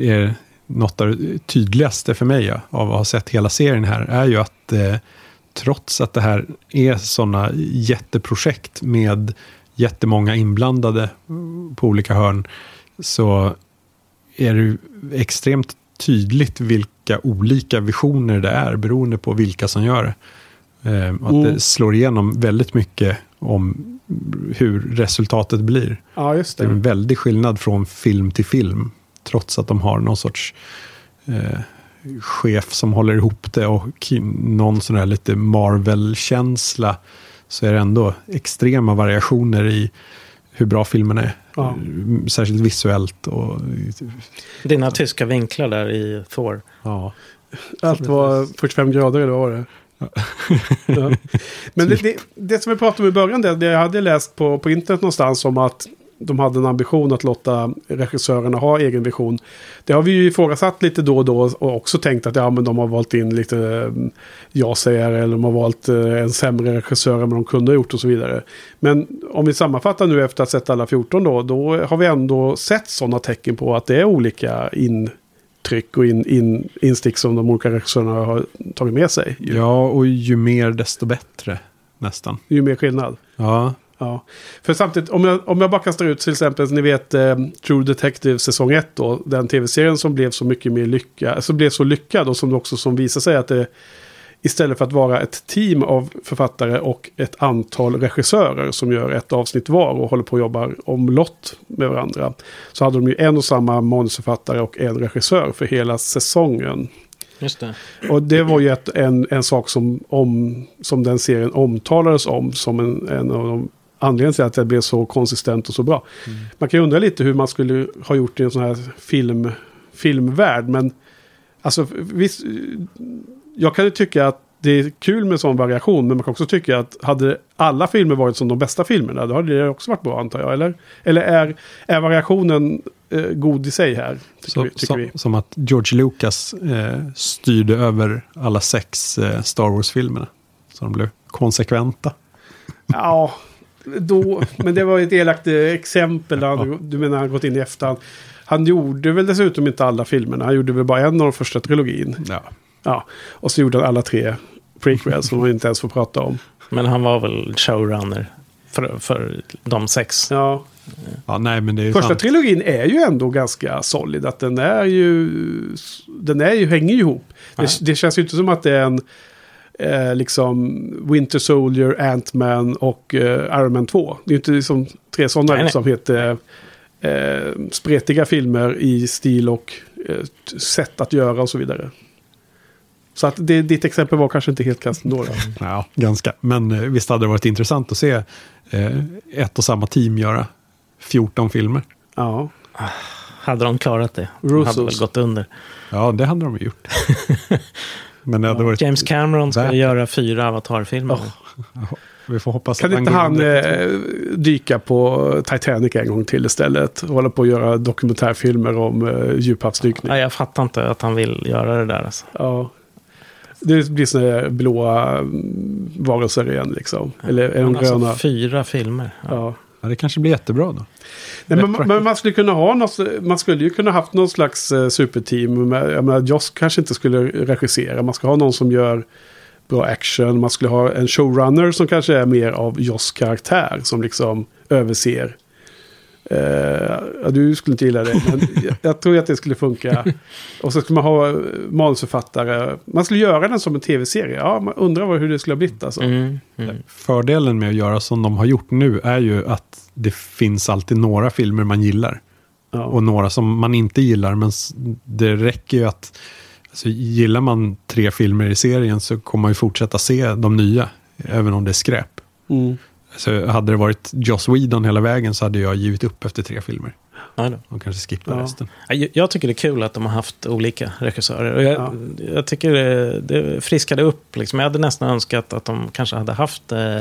är något av det tydligaste för mig av att ha sett hela serien här är ju att eh, trots att det här är sådana jätteprojekt med jättemånga inblandade mm, på olika hörn så är det extremt tydligt vilka olika visioner det är beroende på vilka som gör det. Eh, att Mm. det slår igenom väldigt mycket om hur resultatet blir. Ja, just Det är det. en väldig skillnad från film till film. Trots att de har någon sorts eh, chef som håller ihop det och någon sån här lite Marvel-känsla så är det ändå extrema variationer i hur bra filmen är. Ja. Särskilt visuellt och Dina tyska vinklar där i Thor. ja. Allt var 45 grader eller vad var det? Ja. Men det, det, det som vi pratade om i början, det, det jag hade läst på, på internet någonstans om att de hade en ambition att låta regissörerna ha egen vision. Det har vi ju ifrågasatt lite då och då och också tänkt att ja, men de har valt in lite mm, ja-sägare eller de har valt eh, en sämre regissör än vad de kunde ha gjort och så vidare. Men om vi sammanfattar nu efter att ha sett alla 14 då, då har vi ändå sett sådana tecken på att det är olika intryck och in, in, instick som de olika regissörerna har tagit med sig. Ja, och ju mer desto bättre nästan. ju mer skillnad. Ja, Ja, för samtidigt om jag, om jag bara kastar ut till exempel, ni vet eh, True Detective säsong 1 då, den tv-serien som blev så mycket mer lyckad, som blev så lyckad och som också som visar sig att det istället för att vara ett team av författare och ett antal regissörer som gör ett avsnitt var och håller på att jobba omlott med varandra. Så hade de ju en och samma manusförfattare och en regissör för hela säsongen. Just det. Och det var ju ett, en, en sak som, om, som den serien omtalades om som en, en av de anledningarna till att det blev så konsistent och så bra. Man kan ju undra lite hur man skulle ha gjort i en sån här film, filmvärld. Men alltså visst, jag kan ju tycka att det är kul med sån variation. Men man kan också tycka att hade alla filmer varit som de bästa filmerna. Då hade det också varit bra antar jag. Eller, eller är, är variationen eh, god i sig här? Så, vi, som, som att George Lucas eh, styrde över alla sex eh, Star Wars-filmerna. Så de blev konsekventa. Ja, då, men det var ett elakt eh, exempel. där Han, Du menar han gått in i efterhand. Han gjorde väl dessutom inte alla filmerna. Han gjorde väl bara en av de första trilogin. Ja. Ja, och så gjorde han alla tre prequels som man inte ens får prata om. Men han var väl showrunner för, för de sex. Ja, ja, nej men det är första sant. trilogin är ju ändå ganska solid. Att den är ju, den är ju, hänger ju ihop. Det, det känns ju inte som att det är en eh, liksom Winter Soldier, Ant-Man och eh, Iron Man 2. Det är ju inte liksom tre sådana Nej, nej. liksom heter eh, spretiga filmer i stil och eh, sätt att göra och så vidare. Så att det, ditt exempel var kanske inte helt kast ändå. Då. Ja, ganska. Men eh, visst hade det varit intressant att se eh, ett och samma team göra 14 filmer. Ja, Hade de klarat det? De hade Russos. väl gått under. Ja, det hade de gjort. men det hade varit... James Cameron ska Värt. göra fyra Avatar-filmer. Vi får hoppas kan att inte han eh, dyka på Titanic en gång till istället? Och hålla på att göra dokumentärfilmer om eh, djuphavsdykning. Nej, jag fattar inte att han vill göra det där. Alltså. Ja. Det blir sådana blåa mm, varelser igen liksom. Eller är de Men alltså, gröna? fyra filmer. Ja. Ja. Det kanske blir jättebra då. Nej, men, men man skulle kunna ha något, man skulle ju kunna haft någon slags eh, superteam. Med, jag menar, Joss kanske inte skulle regissera. Man ska ha någon som gör bra action. Man skulle ha en showrunner som kanske är mer av Joss karaktär. Som liksom överser. Ja, du skulle inte gilla det, men jag, jag tror att det skulle funka. Och så skulle man ha manusförfattare. Man skulle göra den som en tv-serie. Ja, man undrar vad- hur det skulle ha blivit alltså. Mm, mm. Fördelen med att göra som de har gjort nu är ju att det finns alltid några filmer man gillar. Ja. Och några som man inte gillar. Men det räcker ju att... Alltså, gillar man tre filmer i serien så kommer man ju fortsätta se de nya. Även om det är skräp. Mm. Så hade det varit Joss Whedon hela vägen så hade jag givit upp efter tre filmer. Och kanske skippa Ja. resten. Ja, Jag jag tycker det är kul att de har haft olika regissörer. Och jag, Ja. jag tycker det, det friskade upp. Liksom. Jag hade nästan önskat att de kanske hade haft eh,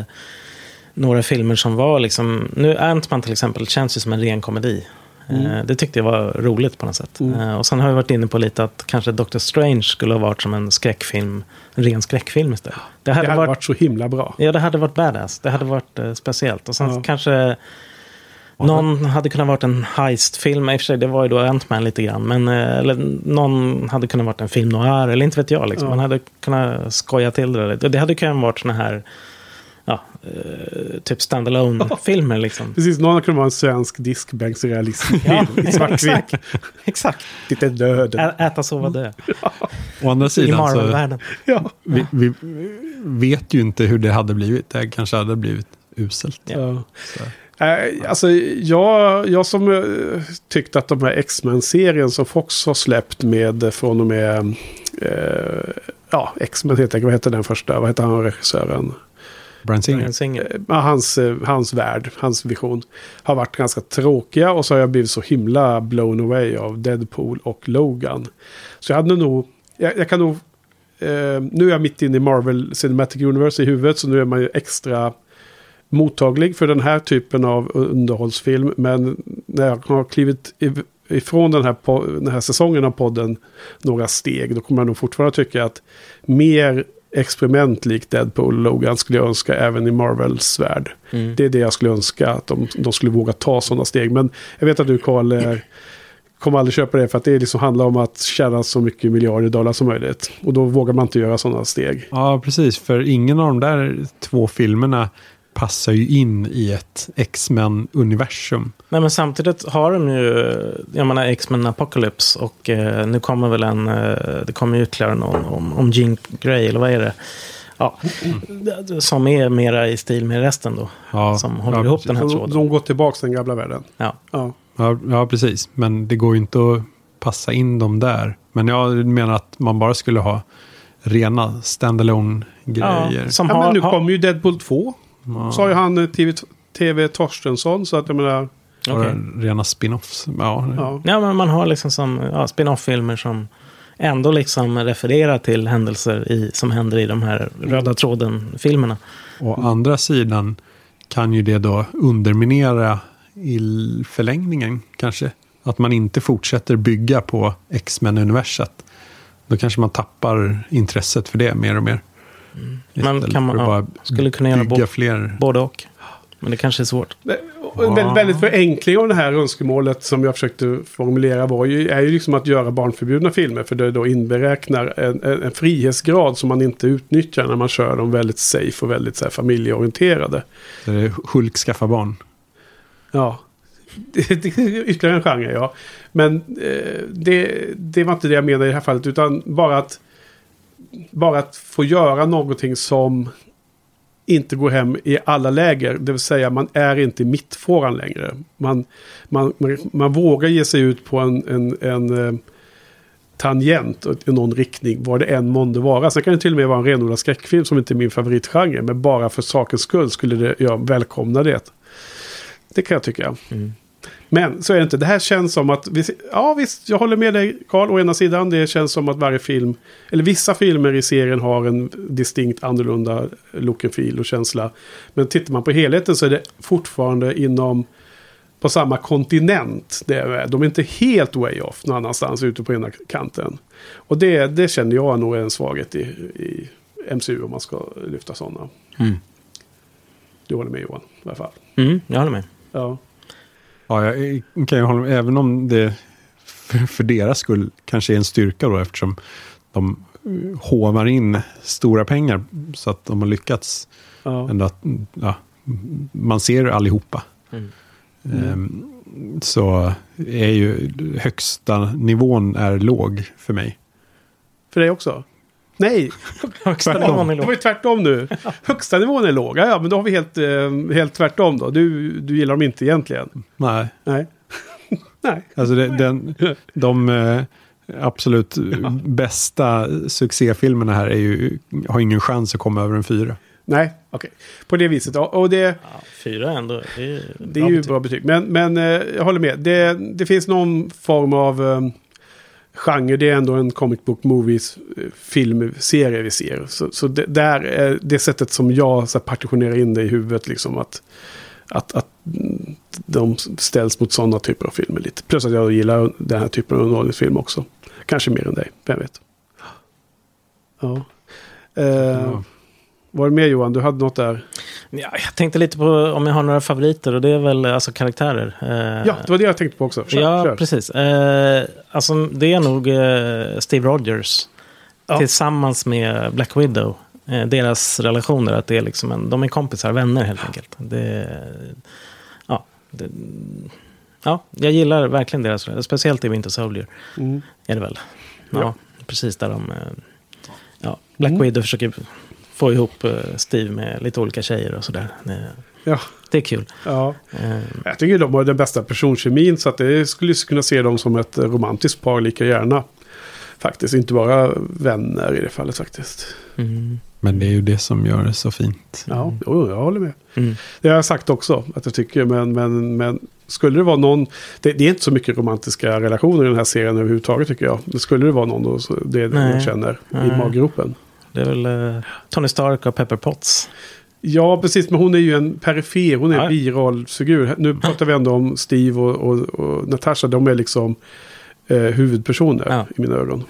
några filmer som var liksom... Nu Ant-Man till exempel känns ju som en ren komedi. Eh, det tyckte jag var roligt på något sätt. Mm. Eh, och sen har jag varit inne på lite att kanske Doctor Strange skulle ha varit som en skräckfilm. En ren skräckfilm istället. Det Det hade, hade varit, varit så himla bra. Ja, det hade varit badass. Det hade varit eh, speciellt. Och sen Ja. kanske någon hade kunnat varit en heistfilm. I och för sig, det var ju då Ant-Man lite grann. Men, eh, eller någon hade kunnat varit en film noir. Eller inte vet jag. Liksom. Ja. Man hade kunnat skoja till det lite. Det hade kunnat varit såna här eh, typ standalone filmer liksom. Precis, någon kunde vara en svensk diskbänksrealism Ja, i svartvitt. exakt. Lite döden. Ä- Äta, sova, dö. Å andra I sidan så... Ja. Vi, vi vet ju inte hur det hade blivit. Det kanske hade blivit uselt. Ja. Ja. Eh, alltså, jag, jag som eh, tyckte att de här X-Men-serien som Fox har släppt med från och med... Eh, ja, X-Men heter. Vad heter den första? Vad heter han regissören? Brian Singer. Bryan Singer. Eh, hans, eh, hans värld, hans vision. Har varit ganska tråkiga och så har jag blivit så himla blown away av Deadpool och Logan. Så jag hade nog... Jag, jag kan nog... Eh, nu är jag mitt inne i Marvel Cinematic Universe i huvudet så nu är man ju extra mottaglig för den här typen av underhållsfilm. Men när jag har klivit ifrån den här, den här säsongen av podden några steg, då kommer jag nog fortfarande tycka att mer experiment likt Deadpool och Logan skulle jag önska även i Marvels värld. Mm. Det är det jag skulle önska, att de, de skulle våga ta sådana steg. Men jag vet att du Carl eh, kommer aldrig köpa det för att det liksom handlar om att tjäna så mycket miljarder dollar som möjligt. Och då vågar man inte göra sådana steg. Ja, precis. För ingen av de där två filmerna passar ju in i ett X-Men-universum. Nej, men samtidigt har de ju, jag menar X-Men Apocalypse och eh, nu kommer väl en, eh, det kommer ju ytterligare någon om, om Jean Grey, eller vad är det? Ja, som är mera i stil med resten då. Ja, som håller ja, ihop den här Så tråden. de går tillbaka till den gamla världen. Ja. Ja. Ja, ja, precis. Men det går ju inte att passa in dem där. Men jag menar att man bara skulle ha rena standalone grejer. Ja, som Ja, har, men nu har, kommer ju Deadpool 2. Sa ju han eh, TV, TV Torstensson. Så att jag menar... Okej. Rena spin-offs. Ja, Ja. Ja, men man har liksom som ja, spin-off-filmer som ändå liksom refererar till händelser i, som händer i de här röda tråden-filmerna. Å andra sidan kan ju det då underminera i förlängningen kanske. Att man inte fortsätter bygga på X-Men-universet. Då kanske man tappar intresset för det mer och mer. Men Istället kan man, ja, bara skulle kunna göra bo, fler. både och. Men det kanske är svårt. En väldigt, väldigt förenkling av det här önskemålet som jag försökte formulera var ju, är ju liksom att göra barnförbjudna filmer. För det då inberäknar en, en, en frihetsgrad som man inte utnyttjar när man kör dem väldigt safe och väldigt så här, familjeorienterade. Så det är Hulk skaffar barn. Ja, det, det är ytterligare en genre ja. Men eh, det, det var inte det jag menade i det här fallet. Utan bara att, bara att få göra någonting som inte går hem i alla läger. Det vill säga man är inte i mittfåran längre. Man, man, man, man vågar ge sig ut på en, en, en eh, tangent i någon riktning. Vad det än månde vara. Sen kan det till och med vara en renodlad skräckfilm som inte är min favoritgenre. Men bara för sakens skull skulle det, jag välkomna det. Det kan jag tycka. Mm. Men så är det inte. Det här känns som att... vi- Ja visst, jag håller med dig Carl. Å ena sidan, det känns som att varje film... Eller vissa filmer i serien har en distinkt annorlunda look and feel och känsla. Men tittar man på helheten så är det fortfarande inom... På samma kontinent. Det är, de är inte helt way off någon annanstans ute på ena kanten. Och det, det känner jag nog är en svaghet i, i MCU om man ska lyfta sådana. Mm. Du håller med Johan i alla fall. Mm, jag håller med. Ja. Ja, jag kan ju hålla med. Även om det för, för deras skull kanske är en styrka då eftersom de eh, hovar in stora pengar så att de har lyckats. Ja. Ändå att, ja, man ser allihopa. Mm. Ehm, så är ju högsta nivån är låg för mig. För dig också? Nej, Högsta Tvärtom. nivån är det låg. var ju tvärtom nu. Högsta nivån är låg. Ja, ja, men då har vi helt, eh, helt tvärtom då. Du, du gillar dem inte egentligen. Nej, Nej. Nej. alltså det, den, de eh, absolut bästa succéfilmerna här är ju, har ingen chans att komma över en fyra. Nej, okej. På det viset. ja. Och det, Ja, fyra ändå. Det är, det är ju bra betyg. Men, men eh, jag håller med. Det, det finns någon form av eh, genre. Det är ändå en comic book movies eh, filmserie vi ser. Så, så det, där är det sättet som jag så här, partitionerar in det i huvudet. Liksom att, att, att de ställs mot sådana typer av filmer lite. Plus att jag gillar den här typen av underhållningsfilm också. Kanske mer än dig, vem vet. Ja. Uh, Ja. Var det mer Johan? Du hade något där? Ja, jag tänkte lite på om jag har några favoriter och det är väl alltså karaktärer. Eh, Ja, det var det jag tänkte på också. Kör, ja, kör. precis. Eh, alltså, det är nog eh, Steve Rogers. Ja. Tillsammans med Black Widow. Eh, deras relationer, att det är liksom en, de är kompisar, vänner helt enkelt. Det, ja, det, ja, jag gillar verkligen deras relation. Speciellt i Winter Soldier. Mm. Är det väl. Ja, Ja. precis där de... eh, Ja, Black Mm. Widow försöker få ihop eh, Steve med lite olika tjejer och sådär. Ja, Det är kul. ja. Eh, Jag tycker de har den bästa personkemin så att det skulle kunna se dem som ett romantiskt par lika gärna. Faktiskt, inte bara vänner i det fallet faktiskt. mm, Men det är ju det som gör det så fint. Ja, jo, jag håller med. mm. Det har jag sagt också att jag tycker, men, men, men skulle det vara någon, det, det är inte så mycket romantiska relationer i den här serien överhuvudtaget tycker jag. Men skulle det vara någon då, så det är det jag känner Nej. i maggropen. Det är väl eh, Tony Stark och Pepper Potts. Ja, precis, men hon är ju en perifer, hon är en Ja. birollsfigur. Nu pratar vi ändå om Steve och, och, och Natasha, de är liksom eh, huvudpersoner Ja. i mina ögon.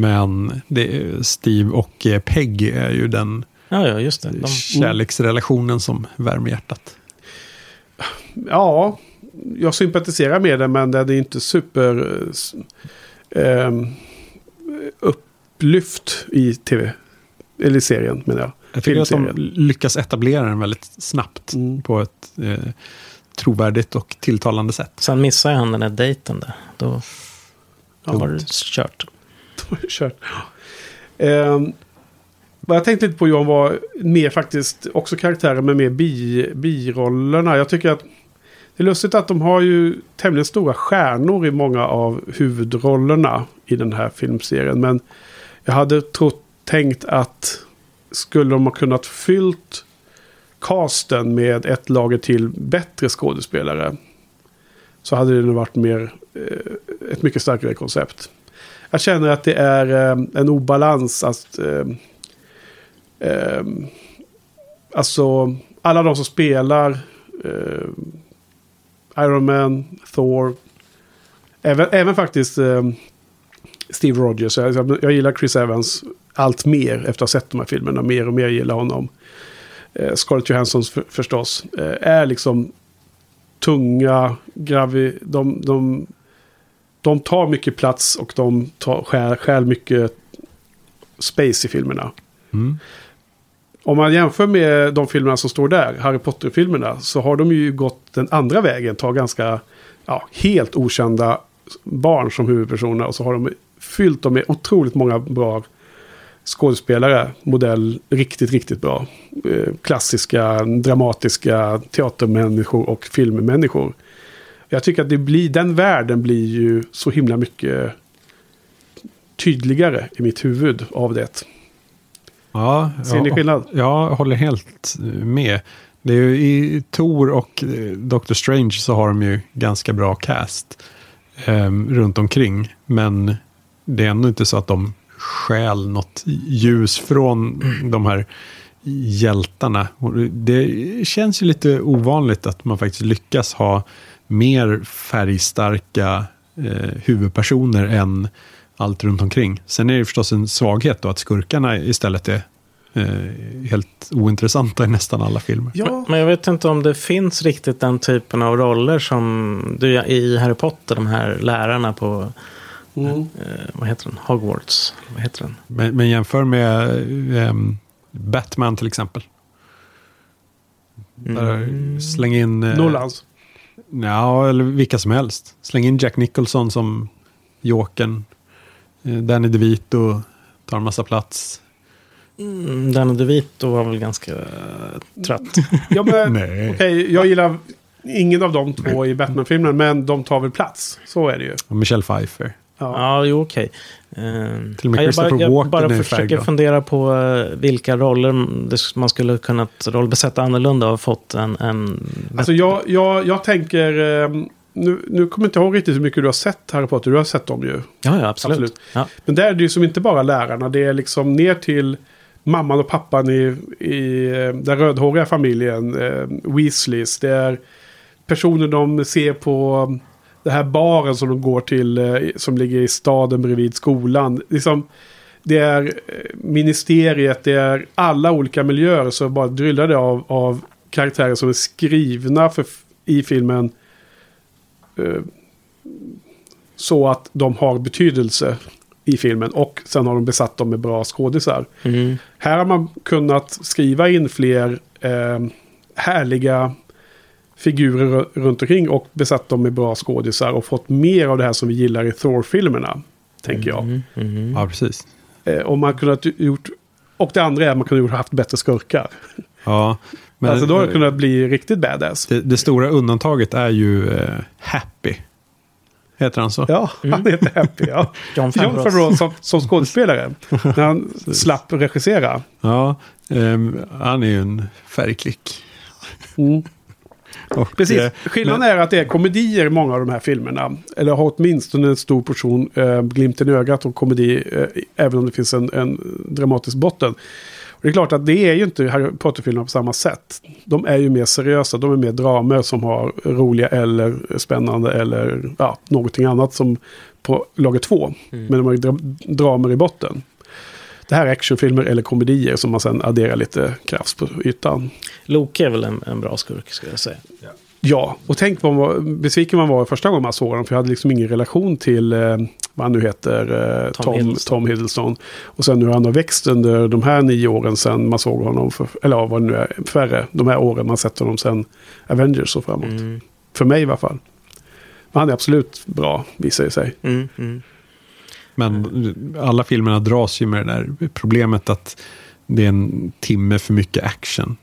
Men det är Steve och eh, Peg är ju den Ja, ja, just det. De, kärleksrelationen som värmer hjärtat. Ja, jag sympatiserar med det men det är inte super eh, ehm, upplyft i tv. Eller serien menar jag. Jag tycker att de lyckas etablera den väldigt snabbt Mm. på ett eh, trovärdigt och tilltalande sätt. sen missar han den där dejten där. Då, då var det kört. Kört. Ehm, vad jag tänkte lite på Johan var mer faktiskt också karaktärer med mer bi, birollerna. Jag tycker att det är lustigt att de har ju tämligen stora stjärnor i många av huvudrollerna i den här filmserien. Men jag hade trott, tänkt att skulle de ha kunnat fyllt casten med ett lager till bättre skådespelare. Så hade det nog varit mer, eh, ett mycket starkare koncept. Jag känner att det är eh, en obalans att... Eh, alltså, alla de som spelar Iron Man, Thor, även, även faktiskt Steve Rogers. Jag, jag gillar Chris Evans allt mer efter att ha sett de här filmerna. Mer och mer gillar honom. Eh, Scarlett Johansson för, förstås. Eh, är liksom tunga, gravi, de, de, de tar mycket plats och de tar, skär, skär mycket space i filmerna. Mm. Om man jämför med de filmerna som står där, Harry Potter-filmerna, så har de ju gått den andra vägen. Tar ganska ja, helt okända barn som huvudpersoner och så har de fyllt dem med otroligt många bra skådespelare. Modell riktigt, riktigt bra. Eh, klassiska, dramatiska teatermänniskor och filmmänniskor. Jag tycker att det blir, den världen blir ju så himla mycket tydligare i mitt huvud av det. Ja, Ser ja, ni skillnad? Jag håller helt med. Det är ju, I Tor och eh, Doctor Strange så har de ju ganska bra cast eh, runt omkring. Men det är ändå inte så att de stjäl något ljus från de här hjältarna. Och Det känns ju lite ovanligt att man faktiskt lyckas ha mer färgstarka eh, huvudpersoner än allt runt omkring. Sen är det förstås en svaghet då att skurkarna istället är eh, helt ointressanta i nästan alla filmer. Ja, Men jag vet inte om det finns riktigt den typen av roller som du, i Harry Potter, de här lärarna på, mm. eh, vad heter den, Hogwarts, vad heter den? Men, men jämför med ehm, Batman till exempel. Där släng in... eh, Nolans. Ja, eller vilka som helst. Släng in Jack Nicholson som Jokern. Eh, Danny DeVito tar en massa plats. Mm, Danny DeVito var väl ganska eh, trött. Ja, men, Nej. okej, jag gillar ingen av de två i Batman-filmen, men de tar väl plats. Så är det ju. Och Michelle Pfeiffer. Ja. Ja, jo okej. Eh, Till och med ja, jag bara, jag Walken bara är försöker färgglad. fundera på eh, vilka roller man skulle kunnat rollbesätta annorlunda och fått en... en Alltså jag, jag, jag tänker... ehm, Nu, nu kommer jag inte ihåg riktigt hur mycket du har sett Harry Potter. Du har sett dem ju. ja, ja, absolut. absolut. Ja. Men där är det ju som inte bara lärarna. Det är liksom ner till mamman och pappan i, i eh, den rödhåriga familjen. Eh, Weasleys. Det är personer de ser på det här baren som de går till. Eh, som ligger i staden bredvid skolan. Liksom, det är eh, ministeriet. Det är alla olika miljöer. Så bara dryllar det av, av karaktärer som är skrivna för, i filmen. Eh, så att de har betydelse i filmen. Och sen har de besatt dem med bra skådisar. Mm. Här har man kunnat skriva in fler eh, härliga figurer ru- runt omkring och besatt dem med bra skådisar och fått mer av det här som vi gillar i Thor-filmerna. Tänker jag. Mm. Mm. Ja, precis. Eh, och man kunnat gjort... Och det andra är att man kunde ha haft bättre skurkar. Ja, Men- alltså då hade det kunnat bli riktigt badass. Det, det stora undantaget är ju eh, Happy. Heter han så? Ja, han heter Happy. Ja. John John Favreau. Som, som skådespelare. när han slapp regissera. Ja, ehm, han är ju en färgklick. Och, Precis. eh, Skillnaden men- är att det är komedier i många av de här filmerna. Eller har åtminstone en stor portion eh, glimten i ögat och komedi. Eh, även om det finns en, en dramatisk botten. Och det är klart att det är ju inte Harry Potter-filmer på samma sätt. De är ju mer seriösa. De är mer dramer som har roliga eller spännande eller ja, någonting annat som på lager två. Men de har ju dra dramer i botten. Det här är actionfilmer eller komedier som man sen adderar lite kraft på ytan. Loke är väl en, en bra skurk, skulle jag säga. Ja, och tänk vad man var, besviken man var första gången man såg honom. För jag hade liksom ingen relation till eh, vad han nu heter, eh, Tom Tom, Hiddleston. Tom Hiddleston. Och sen hur han har växt under de här nio åren sen man såg honom. För, eller ja, vad det nu är, färre. De här åren man sett honom sen Avengers och framåt. Mm. För mig i alla fall. Men han är absolut bra, visar det sig. Mm, mm. Men alla filmerna dras ju med det där problemet att det är en timme för mycket action.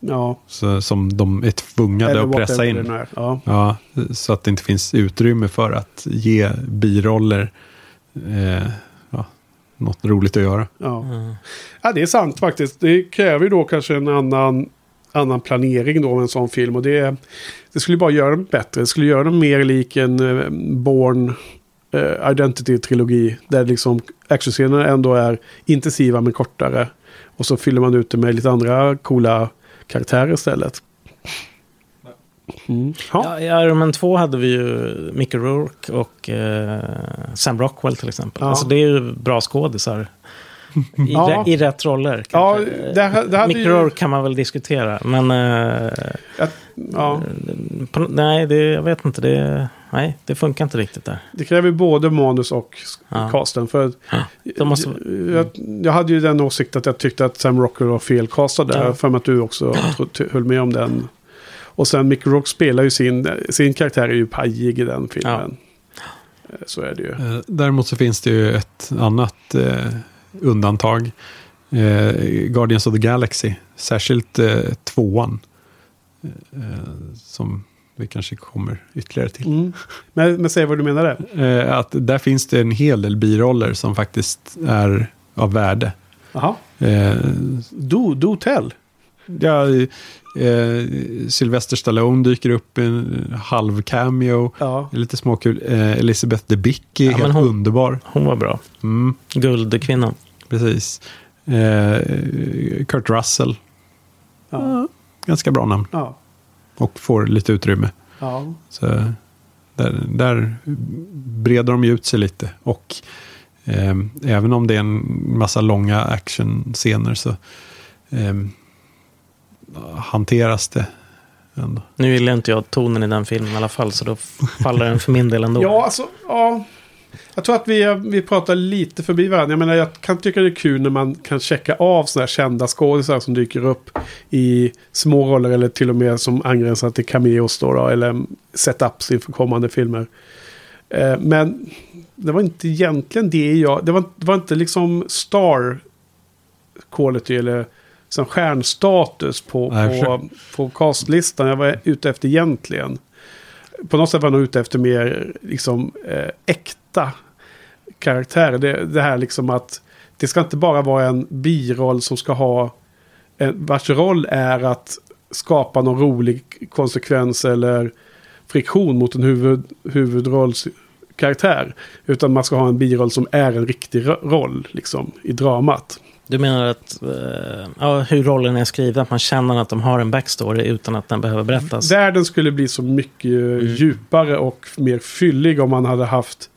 Ja, Så, som de är tvungade eller att pressa in. Ja. Ja, så att det inte finns utrymme för att ge biroller eh, ja, något roligt att göra. Ja. ja, det är sant faktiskt. Det kräver ju då kanske en annan, annan planering då av en sån film. Och det, det skulle bara göra dem bättre. Det skulle göra dem mer lik en eh, Born eh, Identity-trilogi. Där liksom actionscenerna ändå är intensiva men kortare. Och så fyller man ut det med lite andra coola karaktärer istället. Mm. Ja. Ja, I Iron Man 2 hade vi ju Mickey Rourke och eh, Sam Rockwell till exempel. Ja. Alltså det är ju bra skådisar. I, Ja. I rätt roller. Ja, kanske. det, det hade Mickey ju... Kan man väl diskutera. Men eh, Ja, på, nej, det, jag vet inte. Det, nej, det funkar inte riktigt där. det kräver både manus och Ja. casten. För De måste, Jag, jag hade ju den åsikten att jag tyckte att Sam Rockwell var felkastad där. Ja. För att du också höll med om den. Och sen Mick Rock spelar ju sin, sin karaktär är ju pajig i den filmen. Eh, Så är det ju. Eh, Däremot så finns det ju ett annat eh, undantag. Eh, Guardians of the Galaxy, särskilt eh, tvåan. Eh, som vi kanske kommer ytterligare till. Mm. Men, men säg vad du menar där. Eh, att där finns det en hel del biroller som faktiskt är av värde. Jaha. Eh, Do, do tell. ja, eh, Sylvester Stallone dyker upp i en halv cameo. Ja. Lite småkul. Eh, Elizabeth Debicki, Ja, helt hon- underbar. hon var bra. Mm, Guldkvinnan. Precis. Eh, Kurt Russell, Ja. ganska bra namn. Ja. Och får lite utrymme. ja. Så där, där breder de ju ut sig lite. Och eh, även om det är en massa långa actionscener så eh, hanteras det ändå. Nu gillar inte jag tonen i den filmen i alla fall. Så då faller den för min del ändå. Ja, alltså, ja. Jag tror att vi, vi pratar lite förbi varandra. Jag menar, jag kan tycka det är kul när man kan checka av sådana här kända skådisar som dyker upp i små roller eller till och med som angränsar till cameos då, då eller setups inför kommande filmer. Eh, men det var inte egentligen det jag... Det var, det var inte liksom star quality eller som stjärnstatus på, Nej, på, på castlistan jag var ute efter egentligen. På något sätt var jag nog ute efter mer liksom, eh, äkta karaktärer. Det, det här liksom att det ska inte bara vara en biroll som ska ha... En, vars roll är att skapa någon rolig konsekvens eller friktion mot en huvud, huvudrollskaraktär. Utan man ska ha en biroll som är en riktig ro- roll liksom, i dramat. Du menar att eh, ja, hur rollen är skriven, att man känner att de har en backstory utan att den behöver berättas. Världen skulle bli så mycket djupare och mer fyllig om man hade haft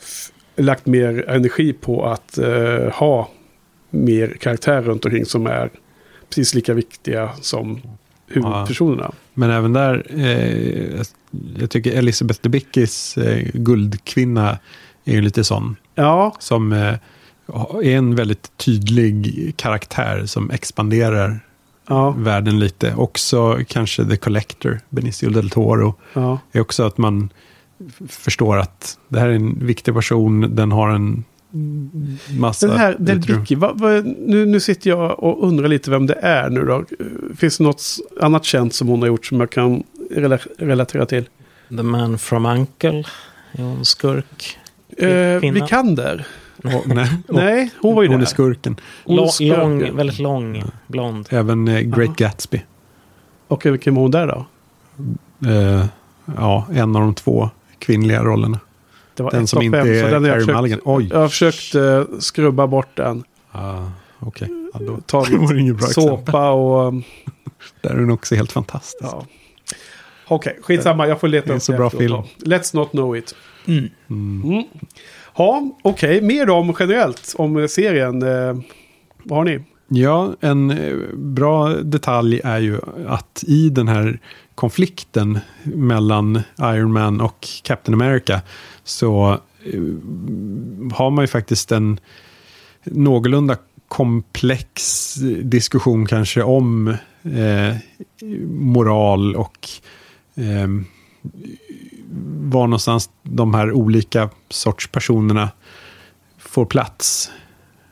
f- lagt mer energi på att eh, ha mer karaktärer runt omkring som är precis lika viktiga som huvudpersonerna. Men även där, eh, jag tycker Elizabeth Debickis eh, guldkvinna är ju lite sån. Ja, Som eh, är en väldigt tydlig karaktär som expanderar ja, världen lite. Också kanske The Collector, Benicio del Toro. ja, är också att man förstår att det här är en viktig person, den har en massa Den här Del vad, nu, nu sitter jag och undrar lite vem det är nu då. Finns det något annat känt som hon har gjort som jag kan rela- relatera till? The Man from Uncle. Är hon skurk? Eh. Vikander? Och, nej, Nej, hon var ju hon där. är skurken. Lång, lång, väldigt lång, blond. Även eh, Great Aha. Gatsby. Och vilken var hon där då? Eh, ja, en av de två kvinnliga rollerna. Det var Den som av inte fem, är den Carey försökt- Mulligan. Oj. Jag har försökt eh, skrubba bort den. Ah, Okej, ja, då Tagit var det inget bra exempel. såpa och... um, Där är den också helt fantastisk. Ja. Okej, skitsamma. Jag får leta Det är upp så bra film. då. Let's not know it. Mm. Ja, okej. Mer om generellt om serien. Eh, vad har ni? Ja, en eh, bra detalj är ju att i den här konflikten mellan Iron Man och Captain America så eh, har man ju faktiskt en någorlunda komplex diskussion kanske om eh, moral och eh, var någonstans de här olika sorts personerna får plats.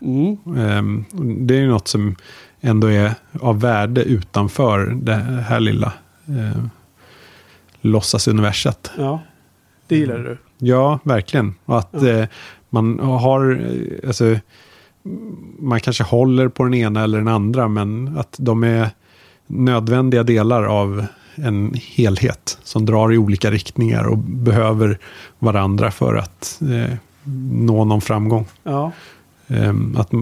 Mm. Ehm, Det är ju något som ändå är av värde utanför det här lilla eh, låtsasuniverset. Ja, det gillar du. Ja, verkligen. Och att Ja. eh, man har, eh, alltså, man kanske håller på den ena eller den andra, men att de är nödvändiga delar av en helhet som drar i olika riktningar och behöver varandra för att eh, nå någon framgång. Ja, Att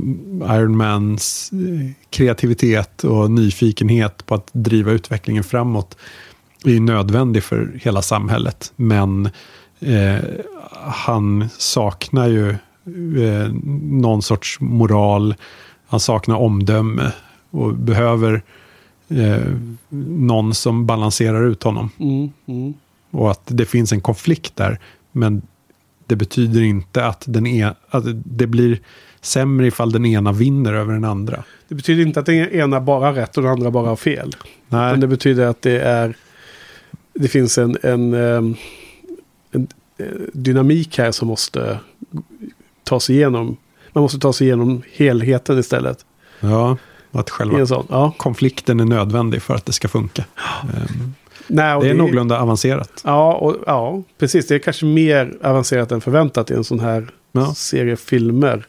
Iron Mans eh, kreativitet och nyfikenhet på att driva utvecklingen framåt är nödvändig för hela samhället. Men eh, han saknar ju eh, någon sorts moral. Han saknar omdöme och behöver eh, någon som balanserar ut honom. mm, mm. Och att det finns en konflikt där. Men det betyder inte att, den är, att det blir sämre ifall den ena vinner över den andra. Det betyder inte att den ena bara har rätt och den andra bara har fel. Nej, Men det betyder att det är... Det finns en, en, ehm, en eh, dynamik här som måste ta sig igenom. Man måste ta sig igenom helheten istället. ja, att själva en sån. Ja. konflikten är nödvändig för att det ska funka. Ehm, Nej, det är någorlunda avancerat. Ja, och, ja, precis. Det är kanske mer avancerat än förväntat i en sån här Ja. serie filmer.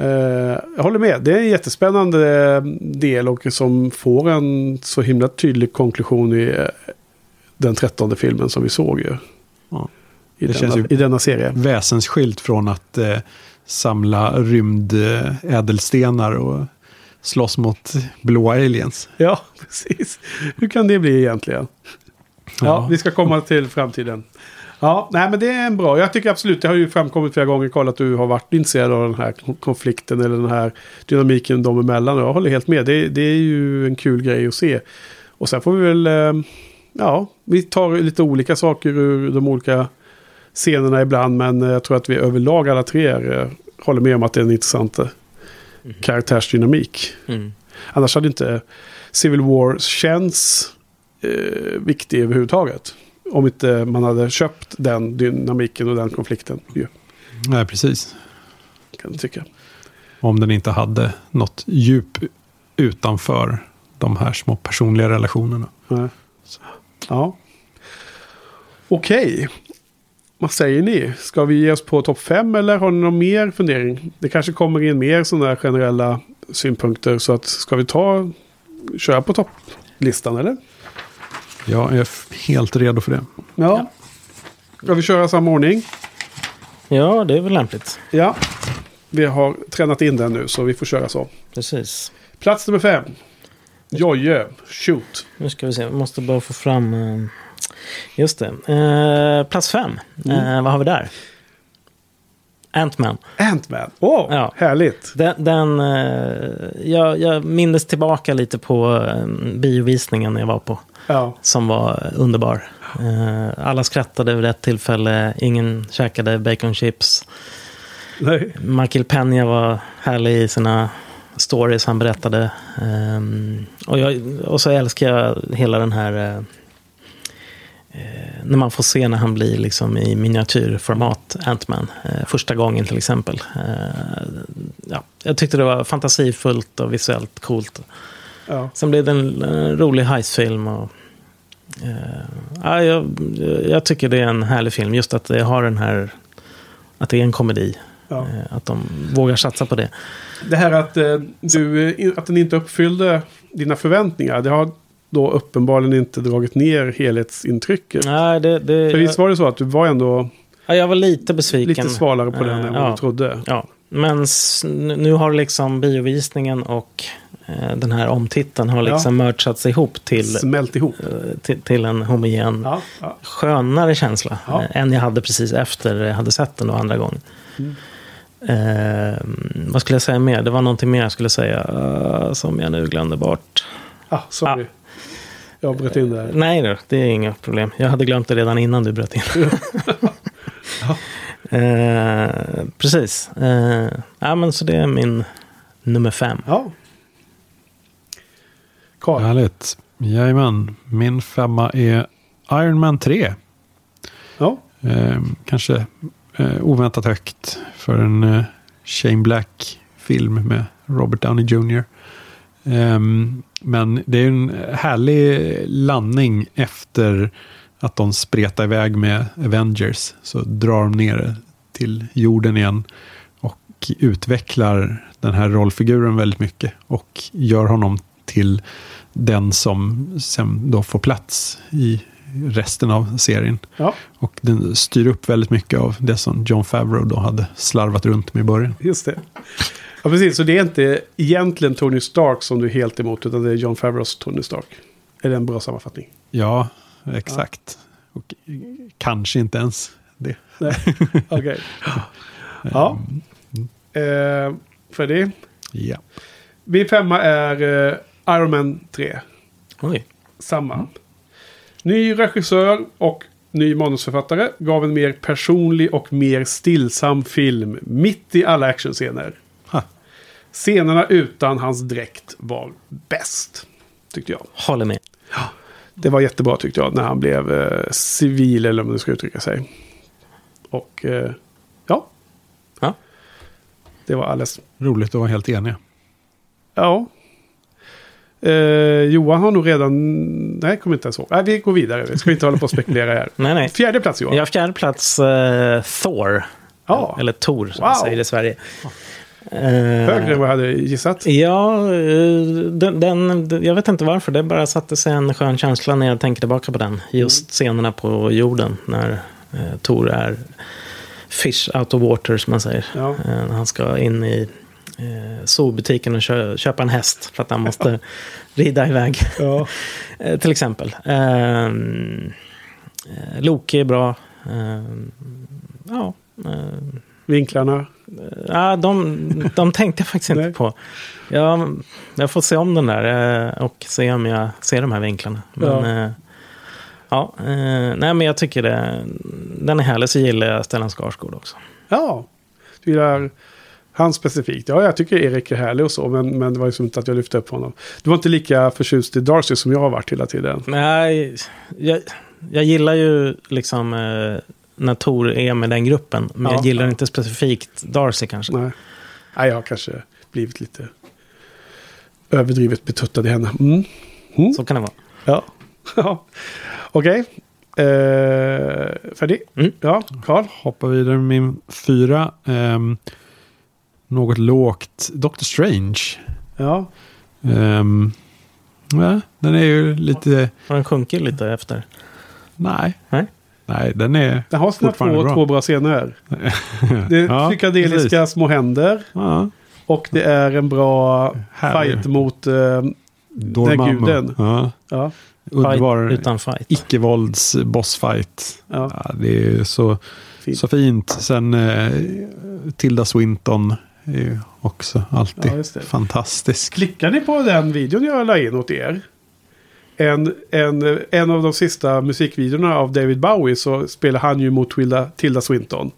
Eh, jag håller med. Det är en jättespännande eh, del och som får en så himla tydlig konklusion i eh, den trettonde filmen som vi såg ju. Ja. I, Det denna, känns I denna serie. Väsensskilt från att eh, samla rymdädelstenar och slåss mot blåa aliens. Ja, precis. Hur kan det bli egentligen? Ja, vi ska komma till framtiden. Ja, nej men det är en bra. Jag tycker absolut, det har ju framkommit flera gånger, Karl, att du har varit intresserad av den här konflikten eller den här dynamiken dem emellan. Jag håller helt med. Det, det är ju en kul grej att se. Och sen får vi väl, eh, ja, vi tar lite olika saker ur de olika scenerna ibland. Men eh, jag tror att vi överlag alla tre eh, håller med om att det är en intressant eh, karaktärsdynamik. Mm. Annars hade inte Civil War känts eh, viktig överhuvudtaget. Om inte man hade köpt den dynamiken och den konflikten. Ju, Nej, precis. kan jag tycka. Om den inte hade något djup utanför de här små personliga relationerna. Nej. Ja. Okej. Vad säger ni? Ska vi ge oss på topp 5 eller har ni någon mer fundering? Det kanske kommer in mer sådana här generella synpunkter. Så att ska vi ta köra på topplistan eller? Jag är helt redo för det. Ja. Ska vi köra samma ordning? Ja, det är väl lämpligt. Ja. Vi har tränat in den nu så vi får köra så. Precis. Plats nummer fem. Jojje, shoot. Nu ska vi se, vi måste bara få fram... eh, Just det. Eh, plats fem. Eh, vad har vi där? Ant-Man. Ant-Man. Åh, Ja. härligt. Den, den, eh, jag, jag minns tillbaka lite på eh, biovisningen jag var på. Ja. Som var underbar. Eh, alla skrattade vid ett tillfälle. Ingen käkade bacon chips. Nej. Michael Peña var härlig i sina stories han berättade. Ehm, och, jag, och så älskar jag hela den här eh, när man får se när han blir liksom i miniatyrformat Ant-Man. Eh, första gången till exempel. Eh, ja, jag tyckte det var fantasifullt och visuellt coolt. Ja. Sen blev det en, en rolig heistfilm. Och, eh, ja, jag, jag tycker det är en härlig film. Just att det har den här... Att det är en komedi. Ja. Eh, att de vågar satsa på det. Det här att, eh, du, eh, att den inte uppfyllde dina förväntningar. Det har då uppenbarligen inte dragit ner helhetsintrycket. Nej, det, det, För visst var det så att du var ändå ja, jag var lite besviken. lite svalare på den Eh, än vad du trodde? Ja, men nu har liksom biovisningen och eh, den här omtiteln har liksom merchats ihop till, Smält ihop. eh, till, till en homogen, Ja, ja. skönare känsla. Ja. eh, än jag hade precis efter jag hade sett den då andra gången. Mm. Eh, vad skulle jag säga mer? Det var någonting mer jag skulle säga eh, som jag nu glömde bort. Ah, sorry. Jag bröt in där. Nej det är inga problem. Jag hade glömt det redan innan du bröt in. eh, precis. Eh, ja, men så det är min nummer fem. Ja. Karl. Härligt. Jajamän. Min femma är Iron Man 3. Ja. Eh, kanske eh, oväntat högt för en eh, Shane Black-film med Robert Downey Jr. Ehm, men det är en härlig landning efter att de spretar iväg med Avengers. Så drar de ner det till jorden igen och utvecklar den här rollfiguren väldigt mycket och gör honom till den som sen då får plats i resten av serien. ja, Och den styr upp väldigt mycket av det som John Favreau då hade slarvat runt med i början. just det. Ja, precis. Så det är inte egentligen Tony Stark som du är helt emot, utan det är John Favreaus Tony Stark. Är det en bra sammanfattning? Ja, exakt. Och eh, kanske inte ens det. Nej. Okej. Ja. Eh, Freddy. Ja. Min femma är eh, Iron Man 3. Oj. Samma. Ny regissör och ny manusförfattare gav en mer personlig och mer stillsam film mitt i alla actionscener. Ha. Scenerna utan hans dräkt var bäst, tyckte jag. Håller med. Det var jättebra tyckte jag när han blev eh, civil eller om det ska uttrycka sig. Och eh, ja, Ja. det var alldeles... Roligt att vara helt eniga. Ja. Eh, Johan har nog redan... Nej, kommer inte ens ihåg. Nej, vi går vidare. Vi ska inte hålla på och spekulera här. Nej, nej. Fjärde plats Johan. Jag har fjärde plats eh, Thor. Ja. Eller Tor som Wow. man säger i Sverige. Eh, Högre än vad jag hade gissat. Ja, eh, den, den, jag vet inte varför. Det bara satte sig en skön känsla när jag tänker tillbaka på den. Just scenerna på jorden när eh, Tor är fish out of water som man säger. Ja. Eh, han ska in i eh, zoobutiken och kö, köpa en häst för att han måste rida iväg. Ja. Eh, till exempel. Ehm, eh, Loki är bra. Ehm, ja. Vinklarna. Ja, de, de tänkte jag faktiskt inte på. Jag, jag får se om den där eh, och se om jag ser de här vinklarna. Men, Ja. ja. ja eh, nej, men jag tycker det, den är härlig. Så gillar jag Stellan Skarsgård också. Ja. Du gillar han specifikt. Ja, jag tycker Erik är härlig och så. Men, men det var ju som inte att jag lyfte upp honom. Du var inte lika förtjust i Darcy som jag har varit hela tiden. Nej, jag, jag gillar ju liksom eh, när Tor är med den gruppen. Men Ja, jag gillar ja. inte specifikt Darcy kanske. Nej. Nej, jag har kanske blivit lite överdrivet betuttad i henne. Mm. Mm. Så kan det vara. Ja. Okej. Eh, färdig? Mm. Ja, Karl? Hoppar vidare med min fyra. Ehm, något lågt. Doctor Strange. Ja. Ja, den är ju lite... Har den sjunkit lite efter? Nej. Nej. Nej, den är Den har sina två, bra. två bra scener. Det är Ja, psykedeliska precis. små händer. Ja, Och det är en bra Härlig. fight mot... Eh, Dormammu. guden. Ja, ja, underbar Fight utan fight. icke-vålds bossfight. ja, Ja, det är så fint. så fint. Sen eh, Tilda Swinton är ju också alltid Ja, fantastisk. Klickar ni på den videon jag la in åt er? En, en, en av de sista musikvideorna av David Bowie så spelar han ju mot Tilda, Tilda Swinton.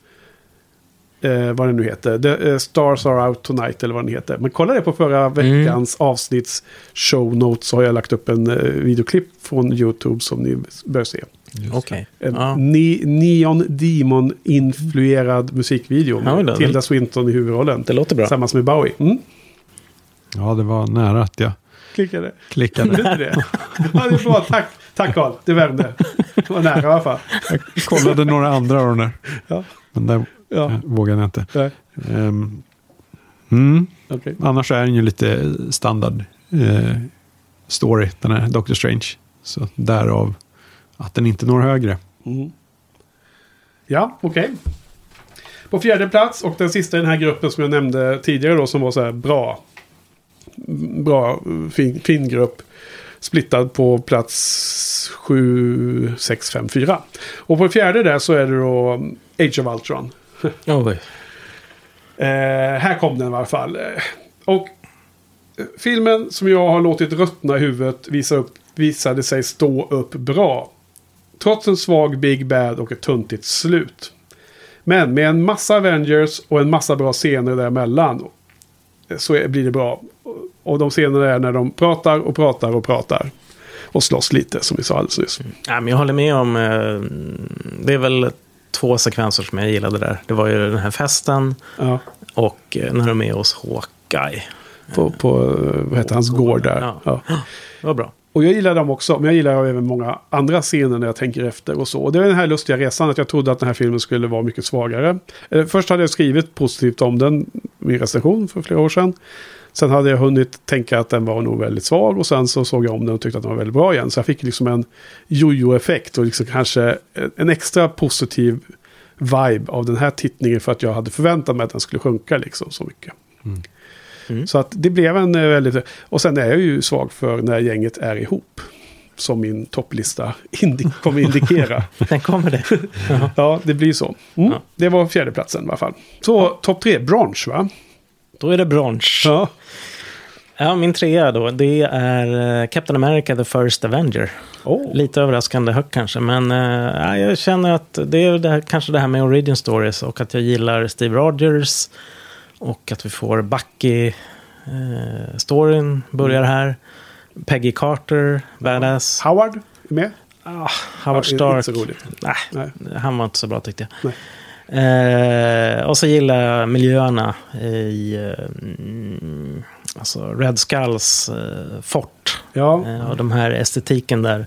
Eh, vad den nu heter. The, eh, Stars Are Out Tonight eller vad den heter. Men kolla det på förra veckans avsnitts show notes så har jag lagt upp en eh, videoklipp från YouTube som ni bör se. Okej. En Ja. ne- Neon Demon-influerad musikvideo Ja, med det- Tilda Swinton i huvudrollen. Det låter bra. Tillsammans med Bowie. Mm. Ja, det var nära att jag Klickade. Klickade. du det? Ja, det är bra. Tack, Tack Carl. Det värmde. Det var nära i alla fall. Jag kollade några andra där. Ja. Men där Ja. vågade jag inte. Nej, Ehm, mm. okej. Annars är den ju lite standard eh, story, den här Doctor Strange. Så därav att den inte når högre. Mm. Ja, okej. På fjärde plats och den sista i den här gruppen som jag nämnde tidigare då som var så här bra. Bra, fin, fin grupp. Splittad på plats 7, 6, 5, 4. Och på fjärde där så är det då Age of Ultron. Oj. Eh, här kom den i alla fall. Och eh, filmen som jag har låtit ruttna i huvudet visa upp, visade sig stå upp bra. Trots en svag Big Bad och ett tuntigt slut. Men med en massa Avengers och en massa bra scener däremellan så blir det bra. Och de scenerna är när de pratar och pratar och pratar. Och slåss lite som vi sa alldeles nyss. Ja, men jag håller med om... Eh, det är väl två sekvenser som jag gillade där. Det var ju den här festen Ja, och eh, när de är hos Hawkeye. på, på eh, vad heter hans gård där. Ja. Ja. Det var bra. Och jag gillar dem också, men jag gillar även många andra scener när jag tänker efter och så. Och det är den här lustiga resan att jag trodde att den här filmen skulle vara mycket svagare. Eh, först hade jag skrivit positivt om den, min recension för flera år sedan. Sen hade jag hunnit tänka att den var nog väldigt svag och sen så såg jag om den och tyckte att den var väldigt bra igen. Så jag fick liksom en jojo-effekt och liksom kanske en extra positiv vibe av den här tittningen för att jag hade förväntat mig att den skulle sjunka liksom så mycket. Mm. Så att det blev en eh, väldigt... Och sen är jag ju svag för när gänget är ihop. Som min topplista indi- kommer indikera. Den kommer det. Ja. ja, det blir så. Mm. Ja. Det var fjärdeplatsen i alla fall. Så topp tre, brunch va? Då är det brunch. Ja. Ja, min trea då, det är eh, Captain America The First Avenger. Oh. Lite överraskande högt kanske, men ja, jag känner att det är det här, kanske det här med origin stories och att jag gillar Steve Rogers och att vi får Bucky-storyn börjar här. Peggy Carter, badass. Howard är med. Ah, Howard Ja, Stark. Inte så roligt. Nej, Nej. han var inte så bra tyckte jag. Eh, och så gillar jag miljöerna i eh, alltså Red Skulls eh, fort. Ja, Eh, och de här estetiken där.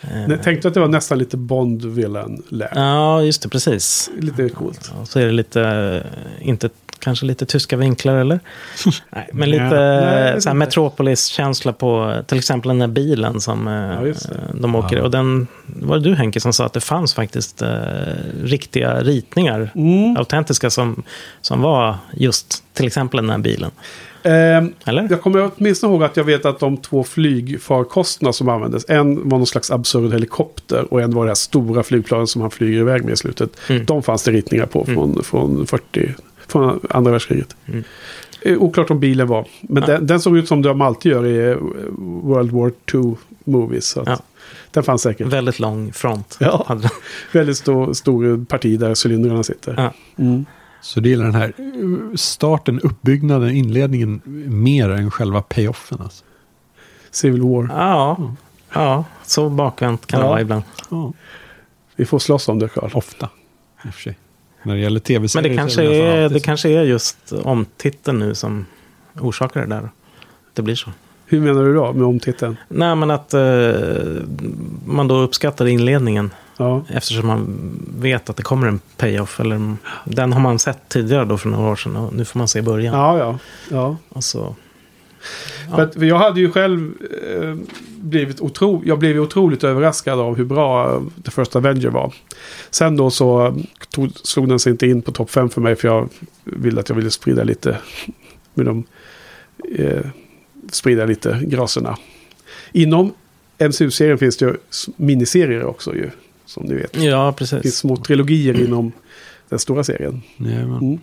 Eh, tänkte att det var nästan lite bond villain lär. Ja, just det, precis. Lite coolt. Och så är det lite, eh, inte, kanske lite tyska vinklar eller? Nej, men lite Nej, eh, inte. Metropolis-känsla på till exempel den där bilen som eh, Ja, de åker Och den, var det du Henke som sa att det fanns faktiskt eh, riktiga ritningar, Mm. autentiska, som, som var just till exempel den här bilen. Eller? jag kommer åtminstone ihåg att jag vet att de två flygfarkosterna som användes. En var någon slags absurd helikopter och en var det här stora flygplanet som han flyger iväg med i slutet. Mm. De fanns det ritningar på från, från 40, från andra världskriget. Mm. Oklart om bilen var. Men Ja. den, den såg ut som de alltid gör i eh, World War II movies. Ja. Den fanns säkert. Väldigt lång front. Ja. Väldigt stor, stor parti där cylindrarna sitter. Ja. Mm. Så det gillar den här starten, uppbyggnaden, inledningen mer än själva payoffen. Alltså. Civil War. Ja, ja, så bakvänt kan det vara ibland. Ja, Vi får slåss om det, Carl. ofta, i och för sig. När det gäller tv-serier Men det kanske, nästan är, det kanske är just omtiteln nu som orsakar det där. Det blir så. Hur menar du då med omtiteln? Nej, men att eh, man då uppskattar inledningen Ja. eftersom man vet att det kommer en payoff. Eller, den har man sett tidigare då för några år sedan och nu får man se början. Ja, ja. ja. Och så, Ja. För att, för jag hade ju själv eh, blivit otro, jag blev otroligt överraskad av hur bra eh, The First Avenger var. Sen då så eh, tog, slog den sig inte in på topp 5 för mig för jag ville att jag ville sprida lite med de eh, sprida lite graserna. Inom MCU-serien finns det ju miniserier också ju, som ni vet. ja, Det finns precis. små trilogier inom den stora serien. Mm.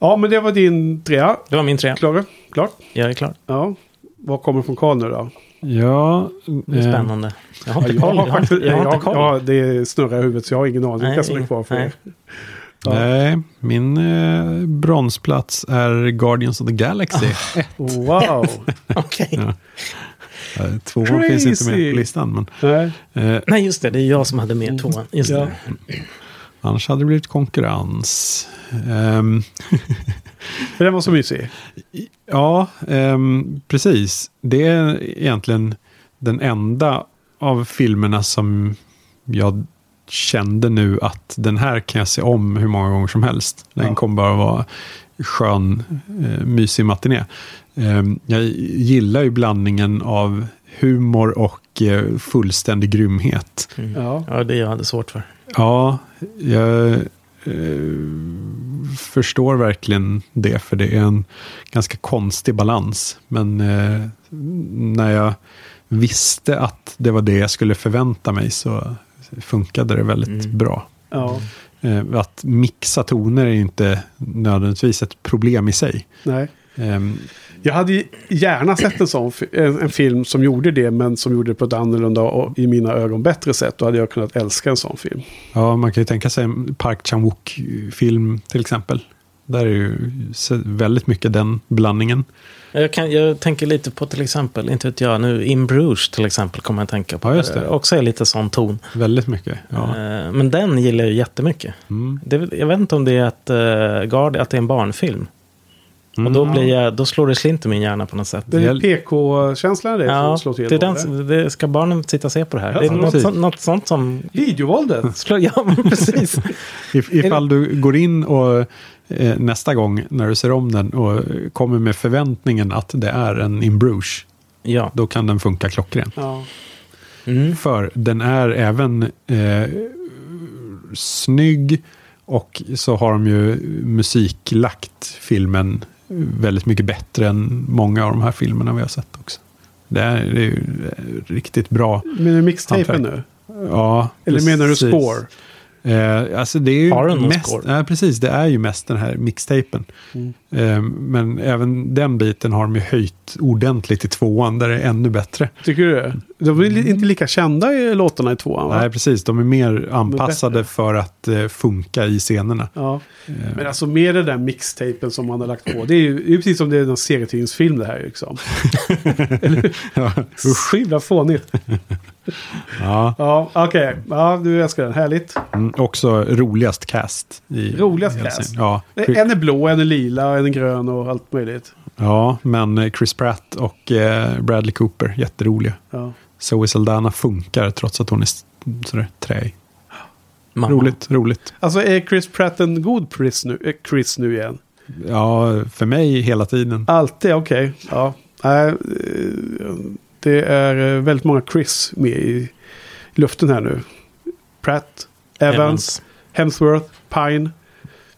Ja, men det var din trea. Det var min tre. Klara? Klart? Jag är klar. Ja. Vad kommer från Karl nu då? ja, Det är eh, spännande. Jag har inte jag koll. har Jag har faktiskt, jag har inte jag, koll. ja, det snurrar i huvudet så jag har ingen aning vilka som är kvar för nej. er. Ja. Nej, min eh, bronsplats är Guardians of the Galaxy. Wow! Okej. Ja. Eh, Tvåan finns inte med Crazy. på listan, men Nej. eh, Nej, just det. Det är jag som hade med tvåan. Just Ja. det. Annars hade det blivit konkurrens. Ehm, För den var så mysig. Ja, ehm, precis. Det är egentligen den enda av filmerna som jag kände nu att den här kan jag se om hur många gånger som helst. Den Ja. kommer bara vara skön, eh, mysig matiné. Ehm, jag gillar ju blandningen av humor och eh, fullständig grymhet. Ja. Ja, det jag hade svårt för. Ja, jag eh, förstår verkligen det, för det är en ganska konstig balans. Men eh, när jag visste att det var det jag skulle förvänta mig så funkade det väldigt Mm. bra. ja. Eh, att mixa toner är inte nödvändigtvis ett problem i sig. Nej. Ehm, Jag hade ju gärna sett en sån en, en film som gjorde det, men som gjorde det på ett annorlunda och i mina ögon bättre sätt. Då hade jag kunnat älska en sån film. ja, man kan ju tänka sig en Park Chan-wook-film till exempel. Där är ju väldigt mycket den blandningen. Jag, kan, jag tänker lite på till exempel, inte vet jag, nu In Bruges till exempel kommer jag att tänka på. Ja, just det. Eh, Också är lite sån ton. Väldigt mycket. Ja. Eh, Men den gillar jag jättemycket. Mm. Det jag vet inte om det är att, Guard, att det är en barnfilm. Och då, blir jag, då slår det slint i min hjärna på något sätt. Det är PK-känslan det Ja, som slår till. det den, det ska barnen sitta och se på det här? Ja, det är något, sånt- något sånt som... Videovåldet. Slår, ja, men precis. If, ifall du går in och eh, nästa gång när du ser om den och kommer med förväntningen att det är en In Bruges, Ja. då kan den funka klockren. Ja. Mm. För den är även eh, snygg och så har de ju musiklagt filmen väldigt mycket bättre än många av de här filmerna vi har sett också. Det är, det är ju riktigt bra. Menar du mixtapen nu? Ja, Eller menar du precis. Eh, alltså det är ju Har den någon mest, score? ja, precis, det är ju mest den här mixtapen. Mm. Eh, men även den biten har de ju höjt ordentligt i tvåan, där det är ännu bättre. Tycker du det? De är li- inte lika kända i låtarna i tvåan va? Nej, precis, de är mer anpassade bättre. för att eh, funka i scenerna. Ja. Men alltså med den där mixtapen som man har lagt på. Det är ju det är precis som det är en serietidningsfilm det här liksom. Ja, Usch, himla fånigt. Ja. Ja, okej. Ja, du älskar den. Härligt. Mm, också roligast cast. I Roligast hela cast? Ja, En är blå, en är lila, en är grön och allt möjligt. ja, men eh, Chris Pratt och eh, Bradley Cooper, jätteroliga. Ja. Zoe Saldana funkar trots att hon är sådär träig. Mamma. Roligt, roligt. Alltså är Chris Pratt en god Chris nu, eh, Chris nu igen? Ja, för mig hela tiden. Alltid, okej. Ja. Nej, eh, det är eh, väldigt många Chris med i luften här nu. Pratt, Evans, Evans. Hemsworth, Pine.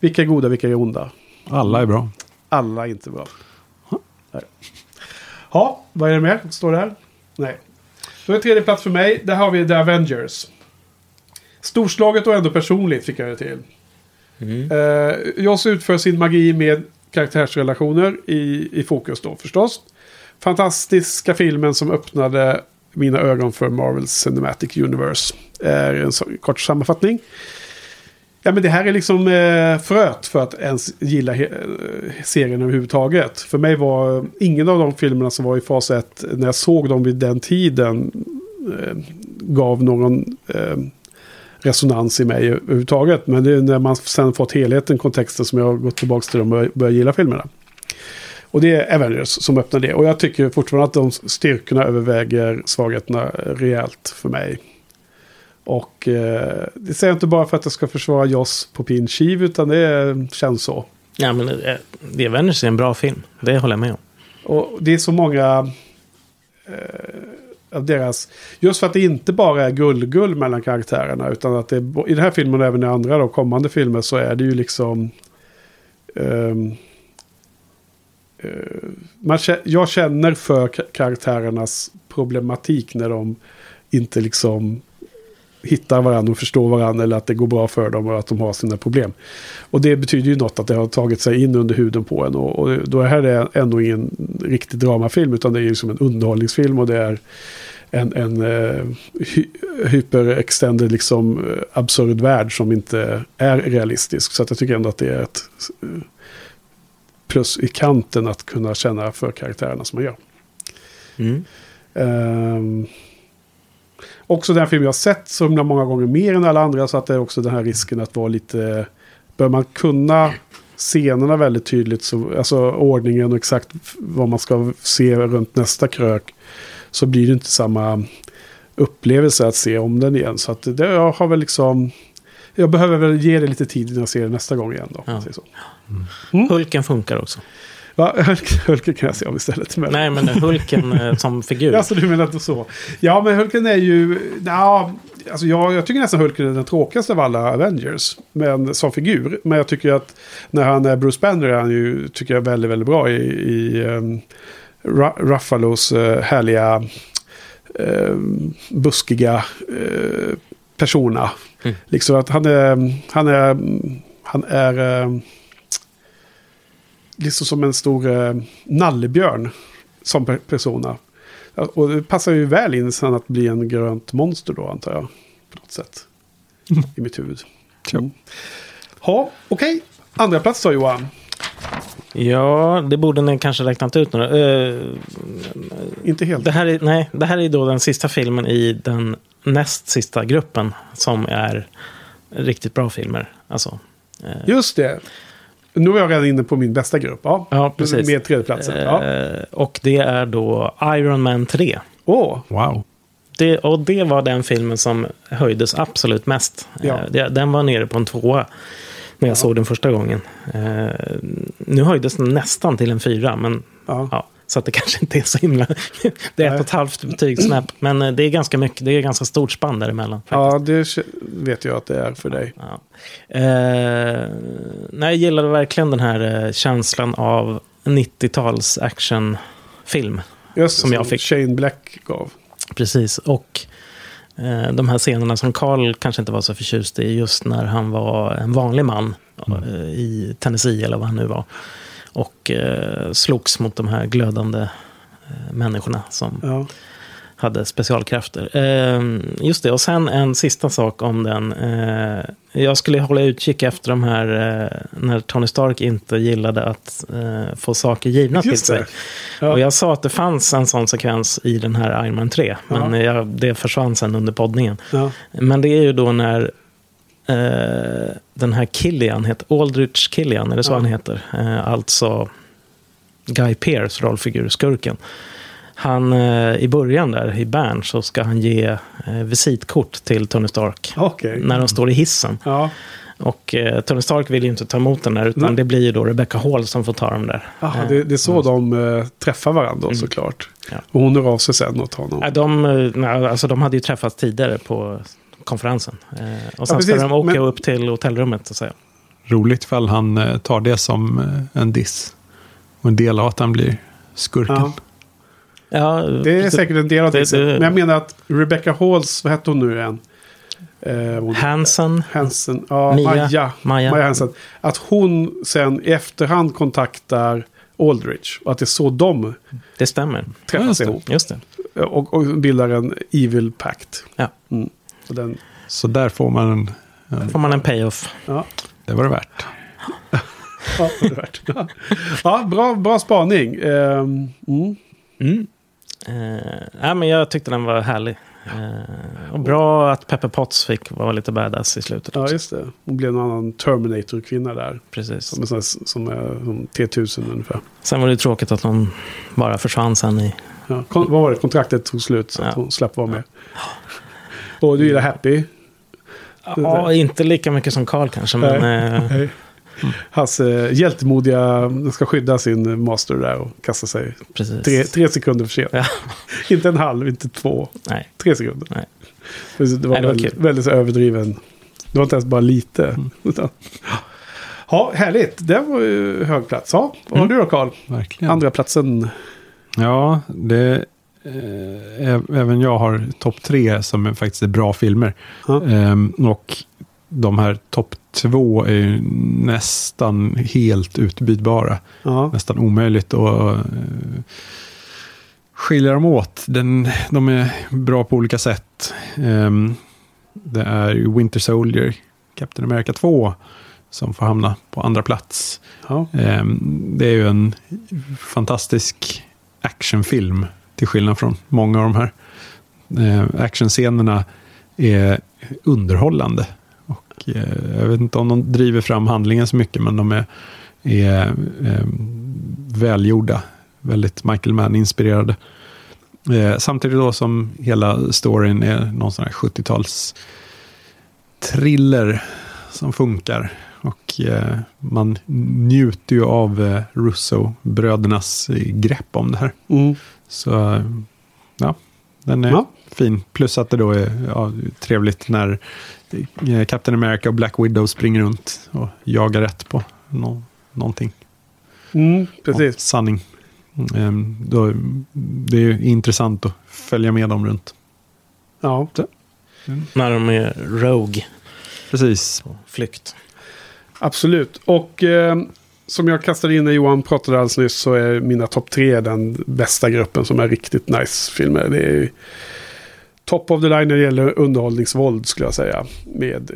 Vilka är goda, vilka är onda? Alla är bra. Alla är inte bra. Ja, vad är det mer? Står det här? Nej. Då är tredje plats för mig. Där har vi The Avengers. Storslaget och ändå personligt fick jag det till. Eh, Joss utför sin magi med karaktärsrelationer i, i fokus då förstås. Fantastiska filmen som öppnade mina ögon för Marvels Cinematic Universe. Är en så, kort sammanfattning. Ja men det här är liksom eh, fröet för att ens gilla eh, serien överhuvudtaget. För mig var eh, ingen av de filmerna som var i fas 1 när jag såg dem vid den tiden eh, gav någon eh, resonans i mig överhuvudtaget. Men det är när man sen fått helheten, kontexten som jag har gått tillbaka till dem och börjat gilla filmerna. Och det är Avengers som öppnar det. Och jag tycker fortfarande att de styrkorna överväger svagheterna rejält för mig. Och eh, det säger jag inte bara för att jag ska försvara Joss på pin kiv utan det känns så. Ja, men eh, The Avengers är en bra film. Det håller jag med om. Och det är så många eh, av deras... Just för att det inte bara är gull-gull mellan karaktärerna. Utan att det är, i den här filmen och även i andra då, kommande filmer så är det ju liksom... eh, Eh, man, jag känner för karaktärernas problematik när de inte liksom hittar varandra och förstår varandra eller att det går bra för dem och att de har sina problem. Och det betyder ju något att det har tagit sig in under huden på en. Och, och då är det ändå ingen riktig dramafilm utan det är ju som en underhållningsfilm och det är en, en uh, hy hyperextended liksom eh, absurd värld som inte är realistisk. Så att jag tycker ändå att det är ett plus i kanten att kunna känna för karaktärerna som man gör. Mm. Ehm, också den film jag har sett så himla många gånger mer än alla andra. Så att det är också den här risken att vara lite... Bör man kunna scenerna väldigt tydligt, så, alltså ordningen och exakt vad man ska se runt nästa krök. Så blir det inte samma upplevelse att se om den igen. Så att det, jag har väl liksom... Jag behöver väl ge det lite tid innan jag ser det nästa gång igen då. Ja. Så. Hulken funkar också. Va? Hulken kan jag se om istället. Men... Nej, men Hulken eh, som figur. Alltså du menar inte så? Ja, men Hulken är ju... Ja, alltså jag, jag tycker nästan Hulken är den tråkigaste av alla Avengers. Men som figur. Men jag tycker att när han är Bruce Banner är han ju, tycker jag, väldigt, väldigt bra i, i um, Ru- Ruffalos uh, härliga um, buskiga uh, persona. Mm. Liksom att han är... Han är, han är um, liksom som en stor uh, nallebjörn som per- persona. Och det passar ju väl in sen att bli en grönt monster då antar jag. På något sätt. I mitt huvud. Mm. Ja, okej. Andra plats då Johan. Ja, det borde ni kanske räknat ut nu. Eh, Inte helt. det, här är, nej, det här är då den sista filmen i den näst sista gruppen som är riktigt bra filmer. Alltså, eh, Just det. Nu är jag redan inne på min bästa grupp. Ja, Ja, precis. Med tredjeplatsen. Ja. eh, och det är då Iron Man 3. Åh, Wow. Det, och det var den filmen som höjdes absolut mest. Ja. Eh, det- Den var nere på en tvåa när jag såg den första gången. Eh, nu höjdes den nästan till en fyra, men Ja. Ja, så att det kanske inte är så himla... det är ett Nej. och ett halvt betygssnäpp, men eh, det är ganska mycket. Det är ganska stort spann däremellan. ja, Faktiskt. det k- vet jag att det är för dig. Ja. Eh, nej, jag gillade verkligen den här eh, känslan av 90-tals actionfilm. Just det, Som jag fick. Shane Black gav. Precis, och eh, de här scenerna som Carl kanske inte var så förtjust i, just när han var en vanlig man eh, i Tennessee eller vad han nu var. Och eh, slogs mot de här glödande eh, människorna som Ja. hade specialkrafter. Eh, just det, och sen en sista sak om den. Eh, jag skulle hålla utkik efter de här, eh, när Tony Stark inte gillade att få saker givna till Just sig. det. Ja. Och jag sa att det fanns en sån sekvens i den här Iron Man 3, men Ja. jag, det försvann sen under poddningen. Men det är ju då när den här Killian, heter, Aldrich Killian, är det så Ja. han heter? Eh, alltså Guy Pearce rollfigur, skurken. Han, eh, i början där, i Bern, så ska han ge eh, visitkort till Tony Stark. Okej. När de står i hissen. Ja. Och eh, Tony Stark vill ju inte ta emot den där, utan Nej. det blir ju då Rebecca Hall som får ta dem där. Aha, Eh, det, det är så de eh, träffar varandra då, såklart. Ja. Och hon hör av sig sen åt honom. Nej, de, eh, alltså, de hade ju träffats tidigare på konferensen. Eh, och sen precis, ska de åka men- upp till hotellrummet. Så att säga. Roligt ifall han eh, tar det som eh, en diss. Och en del av att han blir skurken. Ja. Ja, Det är säkert en del av det. Det- det- Men jag menar att Rebecca Halls, vad hette hon nu igen? Eh, hon, Hansen, Hansen, ja, Mia. Maja, Maja. Maja Hansen. Att hon sen i efterhand kontaktar Aldrich. Och att det är så de det stämmer. Ja, träffas just det. ihop. Just det. Och, och bildar en evil pact. Ja. Mm. Och den, Så där får man en... en får man en payoff. ja, det var det värt. ja, det är värt. Ja. ja, bra, bra spaning. Ehm, mm. Mm. Eh, nej, men jag tyckte den var härlig. Eh, och bra att Pepper Potts fick vara lite badass i slutet. Ja, också. just det. Hon blev någon annan Terminator-kvinna där. Precis. Som, som är som T-1000 ungefär. Sen var det tråkigt att hon bara försvann sen i... Ja, kon- vad var det? Kontraktet tog slut så att Ja. hon slapp vara med. Och du gillar Happy? Ja, inte lika mycket som Carl kanske, men... eh, Nej. Hans eh, hjältemodiga ska skydda sin master där och kasta sig precis. tre, tre sekunder för sent. Ja. inte en halv, inte två. Nej. Tre sekunder. Nej. Det var, Nej, det var väldigt, väldigt överdriven. Det var inte ens bara lite. Utan, ja, härligt. Det var ju hög plats. Ja, vad har Mm. du då Karl? Verkligen. Andra platsen. Ja, det, eh, även jag har topp tre som är faktiskt är bra filmer. Ehm, och de här topp två är nästan helt utbytbara. Ja, Nästan omöjligt att eh, skilja dem åt. Den, de är bra på olika sätt. Ehm, det är Winter Soldier, Captain America 2, som får hamna på andra plats. ja. Ehm, Det är ju en fantastisk actionfilm till skillnad från många av de här. Eh, actionscenerna är underhållande. Och, eh, jag vet inte om de driver fram handlingen så mycket, men de är, är eh, välgjorda. Väldigt Michael Mann-inspirerade. Eh, samtidigt då som hela storyn är någon sån här 70-tals thriller som funkar. Och eh, man njuter ju av eh, Russo-brödernas eh, grepp om det här. Mm. Så ja, den är Ja. fin. Plus att det då är ja, trevligt när eh, Captain America och Black Widow springer runt och jagar rätt på nå- någonting. Mm, precis. Och sanning. Mm, då, det är ju intressant att följa med dem runt. Ja. När de är Rogue, Precis. på flykt. Absolut. Och eh, som jag kastade in när Johan pratade alldeles nyss så är mina topp tre den bästa gruppen som är riktigt nice filmer. Det är top of the line när det gäller underhållningsvåld skulle jag säga. Med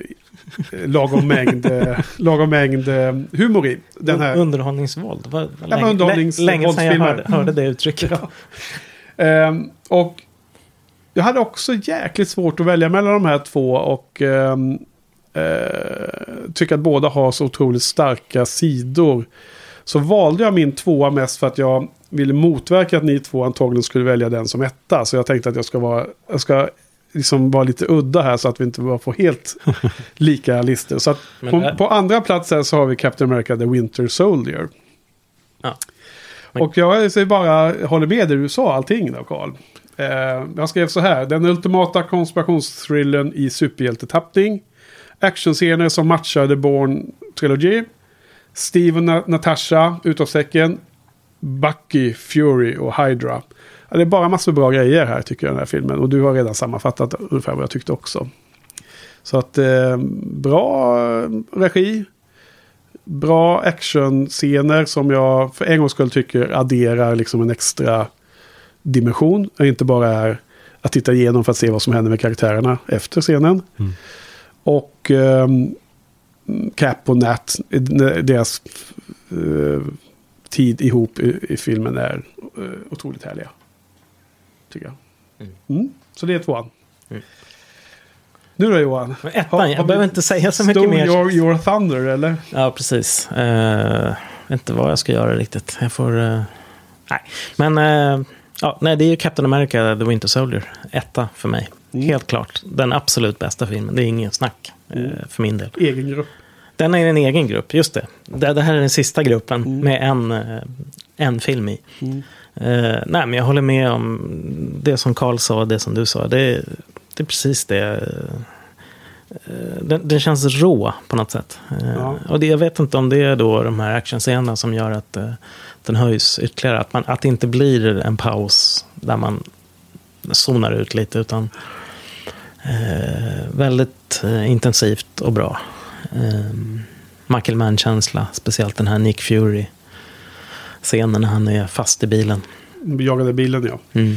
lagom mängd, eh, lagom mängd eh, humor i. Den här, Underhållningsvåld. Vad men länge, underhållnings- lä- länge sedan jag hörde, hörde det uttrycket. Ehm, och jag hade också jäkligt svårt att välja mellan de här två och ehm, eh, tycker att båda har så otroligt starka sidor. Så valde jag min tvåa mest för att jag ville motverka att ni två antagligen skulle välja den som etta. Så jag tänkte att jag ska vara, jag ska liksom vara lite udda här så att vi inte bara får helt lika listor. Så på, på andra plats här så har vi Captain America The Winter Soldier. Ja. Och jag säger bara, håller med det du sa, allting då Carl. Eh, jag skrev så här, den ultimata konspirationsthrillern i superhjältetappning. Actionscener som matchar The Born Trilogy. Steve och Na- Natasha, utropstecken. Bucky, Fury och Hydra. Ja, det är bara massor bra grejer här tycker jag den här filmen. Och du har redan sammanfattat ungefär vad jag tyckte också. Så att eh, bra eh, regi. Bra actionscener som jag för en gångs skull tycker adderar liksom en extra dimension. Och inte bara är att titta igenom för att se vad som händer med karaktärerna efter scenen. Mm. Och ehm, Cap och Nat, eh, deras eh, tid ihop i, i filmen är eh, otroligt härliga. Tycker jag. Mm. Så det är tvåan. Mm. Nu då Johan? Men ettan, Har- jag behöver inte säga så mycket mer. Your, your Thunder eller? Ja, precis. Uh, inte vad jag ska göra riktigt. Jag får... eh, nej, men eh, ja, nej, det är ju Captain America, The Winter Soldier. Etta för mig. Mm. Helt klart. Den absolut bästa filmen. Det är ingen snack eh, för min del. Egen grupp. Den är en egen grupp, just det. Det, det här är den sista gruppen Mm. med en, eh, en film i. Mm. Eh, nej, men jag håller med om det som Carl sa och det som du sa. Det, det är precis det. Den, den känns rå på något sätt. Ja. Och det, jag vet inte om det är då de här actionscenerna som gör att den höjs ytterligare. Att, man, att det inte blir en paus där man zonar ut lite. Utan eh, väldigt eh, intensivt och bra. Eh, Mann-känsla, speciellt den här Nick Fury-scenen när han är fast i bilen. Jagade bilen ja. Mm.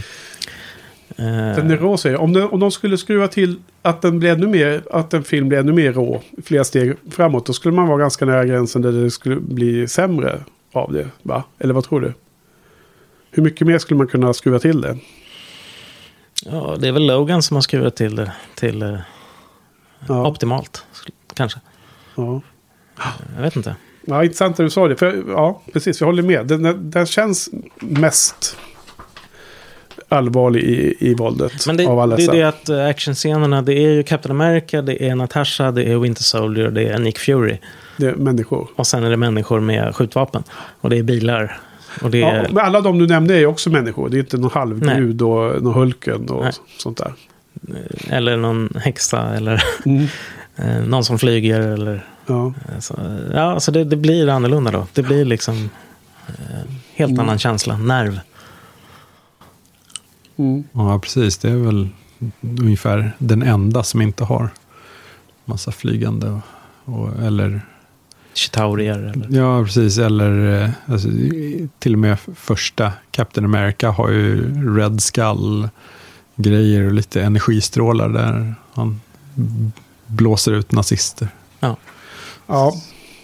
Eh, Den är rå säger jag. om, de, om de skulle skruva till att den blir ännu mer, att en film blir ännu mer rå, flera steg framåt, då skulle man vara ganska nära gränsen där det skulle bli sämre av det. Va? Eller vad tror du? Hur mycket mer skulle man kunna skruva till det? ja, det är väl Logan som har skruvat till det till eh, Ja, optimalt, kanske. ja. Jag vet inte. ja intressant att du sa det. För, ja, precis, jag håller med. Den, den, känns mest allvarlig i, i våldet Men det, av alla det är det att eh, actionscenerna, det är ju Captain America, det är Natasha, det är Winter Soldier, det är Nick Fury. Det är människor. Och sen är det människor med skjutvapen. Och det är bilar. Och det är... Ja, men alla de du nämnde är också människor. Det är inte någon halvgud och någon Hulken och Nej. sånt där. Eller någon häxa eller Mm. eh, någon som flyger. Eller, Ja. eh, så, ja, alltså det, det blir annorlunda då. Det blir liksom eh, helt Mm. annan känsla, nerv. Mm. Ja, precis. Det är väl ungefär den enda som inte har massa flygande. Och, och, eller, Chitaurier eller... ja, precis. Eller eh, alltså, till och med första Captain America har ju Red Skull-grejer och lite energistrålar där han blåser ut nazister. ja.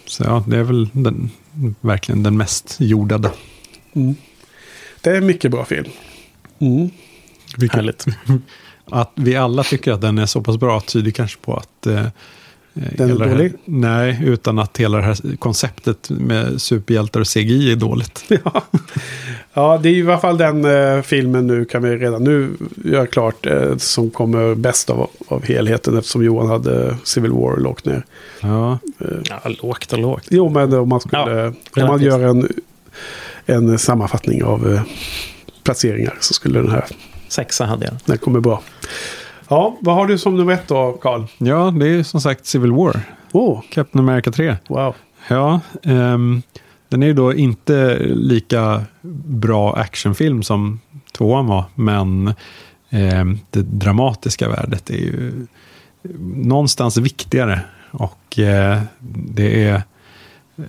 Så ja, det är väl den, verkligen den mest jordade. Mm. Det är en mycket bra film. Vilket, Härligt. att vi alla tycker att den är så pass bra tyder kanske på att... Eh, Den är det här- dålig? Nej, utan att hela det här konceptet med superhjältar och CGI är dåligt. Ja. ja, det är ju i alla fall den eh, filmen nu kan vi redan nu göra klart eh, som kommer bäst av, av helheten eftersom Johan hade Civil War lågt ner. Ja, Ja, lågt och lågt. Jo, men om man skulle, Ja, om man gör en, en sammanfattning av eh, placeringar så skulle den här, Sexa hade jag. den kommer bra. Ja, vad har du som nummer ett då, Carl? ja det är som sagt Civil War. Åh, Captain America 3. wow. Ja, ehm, den är ju då inte lika bra actionfilm som tvåan var, men ehm, det dramatiska värdet är ju någonstans viktigare. Och eh, det är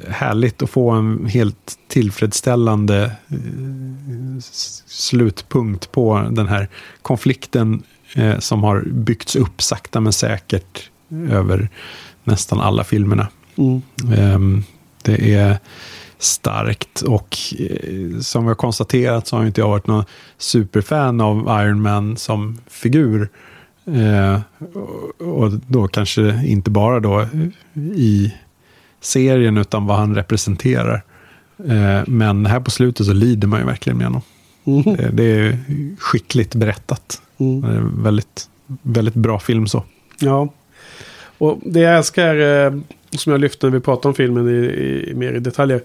härligt att få en helt tillfredsställande eh, slutpunkt på den här konflikten eh, som har byggts upp sakta men säkert över nästan alla filmerna. Mm. Ehm, det är starkt och eh, som vi har konstaterat så har inte jag varit någon superfan av Iron Man som figur. Eh, och- och då kanske inte bara då i serien utan vad han representerar. Eh, men här på slutet så lider man ju verkligen med honom. Mm. Det, det är skickligt berättat. Mm. En väldigt, väldigt bra film så. Ja. Och det jag älskar, eh, som jag lyfte när vi pratade om filmen i, i, mer i detaljer,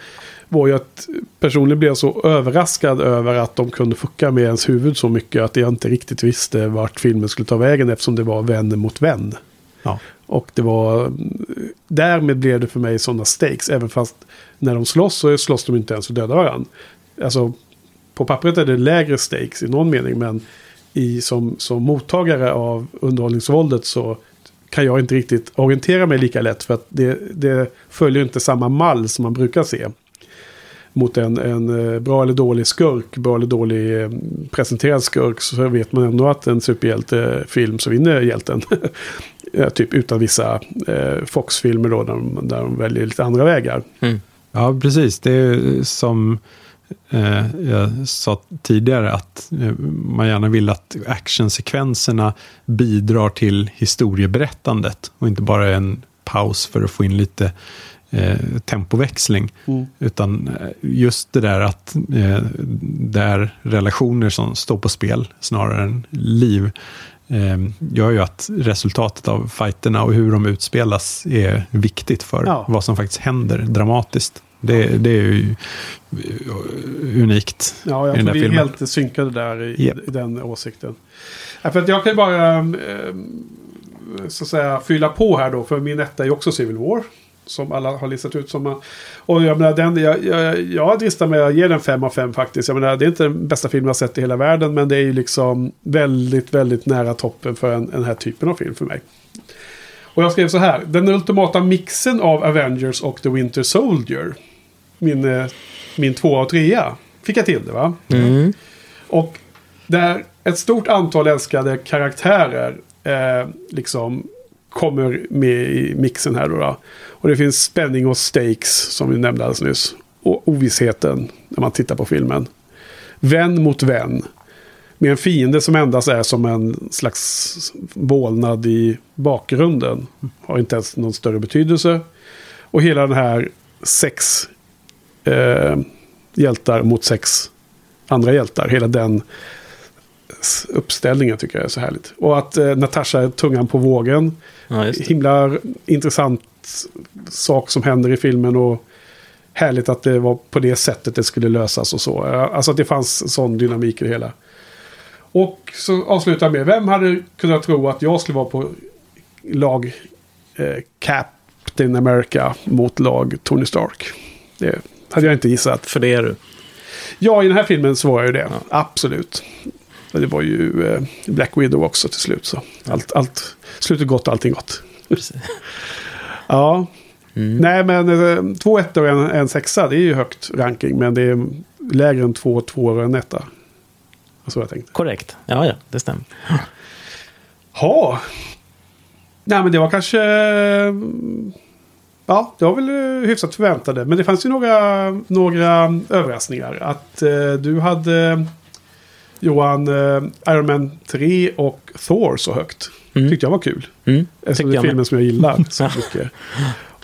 var ju att personligen blev jag så överraskad över att de kunde fucka med ens huvud så mycket att jag inte riktigt visste vart filmen skulle ta vägen eftersom det var vän mot vän. Ja. Och det var... Därmed blev det för mig sådana stakes. Även fast när de slåss så slåss de inte ens och dödar varandra. Alltså på pappret är det lägre stakes i någon mening. Men i, som, som mottagare av underhållningsvåldet så kan jag inte riktigt orientera mig lika lätt. För att det, det följer inte samma mall som man brukar se. Mot en, en eh, bra eller dålig skurk, bra eller dålig eh, presenterad skurk. Så vet man ändå att en superhjältefilm så vinner hjälten. Typ utan vissa eh, Fox-filmer då, där de, där de väljer lite andra vägar. Ja, precis. Det är som jag sa tidigare, att eh, man gärna vill att actionsekvenserna bidrar till historieberättandet och inte bara en paus för att få in lite eh, tempoväxling. Utan eh, just det där att eh, det är relationer som står på spel snarare än liv eh, gör ju att resultatet av fighterna och hur de utspelas är viktigt för Ja. vad som faktiskt händer dramatiskt. Det, det är ju unikt Ja, i jag den tror där vi är filmen. helt synkade där i, Japp. i den åsikten. Ja, för att jag kan ju bara eh, så att säga fylla på här då. För min etta är ju också Civil War. Som alla har listat ut som... Och jag menar, den, jag, jag, jag dristar mig att ge den fem av fem faktiskt. Jag menar, det är inte den bästa filmen jag har sett i hela världen. Men det är ju liksom väldigt, väldigt nära toppen för en, den här typen av film för mig. Och jag skrev så här. Den ultimata mixen av Avengers och The Winter Soldier. Min, eh, min två och trea. Fick jag till det va? Och där ett stort antal älskade karaktärer eh, liksom kommer med i mixen här då, då. Och det finns spänning och stakes som vi nämnde alldeles nyss. Och ovissheten när man tittar på filmen. Vän mot vän. Med en fiende som endast är som en slags vålnad i bakgrunden. Har inte ens någon större betydelse. Och hela den här sex eh, hjältar mot sex andra hjältar. Hela den uppställningen tycker jag är så härligt. Och att eh, Natasha är tungan på vågen. Ja. Himla intressant sak som händer i filmen. Och härligt att det var på det sättet det skulle lösas och så. Ja, Alltså att det fanns sån dynamik i det hela. Och så avslutar jag med, vem hade kunnat tro att jag skulle vara på lag eh, Captain America mot lag Tony Stark? Det hade jag inte gissat. För det är du. Ja, i den här filmen så var jag ju det. Absolut. Men det var ju eh, Black Widow också till slut. Så allt, allt, slutet gott, allting gott. Ja. Nej, men eh, två ettor och en, en sexa, det är ju högt ranking. Men det är lägre än två tvåor och en etta. Så jag tänkte. Korrekt. Ja, ja, det stämmer. Ja. Nej, men det var kanske... Ja, det var väl eh, hyfsat förväntade. Men det fanns ju några, några överraskningar. Att eh, du hade Johan, eh, Iron Man 3 och Thor så högt. Tyckte jag var kul. Mm, Eftersom det är med. filmen som jag gillar så mycket.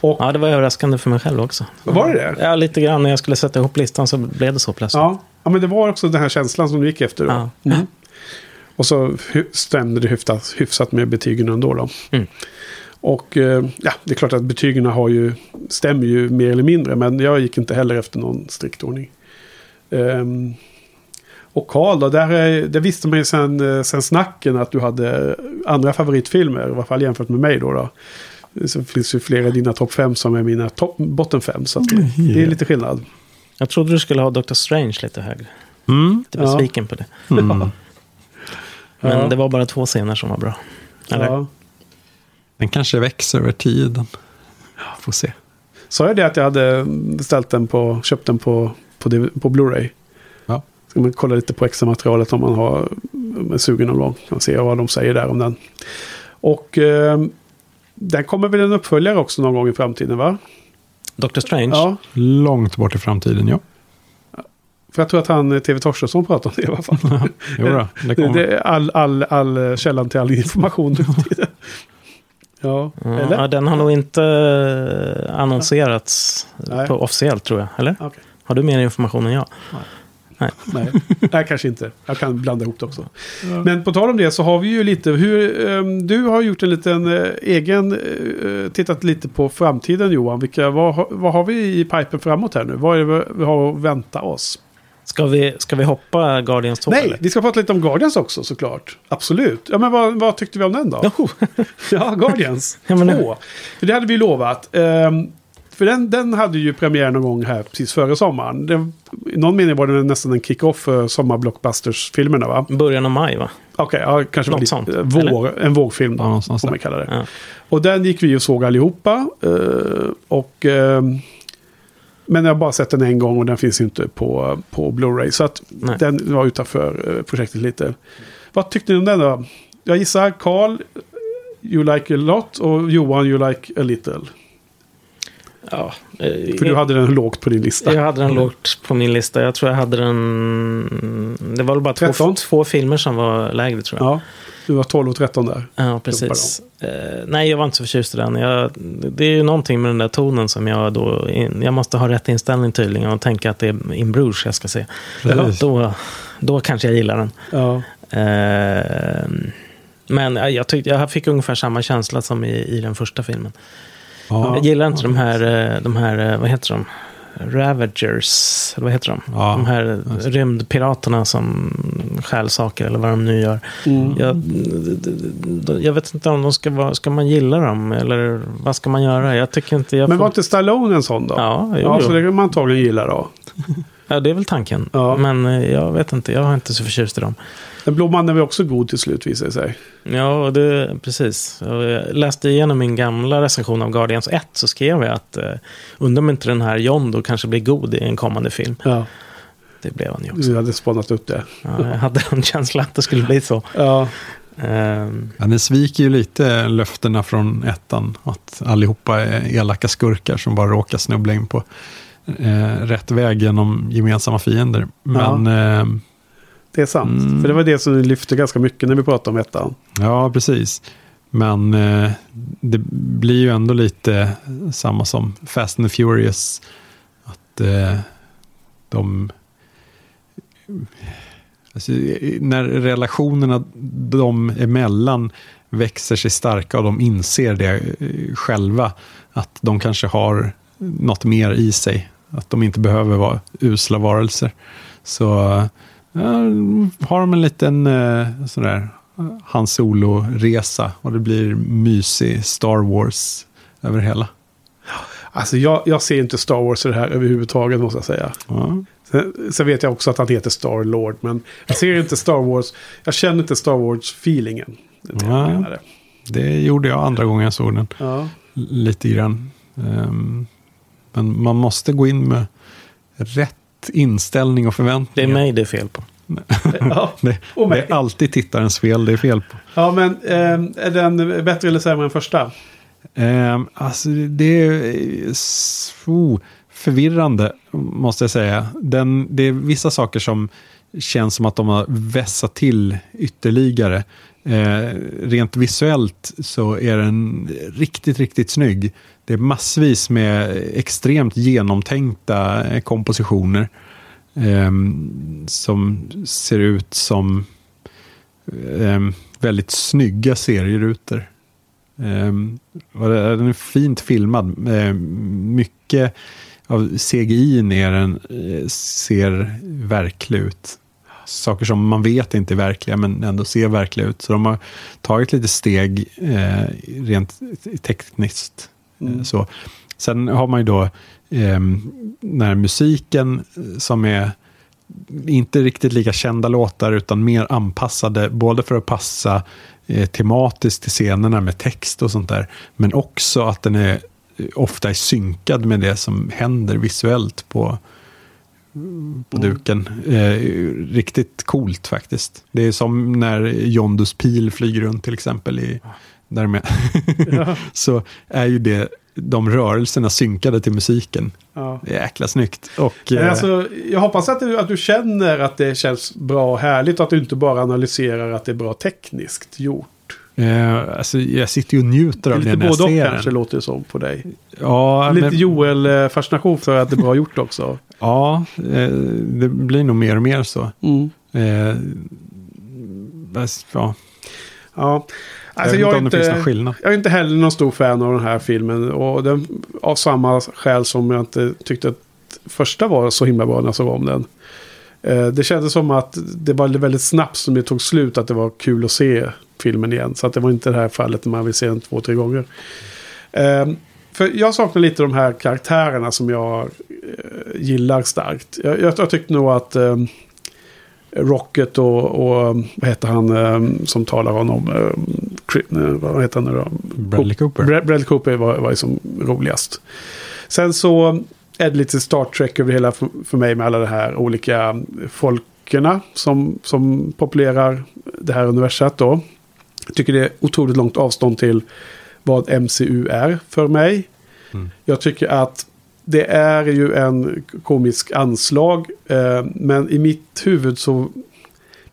Och, Ja, det var överraskande för mig själv också. Var det det? Ja, lite grann. När jag skulle sätta ihop listan så blev det så plötsligt. ja, ja, men det var också den här känslan som du gick efter då. Ja. Mm. Och så stämde det hyfsat, hyfsat med betygen ändå då. Mm. Och eh, ja, det är klart att betygen har ju, stämmer ju mer eller mindre. Men jag gick inte heller efter någon strikt ordning. Ehm, och Karl då, där, är- där visste man ju sen, eh, sen snacken att du hade andra favoritfilmer. I alla fall jämfört med mig då. då. Så finns ju flera i dina topp fem som är mina top, botten fem. Så att det, det är lite skillnad. Jag trodde du skulle ha Doctor Strange lite högre. Mm. Lite besviken på det. Mm. Men Ja. det var bara två scener som var bra. Eller? Ja. Den kanske växer över tiden. Får se. Sa jag det att jag hade beställt den på, köpt den på, på, på Blu-ray? Ska man kolla lite på extra materialet om man har om är sugen någon gång. Kan man se vad de säger där om den. Och eh, den kommer väl en uppföljare också någon gång i framtiden va? Doctor Strange? Ja, Långt bort i framtiden, ja. för jag tror att han eh, TV Torstensson pratar om det i alla fall. Jo då, det kommer. det är all, all, all källan till all information nu. Ja, eller? ja, den har nog inte eh, annonserats Nej. på officiellt tror jag. Eller? Okej. Har du mer information än jag? Nej, Nej, kanske inte. Jag kan blanda ihop det också. Men på tal om det så har vi ju lite, hur, ehm, du har gjort en liten eh, egen, eh, tittat lite på framtiden Johan. Vilka, vad, har- vad har vi i pipen framåt här nu? Vad är det vi har att vänta oss? Ska vi, ska vi hoppa Guardians 2? Nej, eller? vi ska prata lite om Guardians också såklart. Absolut. Ja, men vad, vad tyckte vi om den då? Ja, Guardians Ja, men 2. För det hade vi lovat. Ehm, för den, den hade ju premiär någon gång här precis före sommaren. Den, I någon mening var det nästan en kick-off för sommarblockbusters-filmerna va? Början av maj va? Okej, ja, kanske Något lite, sånt, eh, vår, en vågfilm då, Ja, får man där. kalla det. Ja. Och den gick vi och såg allihopa. eh, och, ehm, men jag har bara sett den en gång och den finns inte på, på Blu-ray. Så att Nej. den var utanför eh, projektet lite. Vad tyckte ni om den då? Jag gissar Carl, you like a lot och Johan, you like a little. Ja, För du hade den lågt på din lista. Jag hade den lågt på min lista. Jag tror jag hade den... Det var väl bara två, 13? två filmer som var lägre tror jag. Ja, du var 12 och 13 där. Ja, precis. Eh, nej, jag var inte så förtjust i den. Jag, det är ju någonting med den där tonen som jag då... In, jag måste ha rätt inställning tydligen och tänka att det är In Bruges jag ska se. Precis. Då, då kanske jag gillar den. Ja. Eh, men jag, jag, tyckte, jag fick ungefär samma känsla som i, i den första filmen. Ja. Jag gillar inte de här, eh, de här, eh, vad heter de? Ravagers, eller vad heter de? Ja, de här rymdpiraterna som stjäl saker eller vad de nu gör. Mm. Jag, jag vet inte om de ska vara, ska man gilla dem eller vad ska man göra? Jag tycker inte jag Men får... var inte Stallone en sån då? Ja, jo, ja jo. så det kan man antagligen gilla då. ja, det är väl tanken. Ja. Men eh, jag vet inte, jag har inte så förtjust i dem. Den blå mannen var också god till slut visar det sig. Ja, och det, precis. Jag läste igenom min gamla recension av Guardians 1 så skrev jag att eh, undrar om inte den här John då kanske blir god i en kommande film. Ja, Det blev han ju också. du hade spannat upp det. Ja, jag hade en känsla att det skulle bli så. Ja, Ehm, Ja, den sviker ju lite löftena från ettan. Att allihopa är elaka skurkar som bara råkar snubbla in på eh, rätt väg genom gemensamma fiender. Men eh, det är sant. Mm. För det var det som lyfte ganska mycket när vi pratade om ettan. ja, precis. Men eh, det blir ju ändå lite samma som Fast and Furious. Att eh, de... Alltså, när relationerna de emellan växer sig starka och de inser det eh, själva. Att de kanske har något mer i sig. Att de inte behöver vara usla varelser. Så eh, har de en liten eh, sån där Han Solo-resa och det blir mysig Star Wars över hela. Alltså jag, jag ser inte Star Wars i det här överhuvudtaget måste jag säga. Ja. Sen, sen vet jag också att han heter Star Lord. Men jag ser inte Star Wars. Jag känner inte Star Wars-feelingen. Det det gjorde jag andra gången jag såg den. Ja. lite grann. Ehm, men man måste gå in med rätt inställning och det är förväntningar. mig det är fel på. Ja. Det, Och det är alltid tittarens fel det är fel på. ja, men ehm, är den bättre eller sämre än första? Um, alltså det är så förvirrande måste jag säga. Den, det är vissa saker som känns som att de har vässat till ytterligare. Eh, rent visuellt så är den riktigt, riktigt snygg. Det är massvis med extremt genomtänkta eh, kompositioner. Eh, som ser ut som eh, väldigt snygga serierutor. Ehm, den är fint filmad. Eh, mycket av CGI är den eh, ser verklig ut. Saker som man vet inte är verkliga men ändå ser verkliga ut. Så de har tagit lite steg eh, rent tekniskt. Eh, så. Sen har man ju då eh, den här musiken eh, som är inte riktigt lika kända låtar utan mer anpassade både för att passa eh, tematiskt till scenerna med text och sånt där. Men också att den är eh, ofta är synkad med det som händer visuellt på, på duken. Eh, riktigt coolt faktiskt. Det är som när Jondus pil flyger runt till exempel. I, där med. Så är ju det de rörelserna synkade till musiken. Ja. Det är jäkla snyggt. Och, eh, alltså, jag hoppas att du, att du känner att det känns bra och härligt och att du inte bara analyserar att det är bra tekniskt gjort. Eh, alltså, jag sitter ju och njuter av det lite när jag både och ser kanske den. låter det som på dig. Ja, Lite men, Joel-fascination för att det är bra gjort också. ja eh, det blir nog mer och mer så. Mm. Eh, bäst- ja. Ja. Jag Alltså, jag, inte är inte, jag är inte heller någon stor fan av den här filmen. Och den, av samma skäl som jag inte tyckte att första var så himla bra när jag såg om den. Eh, det kändes som att det var väldigt snabbt som det tog slut att det var kul att se filmen igen. Så att det var inte det här fallet när man vill se den två, tre gånger. Eh, för jag saknar lite de här karaktärerna som jag eh, gillar starkt. Jag, jag, jag tyckte nog att eh, Rocket och, och vad heter han eh, som talar honom? Eh, vad heter han nu då? Bradley Cooper. Bra- Bradley Cooper var, var liksom roligast. Sen så är det lite Star Trek över hela för, för mig med alla de här olika folkerna som, som populerar det här universet då. Jag tycker det är otroligt långt avstånd till vad MCU är för mig. Jag tycker att det är ju en komisk anslag. Eh, men i mitt huvud så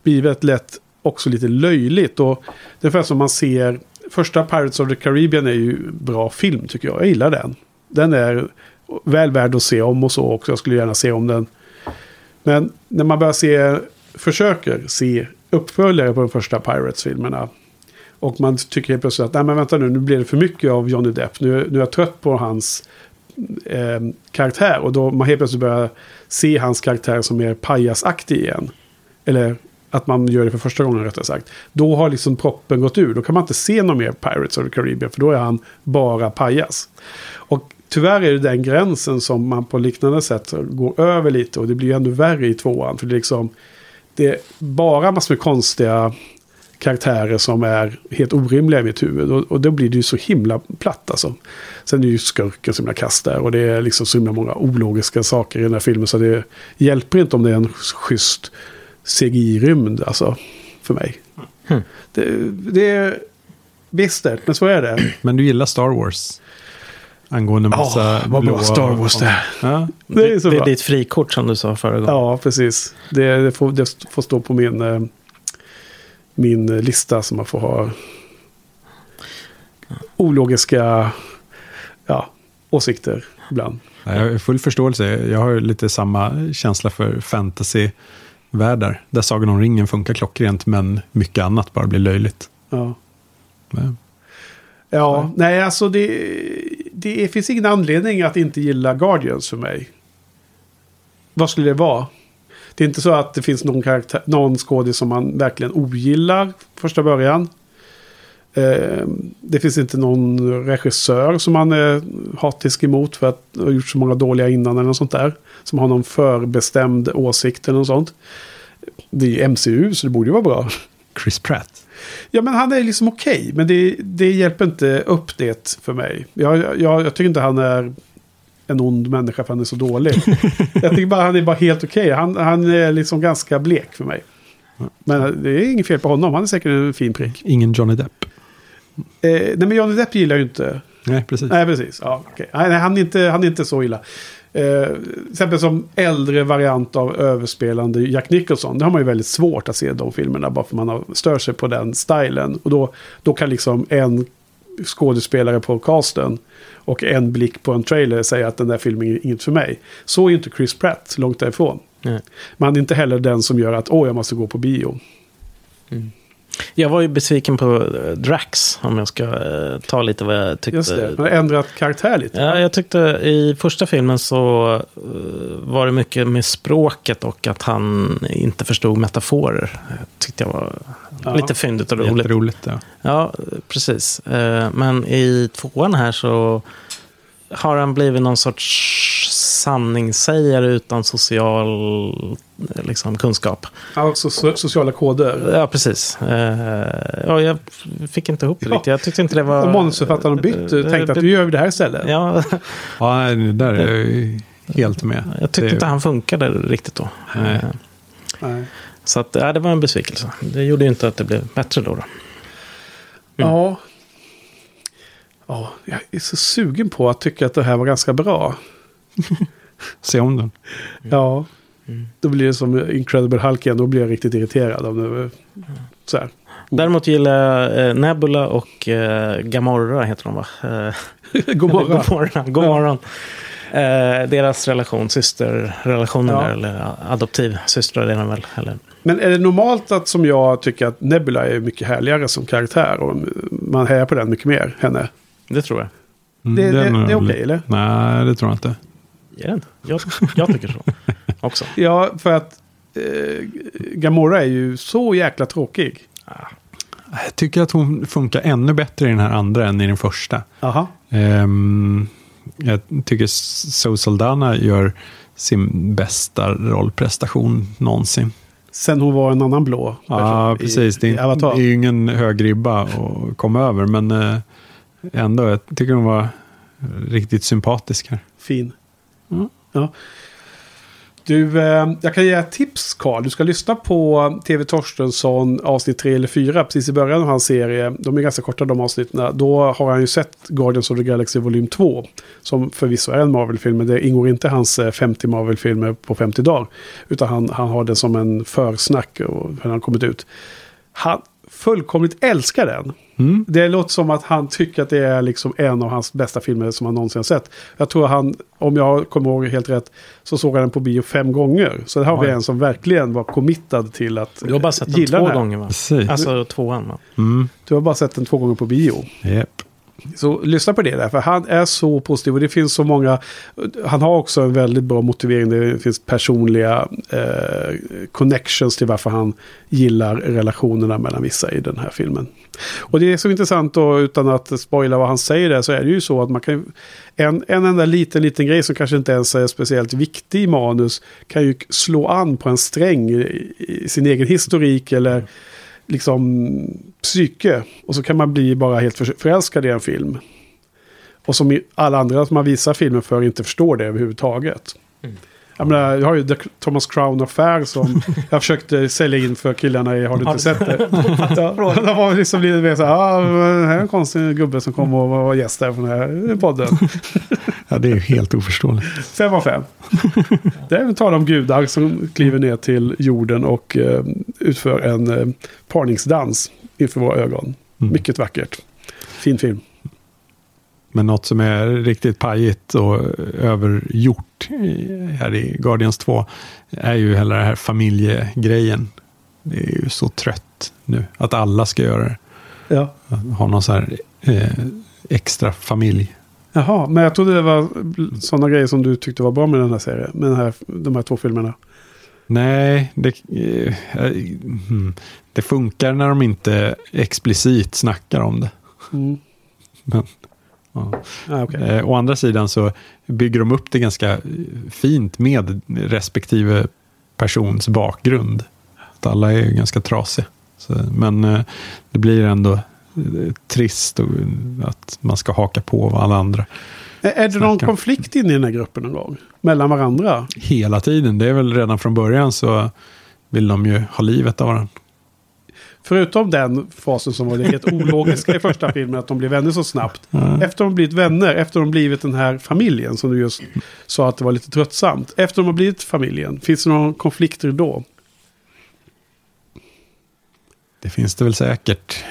blir det väldigt lätt också lite löjligt. Och det är ungefär som man ser. Första Pirates of the Caribbean är ju bra film tycker jag. Jag gillar den. Den är väl värd att se om och så också. Jag skulle gärna se om den. Men när man börjar se, försöker se uppföljare på de första Pirates-filmerna. Och man tycker helt plötsligt att nej men vänta nu, nu blir det för mycket av Johnny Depp. Nu, nu är jag trött på hans eh, karaktär. Och då man helt plötsligt börjar se hans karaktär som mer pajasaktig igen. Eller att man gör det för första gången rättare sagt. Då har liksom proppen gått ur. Då kan man inte se någon mer Pirates of the Caribbean. För då är han bara pajas. Och tyvärr är det den gränsen som man på liknande sätt går över lite. Och det blir ju ännu värre i tvåan. För det är liksom... Det är bara massor med konstiga karaktärer som är helt orimliga i mitt huvud. Och, och då blir det ju så himla platt alltså. Sen är det ju skurken som jag kastar. Och det är liksom så himla många ologiska saker i den här filmen. Så det hjälper inte om det är en schysst CGI-rymd alltså. För mig. Det, det är bistert, men så är det. Men du gillar Star Wars? Angående massa Ja, vad blåa- Star Wars det är. Ja, Det är så det är bra. ditt frikort som du sa förra gången. Ja, precis. Det, det, får, det får stå på min, eh, min lista som man får ha ologiska ja, åsikter ibland. Ja, Jag har full förståelse. Jag har ju lite samma känsla för fantasyvärldar. Där Sagan om ringen funkar klockrent, men mycket annat bara blir löjligt. Ja, Men, ja nej alltså det, det finns ingen anledning att inte gilla Guardians för mig. Vad skulle det vara? Det är inte så att det finns någon, karaktär, någon skådis som man verkligen ogillar första början. Eh, det finns inte någon regissör som man är hatisk emot för att ha gjort så många dåliga innan eller något sånt där. Som har någon förbestämd åsikt eller något sånt. Det är ju MCU så det borde ju vara bra. Chris Pratt. Ja men han är liksom okej. men det, det hjälper inte upp det för mig. Jag, jag, jag tycker inte han är en ond människa för han är så dålig. jag tycker bara han är bara helt okej. Han, han är liksom ganska blek för mig. Men det är inget fel på honom. Han är säkert en fin prick. Ingen Johnny Depp. Eh, nej men Johnny Depp gillar ju inte. Nej, precis. Nej, precis. Ja, nej, nej, han, är inte, han är inte så illa. Eh, till exempel som äldre variant av överspelande Jack Nicholson. Det har man ju väldigt svårt att se de filmerna bara för man har, stör sig på den stilen. Och då, då kan liksom en skådespelare på casten och en blick på en trailer säga att den där filmen är inget för mig. Så är inte Chris Pratt, långt därifrån. Nej. Men han är inte heller den som gör att åh, jag måste gå på bio. Jag var ju besviken på eh, Drax, om jag ska eh, ta lite vad jag tyckte. Just det, han har ändrat karaktär lite. Ja, jag tyckte i första filmen så eh, var det mycket med språket och att han inte förstod metaforer. Jag tyckte jag var Ja. lite fyndigt och roligt. Jätteroligt. Ja. Ja, precis. Eh, Men i tvåan här så har han blivit någon sorts sanningssägare utan social liksom, kunskap. Alltså so sociala koder. Ja, precis. Eh, Ja, jag fick inte ihop det Ja. riktigt. Jag tyckte inte det var... Och manusförfattaren har bytt. Eh, Tänkte att vi gör det här istället. Ja, Ja, nej, det där är jag ju helt med. jag tyckte Det- inte han funkade riktigt då. Nej. Eh, Nej. Så att, ja, det var en besvikelse. Det gjorde ju inte att det blev bättre då. då. Ja. Ja, jag är så sugen på att tycka att det här var ganska bra. Se om den. Ja. Då blir det som Incredible Hulk igen. Då blir jag riktigt irriterad. Av det. Så här. Däremot gillar jag eh, Nebula och eh, Gamorra, heter de va? Eh, God morgon. God morgon. God morgon. Eh, deras relation, systerrelationen Ja. där, eller adoptivsystrar är de väl? Eller? Men är det normalt att som jag tycker att Nebula är mycket härligare som karaktär? Och man hejar på den mycket mer, henne. Det tror jag. Mm, Det- det- det är okej, eller? Nej, det tror jag inte. Är det inte? Jag, jag tycker så. Också. Ja, för att eh, Gamora är ju så jäkla tråkig. Jag tycker att hon funkar ännu bättre i den här andra än i den första. Aha. Ehm, jag tycker So Saldana gör sin bästa rollprestation någonsin. Sen hon var en annan blå. Ja, person i- precis. Det i är, Avatar. det är ju ingen hög ribba att komma över, men eh, ändå, jag tycker hon var riktigt sympatisk här. Fin. Mm. Ja. Du, eh, jag kan ge ett tips Carl. Du ska lyssna på TV Torstensson avsnitt 3 eller 4 precis i början av hans serie. De är ganska korta de avsnitten. Då har han ju sett Guardians of the Galaxy volym 2. Som förvisso är en Marvel-film, men det ingår inte i hans eh, 50 Marvel-filmer på 50 dagar. Utan han, han har det som en försnack och när han kommit ut. Han fullkomligt älskar den. Mm. Det låter som att han tycker att det är liksom en av hans bästa filmer som han någonsin har sett. Jag tror han, om jag kommer ihåg helt rätt, så såg han den på bio fem gånger. Så här har vi Oj. en som verkligen var committad till att Du har bara sett den gilla två här. gånger va? Precis. Alltså tvåan va? Mm. Du har bara sett den två gånger på bio. Japp. Så lyssna på det där, för han är så positiv. Och det finns så många, han har också en väldigt bra motivering. Det finns personliga eh, connections till varför han gillar relationerna mellan vissa i den här filmen. Och det är så intressant då, utan att spoila vad han säger där, så är det ju så att man kan en, en enda liten, liten grej som kanske inte ens är speciellt viktig i manus kan ju slå an på en sträng i, i sin egen historik eller liksom psyke. Och så kan man bli bara helt förälskad i en film. Och som alla andra som man visar filmen för inte förstår det överhuvudtaget. Mm. Jag, menar, jag har ju The Thomas Crown Affair som jag försökte sälja in för killarna i Har du inte sett det? ja, de var liksom lite mer så här, ah, det här är en konstig gubbe som kom och var gäst här på den här podden. Ja, det är ju helt oförståeligt. Fem av fem. Det är en tal om gudar som kliver ner till jorden och eh, utför en eh, parningsdans inför våra ögon. Mm. Mycket vackert. Fin film. Men något som är riktigt pajigt och övergjort här i Guardians 2 är ju hela den här familjegrejen. Det är ju så trött nu att alla ska göra det. Ja. Ha någon så här eh, extra familj. Jaha, men jag trodde det var sådana grejer som du tyckte var bra med den här serien. Med den här, de här två filmerna. Nej, det, eh, hmm, det funkar när de inte explicit snackar om det. Mm. Men, ja. Ah, okay. Eh, å andra sidan så bygger de upp det ganska eh, fint med respektive persons bakgrund. Att alla är ju ganska trasiga. Så, men eh, det blir ändå eh, trist och, att man ska haka på vad alla andra Är, är det någon konflikt inne i den här gruppen någon gång? Mellan varandra? hela tiden. Det är väl redan från början så vill de ju ha livet av varandra. Förutom den fasen som var det helt ologiska i första filmen, att de blev vänner så snabbt. Efter de blivit vänner, efter de blivit den här familjen som du just sa att det var lite tröttsamt. Efter de har blivit familjen, finns det några konflikter då? Det finns det väl säkert.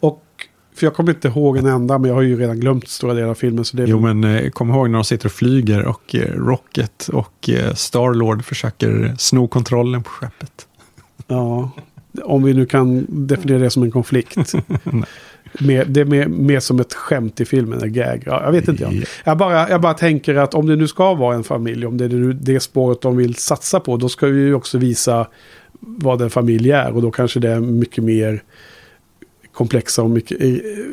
Och, för jag kommer inte ihåg en enda, men jag har ju redan glömt stora delar av filmen. Så det är Jo, men eh, kom ihåg när de sitter och flyger och eh, Rocket och eh, Starlord försöker sno kontrollen på skeppet. Ja, om vi nu kan definiera det som en konflikt. mer, det är mer, mer som ett skämt i filmen, en gag. Ja, jag vet inte. Jag. Jag, bara, jag bara tänker att om det nu ska vara en familj, om det är det, spåret de vill satsa på, då ska vi ju också visa vad en familj är. Och då kanske det är mycket mer komplexa och mycket eh,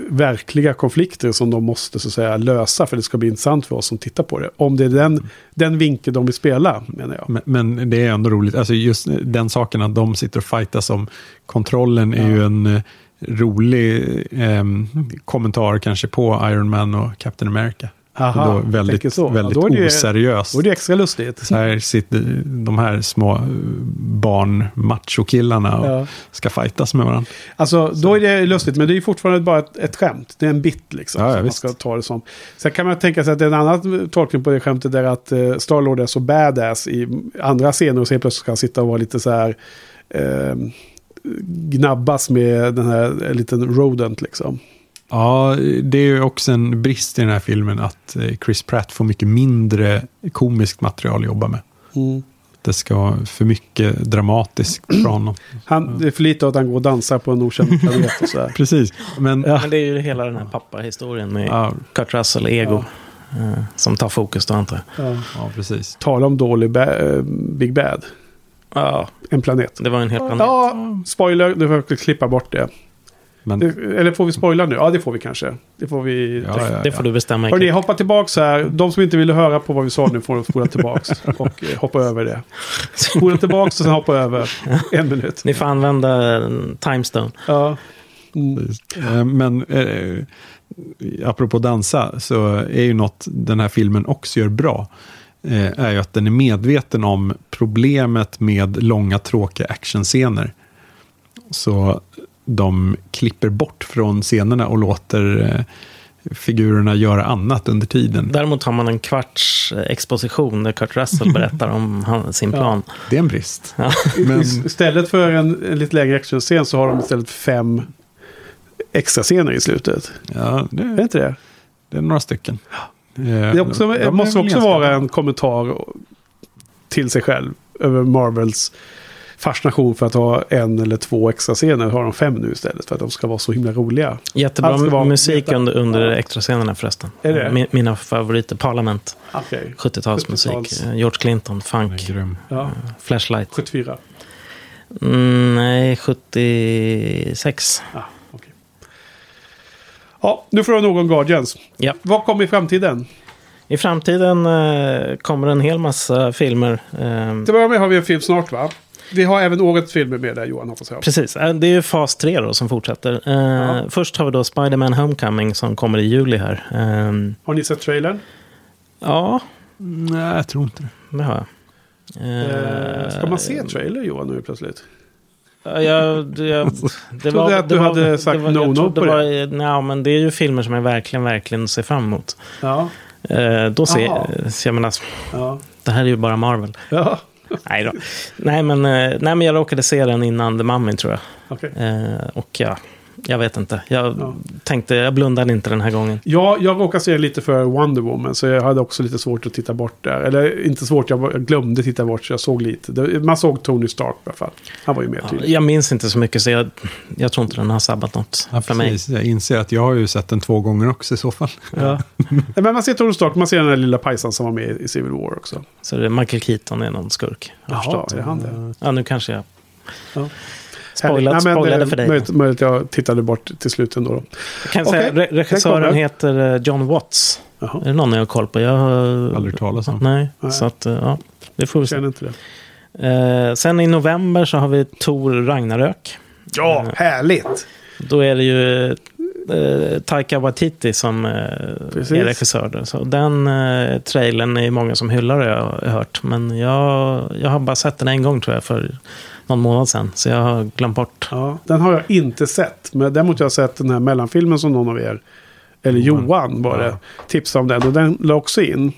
verkliga konflikter som de måste så att säga lösa för det ska bli intressant för oss som tittar på det. Om det är den, den vinkel de vill spela, menar jag. Men, men det är ändå roligt, alltså just den saken att de sitter och fightas om kontrollen är ju en eh, rolig eh, kommentar kanske på Iron Man och Captain America. Aha, då väldigt så. Ja, väldigt då är det oseriöst. Och det är extra lustigt. Så här sitter de här små eh, barn machokillarna och Ja. ska fightas med varandra. Alltså, då är det lustigt, men det är fortfarande bara ett, ett skämt. Det är en bit liksom. Ja, ja, man ska ta det som. Sen kan man tänka sig att det är en annan tolkning på det skämtet där att uh, Starlord är så badass i andra scener och så helt plötsligt ska han sitta och vara lite så här eh, gnabbas med den här en liten rodent liksom. Ja, det är ju också en brist i den här filmen att eh, Chris Pratt får mycket mindre komiskt material att jobba med. Det ska vara för mycket dramatiskt från honom. Han, det är för lite att han går och dansar på en okänd planet och så här. Precis, men ja. Men det är ju hela den här pappa-historien med Ja, Kurt Russell, ego. eh, Som tar fokus då antar jag. Ja. precis. Tala om dålig ba- eh, Big Bad. Ja, En planet. det var en hel planet. Ja, spoiler. Du får klippa bort det. Men det. Eller får vi spoila nu? Ja, det får vi kanske. Det får vi. Ja, ja, Det får du bestämma. Hörrni, hoppa tillbaks här. De som inte ville höra på vad vi sa nu får spola tillbaks och eh, hoppa över det. Spola tillbaks och sen hoppa över en minut. Ni får använda timestone. Ja. Mm. Men eh, apropå dansa så är ju något den här filmen också gör bra. Eh, är ju att den är medveten om problemet med långa tråkiga actionscener. Så de klipper bort från scenerna och låter eh, figurerna göra annat under tiden. Däremot har man en kvarts eh, exposition där Kurt Russell berättar om han, sin plan. Det är en brist. Ja. Men Istället för en, en lite längre actionscen så har de istället fem extra scener i slutet. ja, Är det det, inte det? det är några stycken. Eh, Det är också, de är måste också vara en kommentar till sig själv över Marvels fascination för att ha en eller två extra scener. Har de fem nu istället för att de ska vara så himla roliga. Jättebra Allt ska vara- musik under, under Ja. extrascenerna förresten. Är det? Mi- Mina favoriter, Parliament, Okej. 70-talsmusik, 70-tals. eh, George Clinton, funk. Ja, Flashlight. 74. Mm, nej, 76. Ja, okej. Ja, nu får du någon Guardians. Ja. Vad kommer i framtiden? I framtiden eh, kommer en hel massa filmer. Eh, Till att börja med har vi en film snart va? Vi har även årets filmer med där Johan hoppas jag. Precis, eh, det är ju fas 3 då som fortsätter. Eh, Först har vi då Spider-Man Homecoming som kommer i juli här. Eh, Har ni sett trailern? ja, Nej, jag tror inte det. det har jag. Eh, ska man se trailer Johan nu plötsligt? Ja, jag, jag, det Trodde att du hade sagt var, no, jag no trodde på det. var, nej, men det är ju filmer som jag verkligen, verkligen ser fram emot. Ja. Eh, då ser Jaha. så jag menar, Ja. det här är ju bara Marvel. Ja. Nej, då. nej, men, eh, nej, men jag råkade se den innan The Mummy tror jag. Okej. Eh, och ja, jag vet inte. Jag Ja. tänkte, jag blundade inte den här gången. Ja, jag råkade se lite för Wonder Woman så jag hade också lite svårt att titta bort där. Eller inte svårt, jag, glömde titta bort så jag såg lite. Man såg Tony Stark i alla fall. Han var ju mer Ja, tydlig. jag minns inte så mycket så jag, jag tror inte den har sabbat något Ja, för mig. Jag inser att jag har ju sett den två gånger också i så fall. Ja. Men man ser Tony Stark, man ser den där lilla pajsan som var med i Civil War också. Så det är Michael Keaton är någon skurk. Jaha, är han det? Ja, nu kanske jag Ja. Spoilat, Nej, men, spoilade eh, för dig. Möjligt, möjligt jag tittade bort till slut ändå. Då. Jag kan Okej, säga, regissören heter eh, John Watts. Jaha, Är det någon jag har koll på? Jag har... Aldrig talas om. Nej, Nej. så att, eh, ja, det får vi jag se. känner inte det. Eh, sen i november så har vi Tor Ragnarök. Ja, härligt! Då är det ju eh, Taika Waititi som eh, är regissör. Där. Så den eh, trailern är ju många som hyllar har jag hört. Men jag, jag har bara sett den en gång tror jag för någon månad sedan. Så jag har glömt bort. Ja, den har jag inte sett. Men däremot har jag sett den här mellanfilmen som någon av er, eller Johan var det, tipsade om den. Och den la också in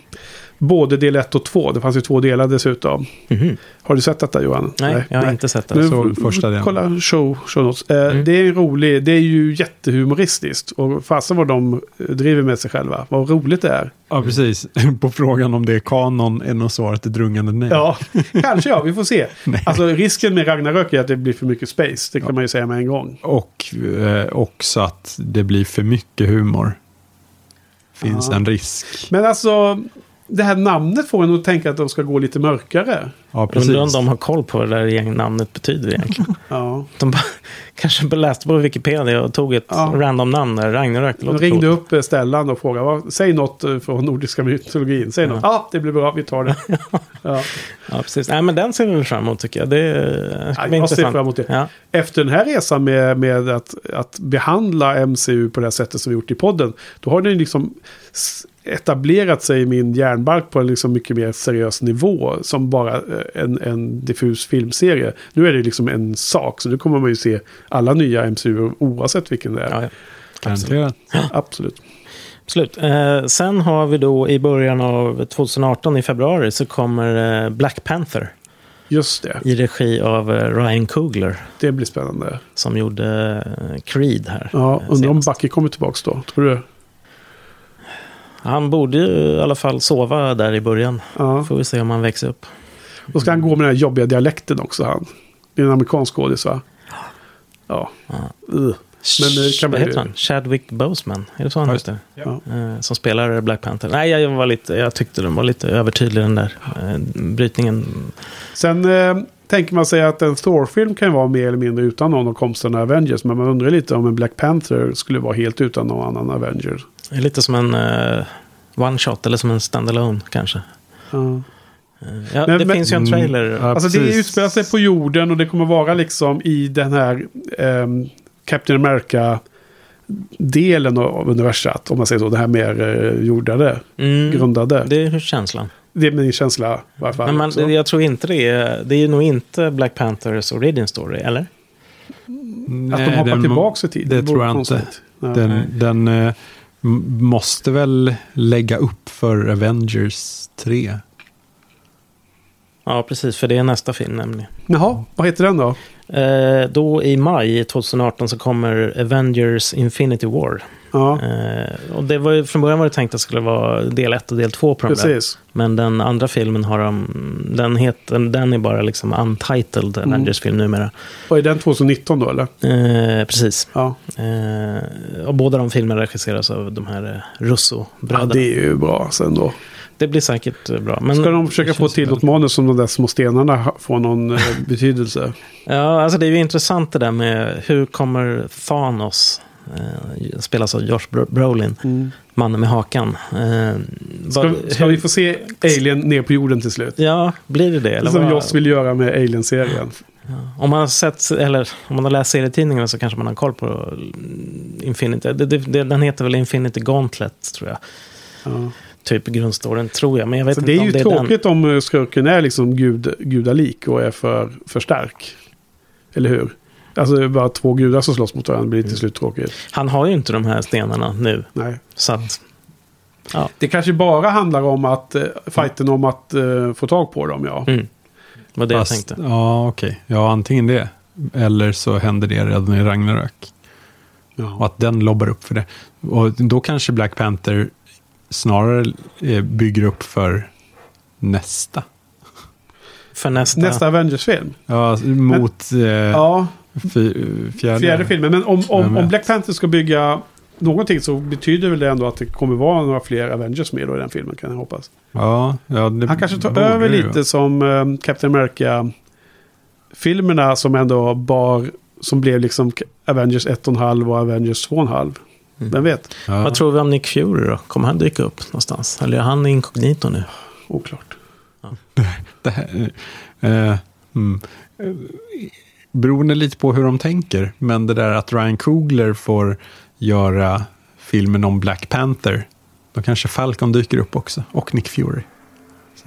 både del 1 och 2. Det fanns ju två delar dessutom. Mhm. Har du sett detta Johan? Nej, jag har inte sett det. Nu, såg första delen. Kolla show, show notes. Eh, Mm. Det är rolig, det är ju jättehumoristiskt. Och fasen vad de eh, driver med sig själva. Vad roligt det är. Ja, precis. På frågan om det är kanon är nog svaret ett drungande nej. Ja, kanske ja, vi får se. Alltså risken med Ragnarök är att det blir för mycket space. Det kan man ju säga med en gång. Och eh, också att det blir för mycket humor. Finns Ja. en risk. Men alltså, det här namnet får en att tänka att de ska gå lite mörkare. Ja, precis. Undrar om de har koll på vad det där namnet betyder egentligen. Ja. De bara, kanske bara läste på Wikipedia och tog ett Ja. random namn där. Ragnarök. Det De låter ringde coolt. upp eh, Stellan och frågade, "Vad- säg något eh, från nordiska mytologin. Säg något. Ja, det blir bra, vi tar det. Ja. Ja, precis. Nej, men den ser vi fram emot tycker jag. Det ska Ja, jag ser intressant. fram emot det. Ja. Efter den här resan med, med att, att behandla MCU på det här sättet som vi gjort i podden. Då har den liksom etablerat sig i min hjärnbalk på en liksom mycket mer seriös nivå. Som bara eh, en, en diffus filmserie. Nu är det liksom en sak. Så nu kommer man ju se alla nya MCU oavsett vilken det är. Ja, ja. Garanterat. Absolut. Absolut. Eh, sen har vi då i början av 2018 i februari så kommer eh, Black Panther Just det. i regi av eh, Ryan Coogler Det blir spännande. som gjorde eh, Creed här. Ja, eh, undrar om. Bucky kommer tillbaka då. Tror du? Han borde ju i alla fall sova där i början. Ja. Får vi se om han växer upp. Då ska han gå med den här jobbiga dialekten också han. Det är en amerikansk skådis va? Ja. Ugh. Men det kan Vad heter han? Chadwick Boseman? Är det så han heter? Ja. Eh, som spelar Black Panther. Nej, jag, var lite, jag tyckte den var lite övertydlig den där eh, brytningen. Sen eh, tänker man sig att en Thor-film kan vara mer eller mindre utan någon av komsterna Avengers. Men man undrar lite om en Black Panther skulle vara helt utan någon annan Avengers. Lite som en eh, one-shot eller som en standalone kanske. Ja. Eh, ja, Men- det men- finns ju en trailer. Mm, ja. Alltså det precis. utspelar sig på jorden och det kommer vara liksom i den här ehm, Captain America delen av universat. Om man säger så. Det här mer eh, jordade, Mm, grundade. Det, det är känslan. är min känsla i varje fall. Men man, också. jag tror inte det är... Det är nog inte Black Panthers origin story, eller? Att Nej, de hoppar den- tillbaka i tiden. Det tror jag inte. Nej. Den, den m- måste väl lägga upp för Avengers 3. Ja, precis. För det är nästa film nämligen. Jaha, vad heter den då? Eh, då i maj 2018 så kommer Avengers Infinity War. Ja, Eh, och det var ju, från början var det tänkt att det skulle vara del 1 och del 2 på de där. precis. Men den andra filmen har de, den, heter, den är bara liksom untitled Mm. Avengers-film numera. Och är den 2019 då eller? Eh, precis. Ja, Eh, och båda de filmerna regisseras av de här eh, ja Russo-bröderna. det det... är ju bra sen då. Blir säkert eh, bra. Men, Ska de försöka det få till något manus som de där små stenarna får någon eh, betydelse? Ja, alltså det är ju intressant det där med hur kommer Thanos, eh, spelas av Josh Bro- Brolin, mannen med hakan. Eh, Ska, vad- ska hur- vi få se Alien ner på jorden till slut? Ja, blir det det? Eller Som vad- Joss vill göra med Alien-serien. Om man har sett, eller om man har läst serietidningarna så kanske man har koll på mm, Infinity. Det, det, det, den heter väl Infinity Gauntlet, tror jag. Ja. Typ grundstoryn, tror jag. Men jag vet Så inte det är om ju det är tråkigt om eh, skurken är liksom gud, gudalik och är för, för stark. Eller hur? Alltså det är bara två gudar som slåss mot varandra. Det blir till slut tråkigt. Han har ju inte de här stenarna nu. Nej. Så att, Det kanske bara handlar om att uh, fighten om att eh, få tag på dem, ja. mm, var det Fast- jag tänkte. Ja, okej. Ja, antingen det. Eller så händer det redan i Ragnarök. Och ja. att den lobbar upp för det. Och då kanske Black Panther snarare eh, bygger upp för nästa. För nästa... Nästa Avengers-film. Ja, mot eh, Ja, fy, fjärde. fjärde filmen. Men om, om, om Black Panther ska bygga någonting så betyder väl det ändå att det kommer vara några fler Avengers med då i den filmen kan jag hoppas. Ja, ja, det Han kanske tar över det ju lite som eh, Captain America-filmerna som ändå bar, som blev liksom Avengers 1,5 och Avengers 2,5. Mm. Vem vet? Ja. Vad tror vi om Nick Fury då? Kommer han dyka upp någonstans? Eller är han inkognito nu? Oklart. Det här, eh, mm. Beroende lite på hur de tänker. Men det där att Ryan Coogler får göra filmen om Black Panther. Då kanske Falcon dyker upp också. Och Nick Fury.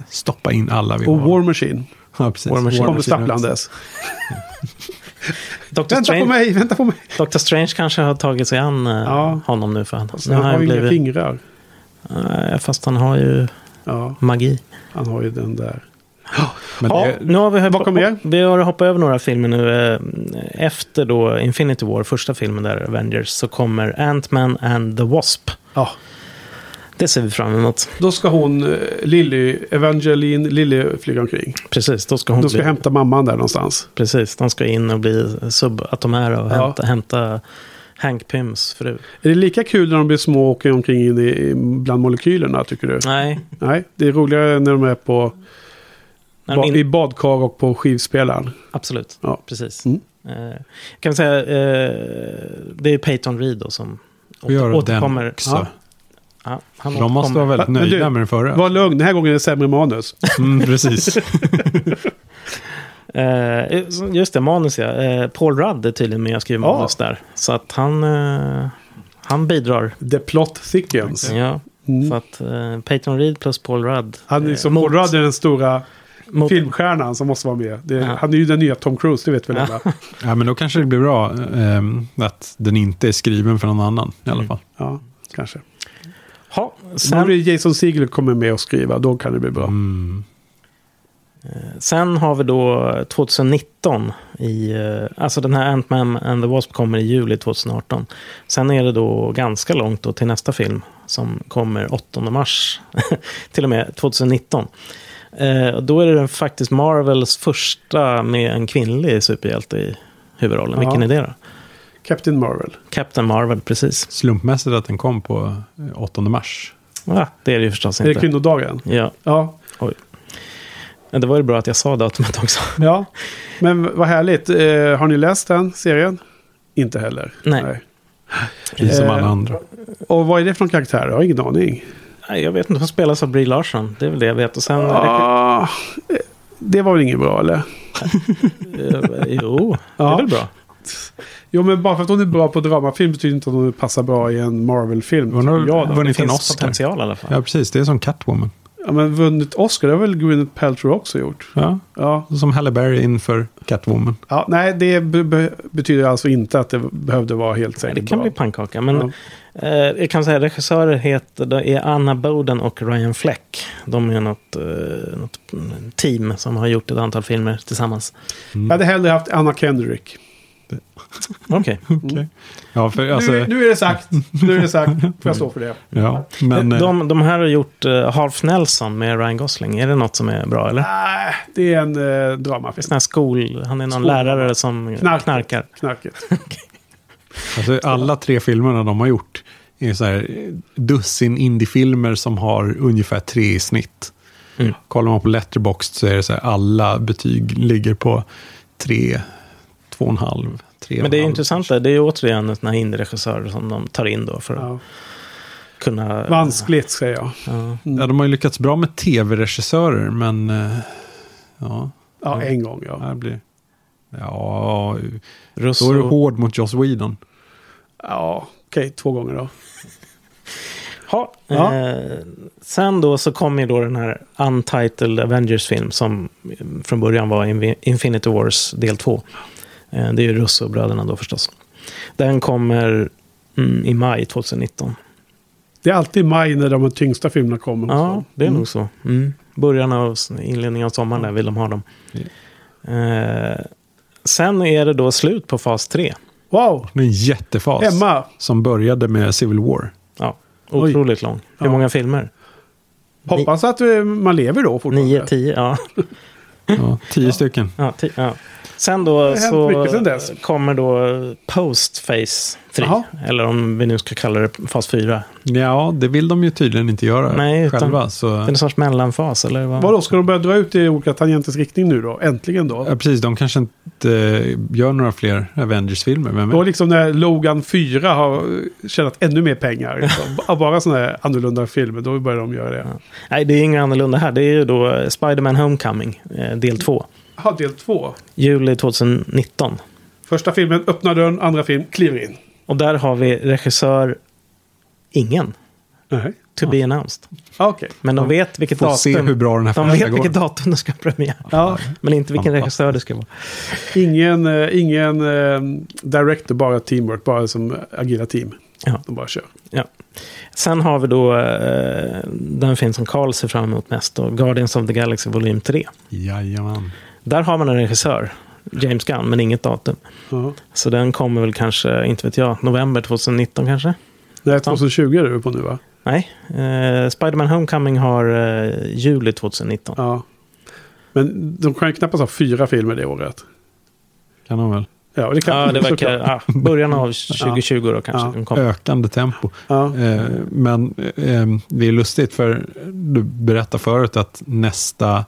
Stoppa in alla vi Och har. War Machine. Ja, precis. War Machine. Kommer stapplandes. Dr. Vänta på Strange, mig, vänta på mig. Dr. Strange kanske har tagit sig an eh, Ja. honom nu för han, Så nu han har ju inga blivit... fingrar. Nej, fast han har ju Ja, magi. han har ju den där. Men Ja, det, nu har vi, mer? vi har hoppat över några filmer nu. eh, Efter då Infinity War, första filmen där, Avengers, så kommer Ant-Man and the Wasp. Ja, Det ser vi fram emot. då ska hon, eh, Lily, Evangeline Lily flyga omkring. Precis, då ska hon De ska bli, hämta mamman där någonstans. Precis, de ska in och bli subatomera och Ja. hämta, hämta Hank Pyms fru. Är det lika kul när de blir små och åker omkring in i, bland molekylerna tycker du? Nej, Nej, det är roligare när de är på, när ba, de in, i badkar och på skivspelaren. absolut. Ja. Precis. Mm. Eh, kan vi säga, eh, det är Peyton Reed då som vi gör åter, återkommer. den också. Ja, ja, han De måste vara väldigt Men du, nöjda med den förra. Var lugn, den här gången är det sämre manus. Mm, precis. Eh, just det, manus ja. Eh, Paul Rudd är tydligen med och skriver Ja. manus där. Så att han, eh, han bidrar. The plot thickens. Ja, Mm. så att eh, Peyton Reed plus Paul Rudd. Han är eh, som mot- Paul Rudd är den stora mot- filmstjärnan som måste vara med. Det, Ja. Han är ju den nya Tom Cruise, det vet väl alla. ja, men då kanske det blir bra ehm, att den inte är skriven för någon annan i alla Mm. fall. Ja, kanske. Ja, Sen blir Jason Segel kommer med och skriva, då kan det bli bra. Mm. sen har vi då 2019. I, eh, alltså den här Ant-Man and the Wasp kommer i juli 2018. Sen är det då ganska långt då till nästa film. Som kommer 8 mars. till och med 2019. Eh, då är det faktiskt Marvels första med en kvinnlig superhjälte i huvudrollen. Ja. Vilken är det då? Captain Marvel. Captain Marvel, precis. Slumpmässigt att den kom på eh, 8 mars. Ja, det är det ju förstås Är det inte. kvinnodagen? Ja, Ja. men det var ju bra att jag sa datumet också. ja. Men vad härligt. Eh, har ni läst den serien? Inte heller. Nej. Precis som Eh, alla andra. Och vad är det för någon karaktär? Jag har ingen aning. Nej, jag vet inte, hon spelas av Brie Larson. Det är väl det jag vet. Och sen... Ah, det var väl inget bra eller? Eh, jo, det Ja. är väl bra. Jo men bara för att hon är bra på dramafilm betyder inte att hon passar bra i en Marvel-film. Hon har jag då. vunnit en Oscar. potential i alla fall. Ja, precis. Det är som Catwoman. Ja, men vunnit Oscar, det har väl Gwyneth Paltrow också gjort? Ja, Ja. som Halle Berry inför Catwoman. ja nej, det be- be- betyder alltså inte att det behövde vara helt Nej, säkert det kan bra. bli pannkaka. Men Ja. eh, jag kan säga regissörer heter, det är Anna Boden och Ryan Fleck. De är något, eh, något team som har gjort ett antal filmer tillsammans. Jag hade hellre haft Anna Kendrick. Okej. Okej. Ja, för alltså... nu, nu är det sagt. Nu är det sagt. Får jag stå för det? Ja, men... eh, De, de här har gjort uh, Half Nelson med Ryan Gosling. Är det något som är bra eller? Nej, det är en eh, Det är dramafilm. sån här skol... Han är någon Skol- lärare som Knark. knarkar. Knarket. Alltså, alla tre filmerna de har gjort är så här eh, dussin indiefilmer som har ungefär tre i snitt. Mm. Kollar man på Letterboxd så är det så här alla betyg ligger på tre, två och en halv, tre Men det är intressant. där. Det är återigen såna här indie-regissörer som de tar in då för att Ja. kunna... Vanskligt säger jag. Ja. Ja, de har ju lyckats bra med tv-regissörer, men eh, ja, Ja, en gång ja. det blir... Ja, Russo, då är du hård mot Joss Whedon. Ja, okej, två gånger då. Ha, Ja. eh, sen då så kom ju då den här Untitled Avengers-film som eh, från början var Invi- Infinity Wars del 2. Eh, det är ju Russo-bröderna då förstås. Den kommer mm, i maj 2019. Det är alltid maj när de tyngsta filmerna kommer. Ja, det är Mm. nog så. Mm. Början av inledningen av sommaren där vill de ha dem. Eh, sen är det då slut på fas 3. Wow, Det är en jättefas Emma. som började med Civil War. Ja, Oj. otroligt lång. Hur Ja. många filmer? Hoppas att eh, man lever då fortfarande. 9, 10, ja. Ja, tio stycken. Ja, ti- ja. Sen då så mycket sen dess. kommer då Post Phase 3. Jaha. Eller om vi nu ska kalla det fas 4. Ja, det vill de ju tydligen inte göra Nej, utan- själva. Så, Det är en sorts mellanfas eller vad? Vadå, ska de börja dra ut i olika tangenters riktning nu då? Äntligen då? ja, precis, de kanske inte eh, gör några fler Avengers-filmer. Då liksom när Logan 4 har tjänat ännu mer pengar. Liksom. Bara sådana här annorlunda filmer, då börjar de göra det. Nej, det är inget annorlunda här. Det är ju då Spider-Man Homecoming, eh, del 2. Ja, del två. Juli 2019. Första filmen öppnar dörren, andra film kliver in. Och där har vi regissör ingen. Nej. To be announced. Ah, Okej. Men de vet vilket Får datum. se hur bra den här de vet går. vilket datum det ska ha premiär. Ja, Men inte vilken regissör det ska vara. ingen, eh, ingen eh, director, bara teamwork, bara som agila team. Ja. De bara kör. Ja. Sen har vi då eh, den film som Carl ser fram emot mest. Då, Guardians of the Galaxy volym 3. Jajamän. Där har man en regissör, James Gunn, men inget datum. Ja. Så den kommer väl kanske, inte vet jag, november 2019 kanske? Nej, 2020 är du på nu va? Nej, eh, Spider-Man Homecoming har eh, juli 2019. Ja. Men de kan ju knappast ha fyra filmer det året. Kan de väl. Ja, det kan Ja, det verkar, ja, början av 2020 då kanske. Ja. Ökande tempo. Ja. Eh, men eh, det är lustigt för du berättade förut att nästa,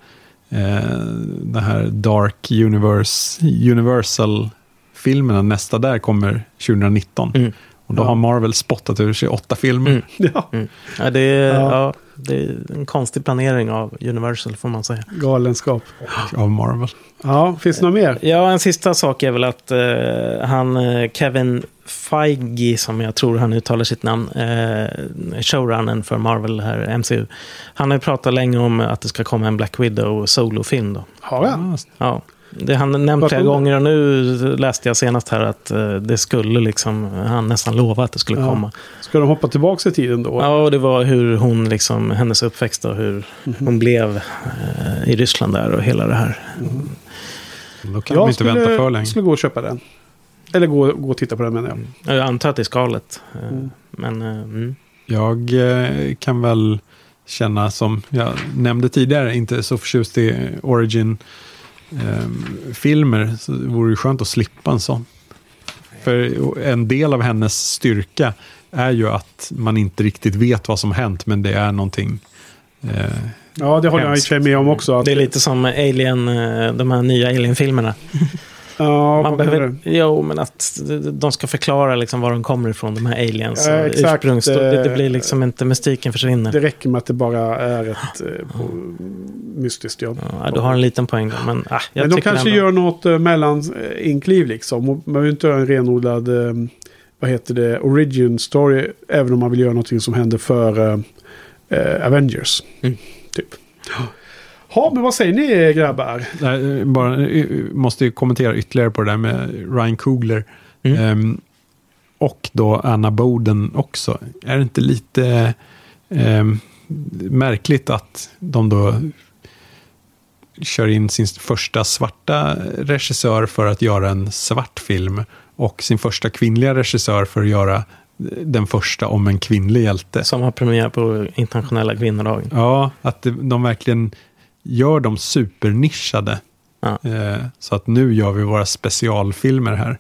eh, den här Dark Universe, Universal-filmerna, nästa där kommer 2019. Mm. Och då Ja. har Marvel spottat ur sig åtta filmer. Mm. ja, Mm. Ja, det, Ja. Det är en konstig planering av Universal får man säga. galenskap. Av Marvel. Ja, finns det något mer? Ja, en sista sak är väl att eh, han, eh, Kevin Feige, som jag tror han uttalar sitt namn, eh, showrunnern för Marvel här, MCU. Han har ju pratat länge om att det ska komma en Black Widow solofilm då. Har? Ah, Ja, det han nämnt flera gånger och nu läste jag senast här att eh, det skulle liksom, han nästan lova att det skulle Ja. komma. Ska de hoppa tillbaka i tiden då? Ja, och det var hur hon, liksom, hennes uppväxt och hur Mhm. hon blev eh, i Ryssland där och hela det här. Då kan de jag inte vänta för länge. skulle gå och köpa den. Eller gå, gå och titta på den menar jag. Jag antar att det är skalet. eh, Mm. Men, eh, mm. Jag eh, kan väl känna som jag nämnde tidigare, inte så förtjust i Origin-filmer. så det vore ju skönt att slippa en sån. För en del av hennes styrka är ju att man inte riktigt vet vad som hänt, men det är någonting. Eh, Ja, det håller jag i Hemskt. sig med om också. Att, Det är lite som Alien, eh, de här nya Alien-filmerna. ja, Man behöver, jo, men att de ska förklara liksom var de kommer ifrån, de här aliens. Ja, exakt, det, det eh, blir liksom inte, mystiken försvinner. det räcker med att det bara är ett eh, på- mystiskt jobb. Ja, du har en liten poäng där, men ah, Men de kanske ändå, gör något eh, mellankliv liksom. Man behöver inte göra en renodlad, eh, vad heter det, origin story. Även om man vill göra någonting som händer för eh, eh, Avengers. Mm. Typ. Ja, men vad säger ni grabbar? Nej, bara, eh, måste ju kommentera ytterligare på det där med Ryan Coogler. Mm. Ehm, och då Anna Boden också. Är det inte lite ehm, märkligt att de då kör in sin första svarta regissör för att göra en svart film och sin första kvinnliga regissör för att göra den första om en kvinnlig hjälte. som har premiär på internationella kvinnodagen. Ja, att de verkligen gör dem supernischade. Ja. Eh, så att nu gör vi våra specialfilmer här.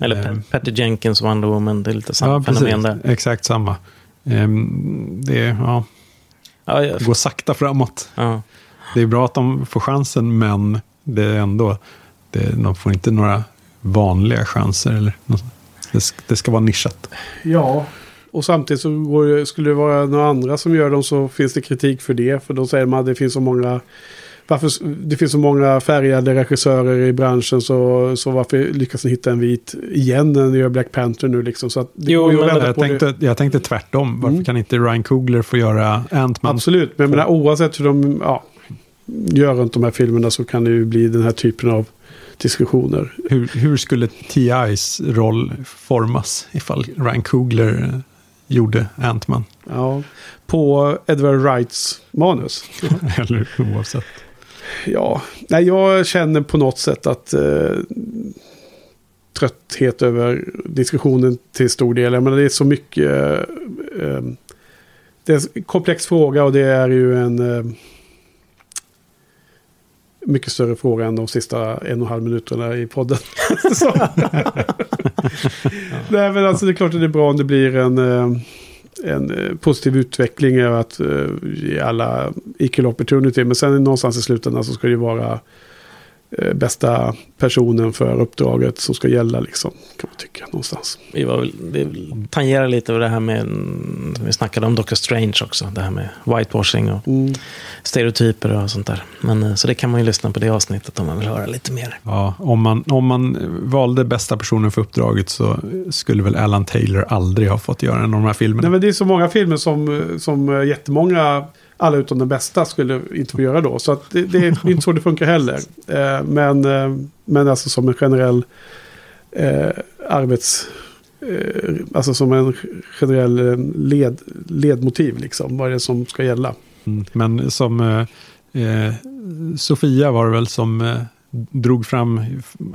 Eller. Pe- Peter Jenkins Wonder Woman, det är lite samma fenomen där. Exakt samma. Ehm, det, ja, Ja, ja, det går sakta framåt. ja. Det är bra att de får chansen, men det är ändå, det, de får inte några vanliga chanser. Eller, något. det, ska- det ska vara nischat. Ja. Och samtidigt så går, skulle det vara några andra som gör dem så finns det kritik för det. För då säger man att det finns så många... Varför, det finns så många färgade regissörer i branschen så, så varför lyckas ni hitta en vit igen när ni gör Black Panther nu liksom? Så det Jo, men Jag på det. tänkte, jag tänkte tvärtom. Varför Mm. kan inte Ryan Coogler få göra Ant-Man? Absolut, men menar, oavsett hur de ja, gör runt de här filmerna så kan det ju bli den här typen av diskussioner. Hur, hur skulle T.I.s roll formas ifall Ryan Coogler gjorde Ant-Man? Ja, på Edward Wrights manus. Eller oavsett. Ja, nej, jag känner på något sätt att eh, trötthet över diskussionen till stor del. Menar, det är så mycket... Eh, eh, det är en komplex fråga och det är ju en... Mycket större fråga än de sista en och en halv minuterna i podden. Nej, men alltså det är klart att det är bra om det blir en, eh, en eh, positiv utveckling och att eh, ge alla equal opportunity. Men sen någonstans i slutändan så ska det ju vara bästa personen för uppdraget som ska gälla liksom. Kan man tycka någonstans. Vi var väl, det tangerar lite över det här med, vi snackade om Doctor Strange också, det här med whitewashing och Mm. stereotyper och sånt där. Men, eh, så det kan man ju lyssna på det avsnittet om man vill höra lite mer. Ja, om man, om man valde bästa personen för uppdraget så skulle väl Alan Taylor aldrig ha fått göra en av de här filmerna. Nej, men det är så många filmer som, som eh, jättemånga, alla utom den bästa, skulle inte få göra då. Så det, det är inte så det funkar heller. Eh, men, eh, men alltså som en generell eh, arbets... Eh, alltså som en generell eh, led, ledmotiv liksom. Vad är det som ska gälla? Mm, Men som eh, Sofia var det väl som drog fram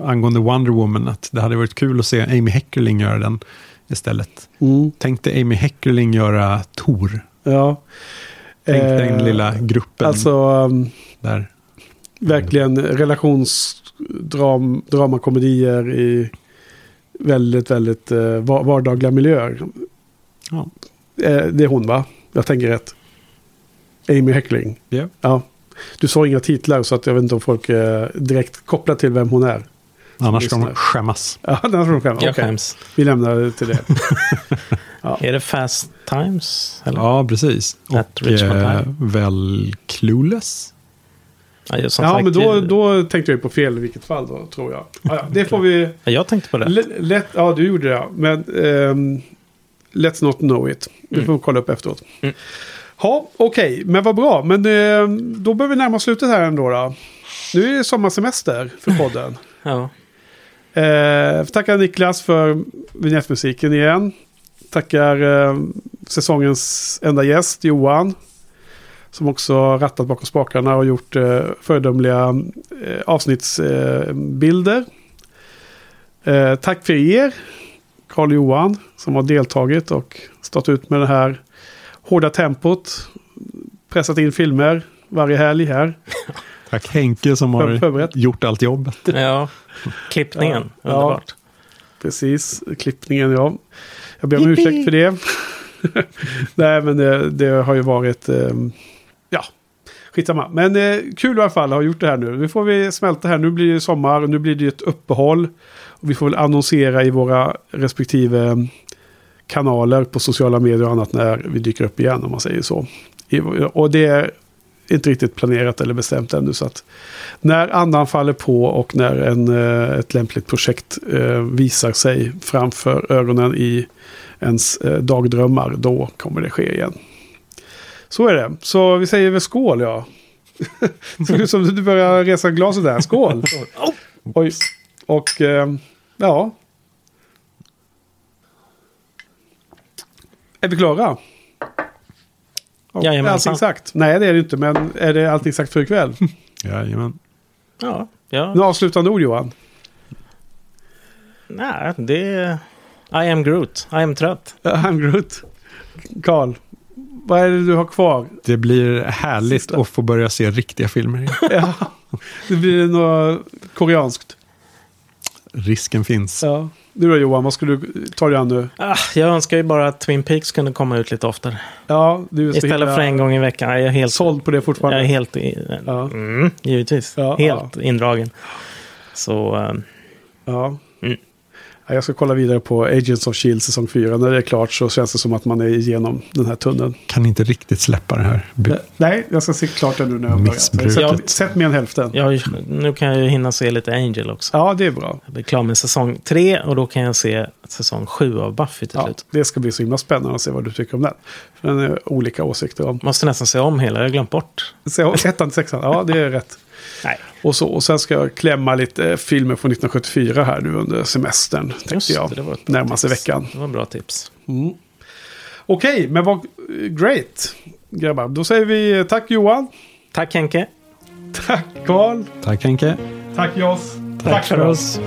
angående Wonder Woman att det hade varit kul att se Amy Heckerling göra den istället. Tänkte Amy Heckerling göra Tor. Ja. Tänk Eh, den lilla gruppen Alltså... um, där. verkligen relationsdramakomedier i väldigt, väldigt eh, va- vardagliga miljöer. Ja. Eh, det är hon va? Jag tänker rätt. Amy Heckling. Ja. Ja. Du sa inga titlar så att jag vet inte om folk är direkt kopplar till vem hon är. Annars ska de skämmas. Ja, den får de skämma. Jag Okej. skäms. Vi lämnar det till det. Är det Fast Times? Eller? Ja, precis. At Och eh, väl Clueless. Ja, ja, sagt, men då, då tänkte jag på fel i vilket fall då, tror jag. Ja, ja, det får vi... Ja, Jag tänkte på det. L- lätt, ja, du gjorde det. Men ehm, let's not know it. Du får kolla upp efteråt. Mm. Ja, okej. Men vad bra. Men ehm, då börjar vi närma oss slutet här ändå. Då. Nu är det sommarsemester för podden. Ja eh, tackar Niklas för vignettmusiken igen. Tackar eh, säsongens enda gäst Johan. Som också har rattat bakom spakarna och gjort eh, föredömliga eh, avsnittsbilder. Eh, eh, tack för er, Karl Johan, som har deltagit och stått ut med det här hårda tempot. Pressat in filmer varje helg här. Tack Henke som har förberett. gjort allt jobbet. ja. Klippningen. Ja. Underbart. Precis, klippningen ja. Jag ber om ursäkt för det. Nej, men det, det har ju varit... Eh, ja, skitsamma. Men eh, kul i alla fall att ha gjort det här nu. Nu får vi smälta här. Nu blir det sommar och nu blir det ett uppehåll. Och vi får väl annonsera i våra respektive kanaler på sociala medier och annat när vi dyker upp igen om man säger så. I- Och det är inte riktigt planerat eller bestämt ännu. Så att när andan faller på och när en, eh, ett lämpligt projekt eh, visar sig framför ögonen i ens eh, dagdrömmar, då kommer det ske igen. Så är det. Så vi säger väl skål, ja. Såg ut som du börjar resa glaset där. Skål! Oj. Och ja. Är vi klara? Ja, är Jajamensan. allting sagt? Nej, det är det inte. Men är det allting sagt för ikväll? Jajamän. Ja. ja. Några avslutande ord, Johan? Nej, det är... I am Groot. I am trött. I'm Groot. Karl, vad är det du har kvar? Det blir härligt Sista. att få börja se riktiga filmer. Ja, det blir något koreanskt. Risken finns. Ja. Du då Johan, vad ska du ta dig an nu? Ah, jag önskar ju bara att Twin Peaks kunde komma ut lite oftare. Ja, du Istället för en gång i veckan. Jag är helt, såld på det fortfarande. jag är helt Ja. mm, givetvis. Ja, helt indragen. Så eh, Ja. Mm. Ja, Jag ska kolla vidare på Agents of Shield säsong 4. När det är klart så känns det som att man är igenom den här tunneln. Kan inte riktigt släppa det här. Nej, jag ska se klart det nu när jag börjar. Missbruket. Sätt, sätt mer än hälften. Ja, jag, nu kan jag ju hinna se lite Angel också. det är bra. Jag blir klar med säsong tre och då kan jag se säsong sju av Buffy till Ja, slut. det ska bli så himla spännande att se vad du tycker om den. För den är olika åsikter om. Måste nästan se om hela, jag har glömt bort. Så, ettan till sexan, ja det är rätt. Nej. Och, så, och sen ska jag klämma lite eh, filmer från 1974 här nu under semestern. Tänkte Just jag. det, det Närmaste tips. veckan. Det var en bra tips. Okej, men vad great. Grabbar, då säger vi eh, tack Johan. Tack Henke. Tack Karl. Tack Henke. Tack Jos. Tack för oss.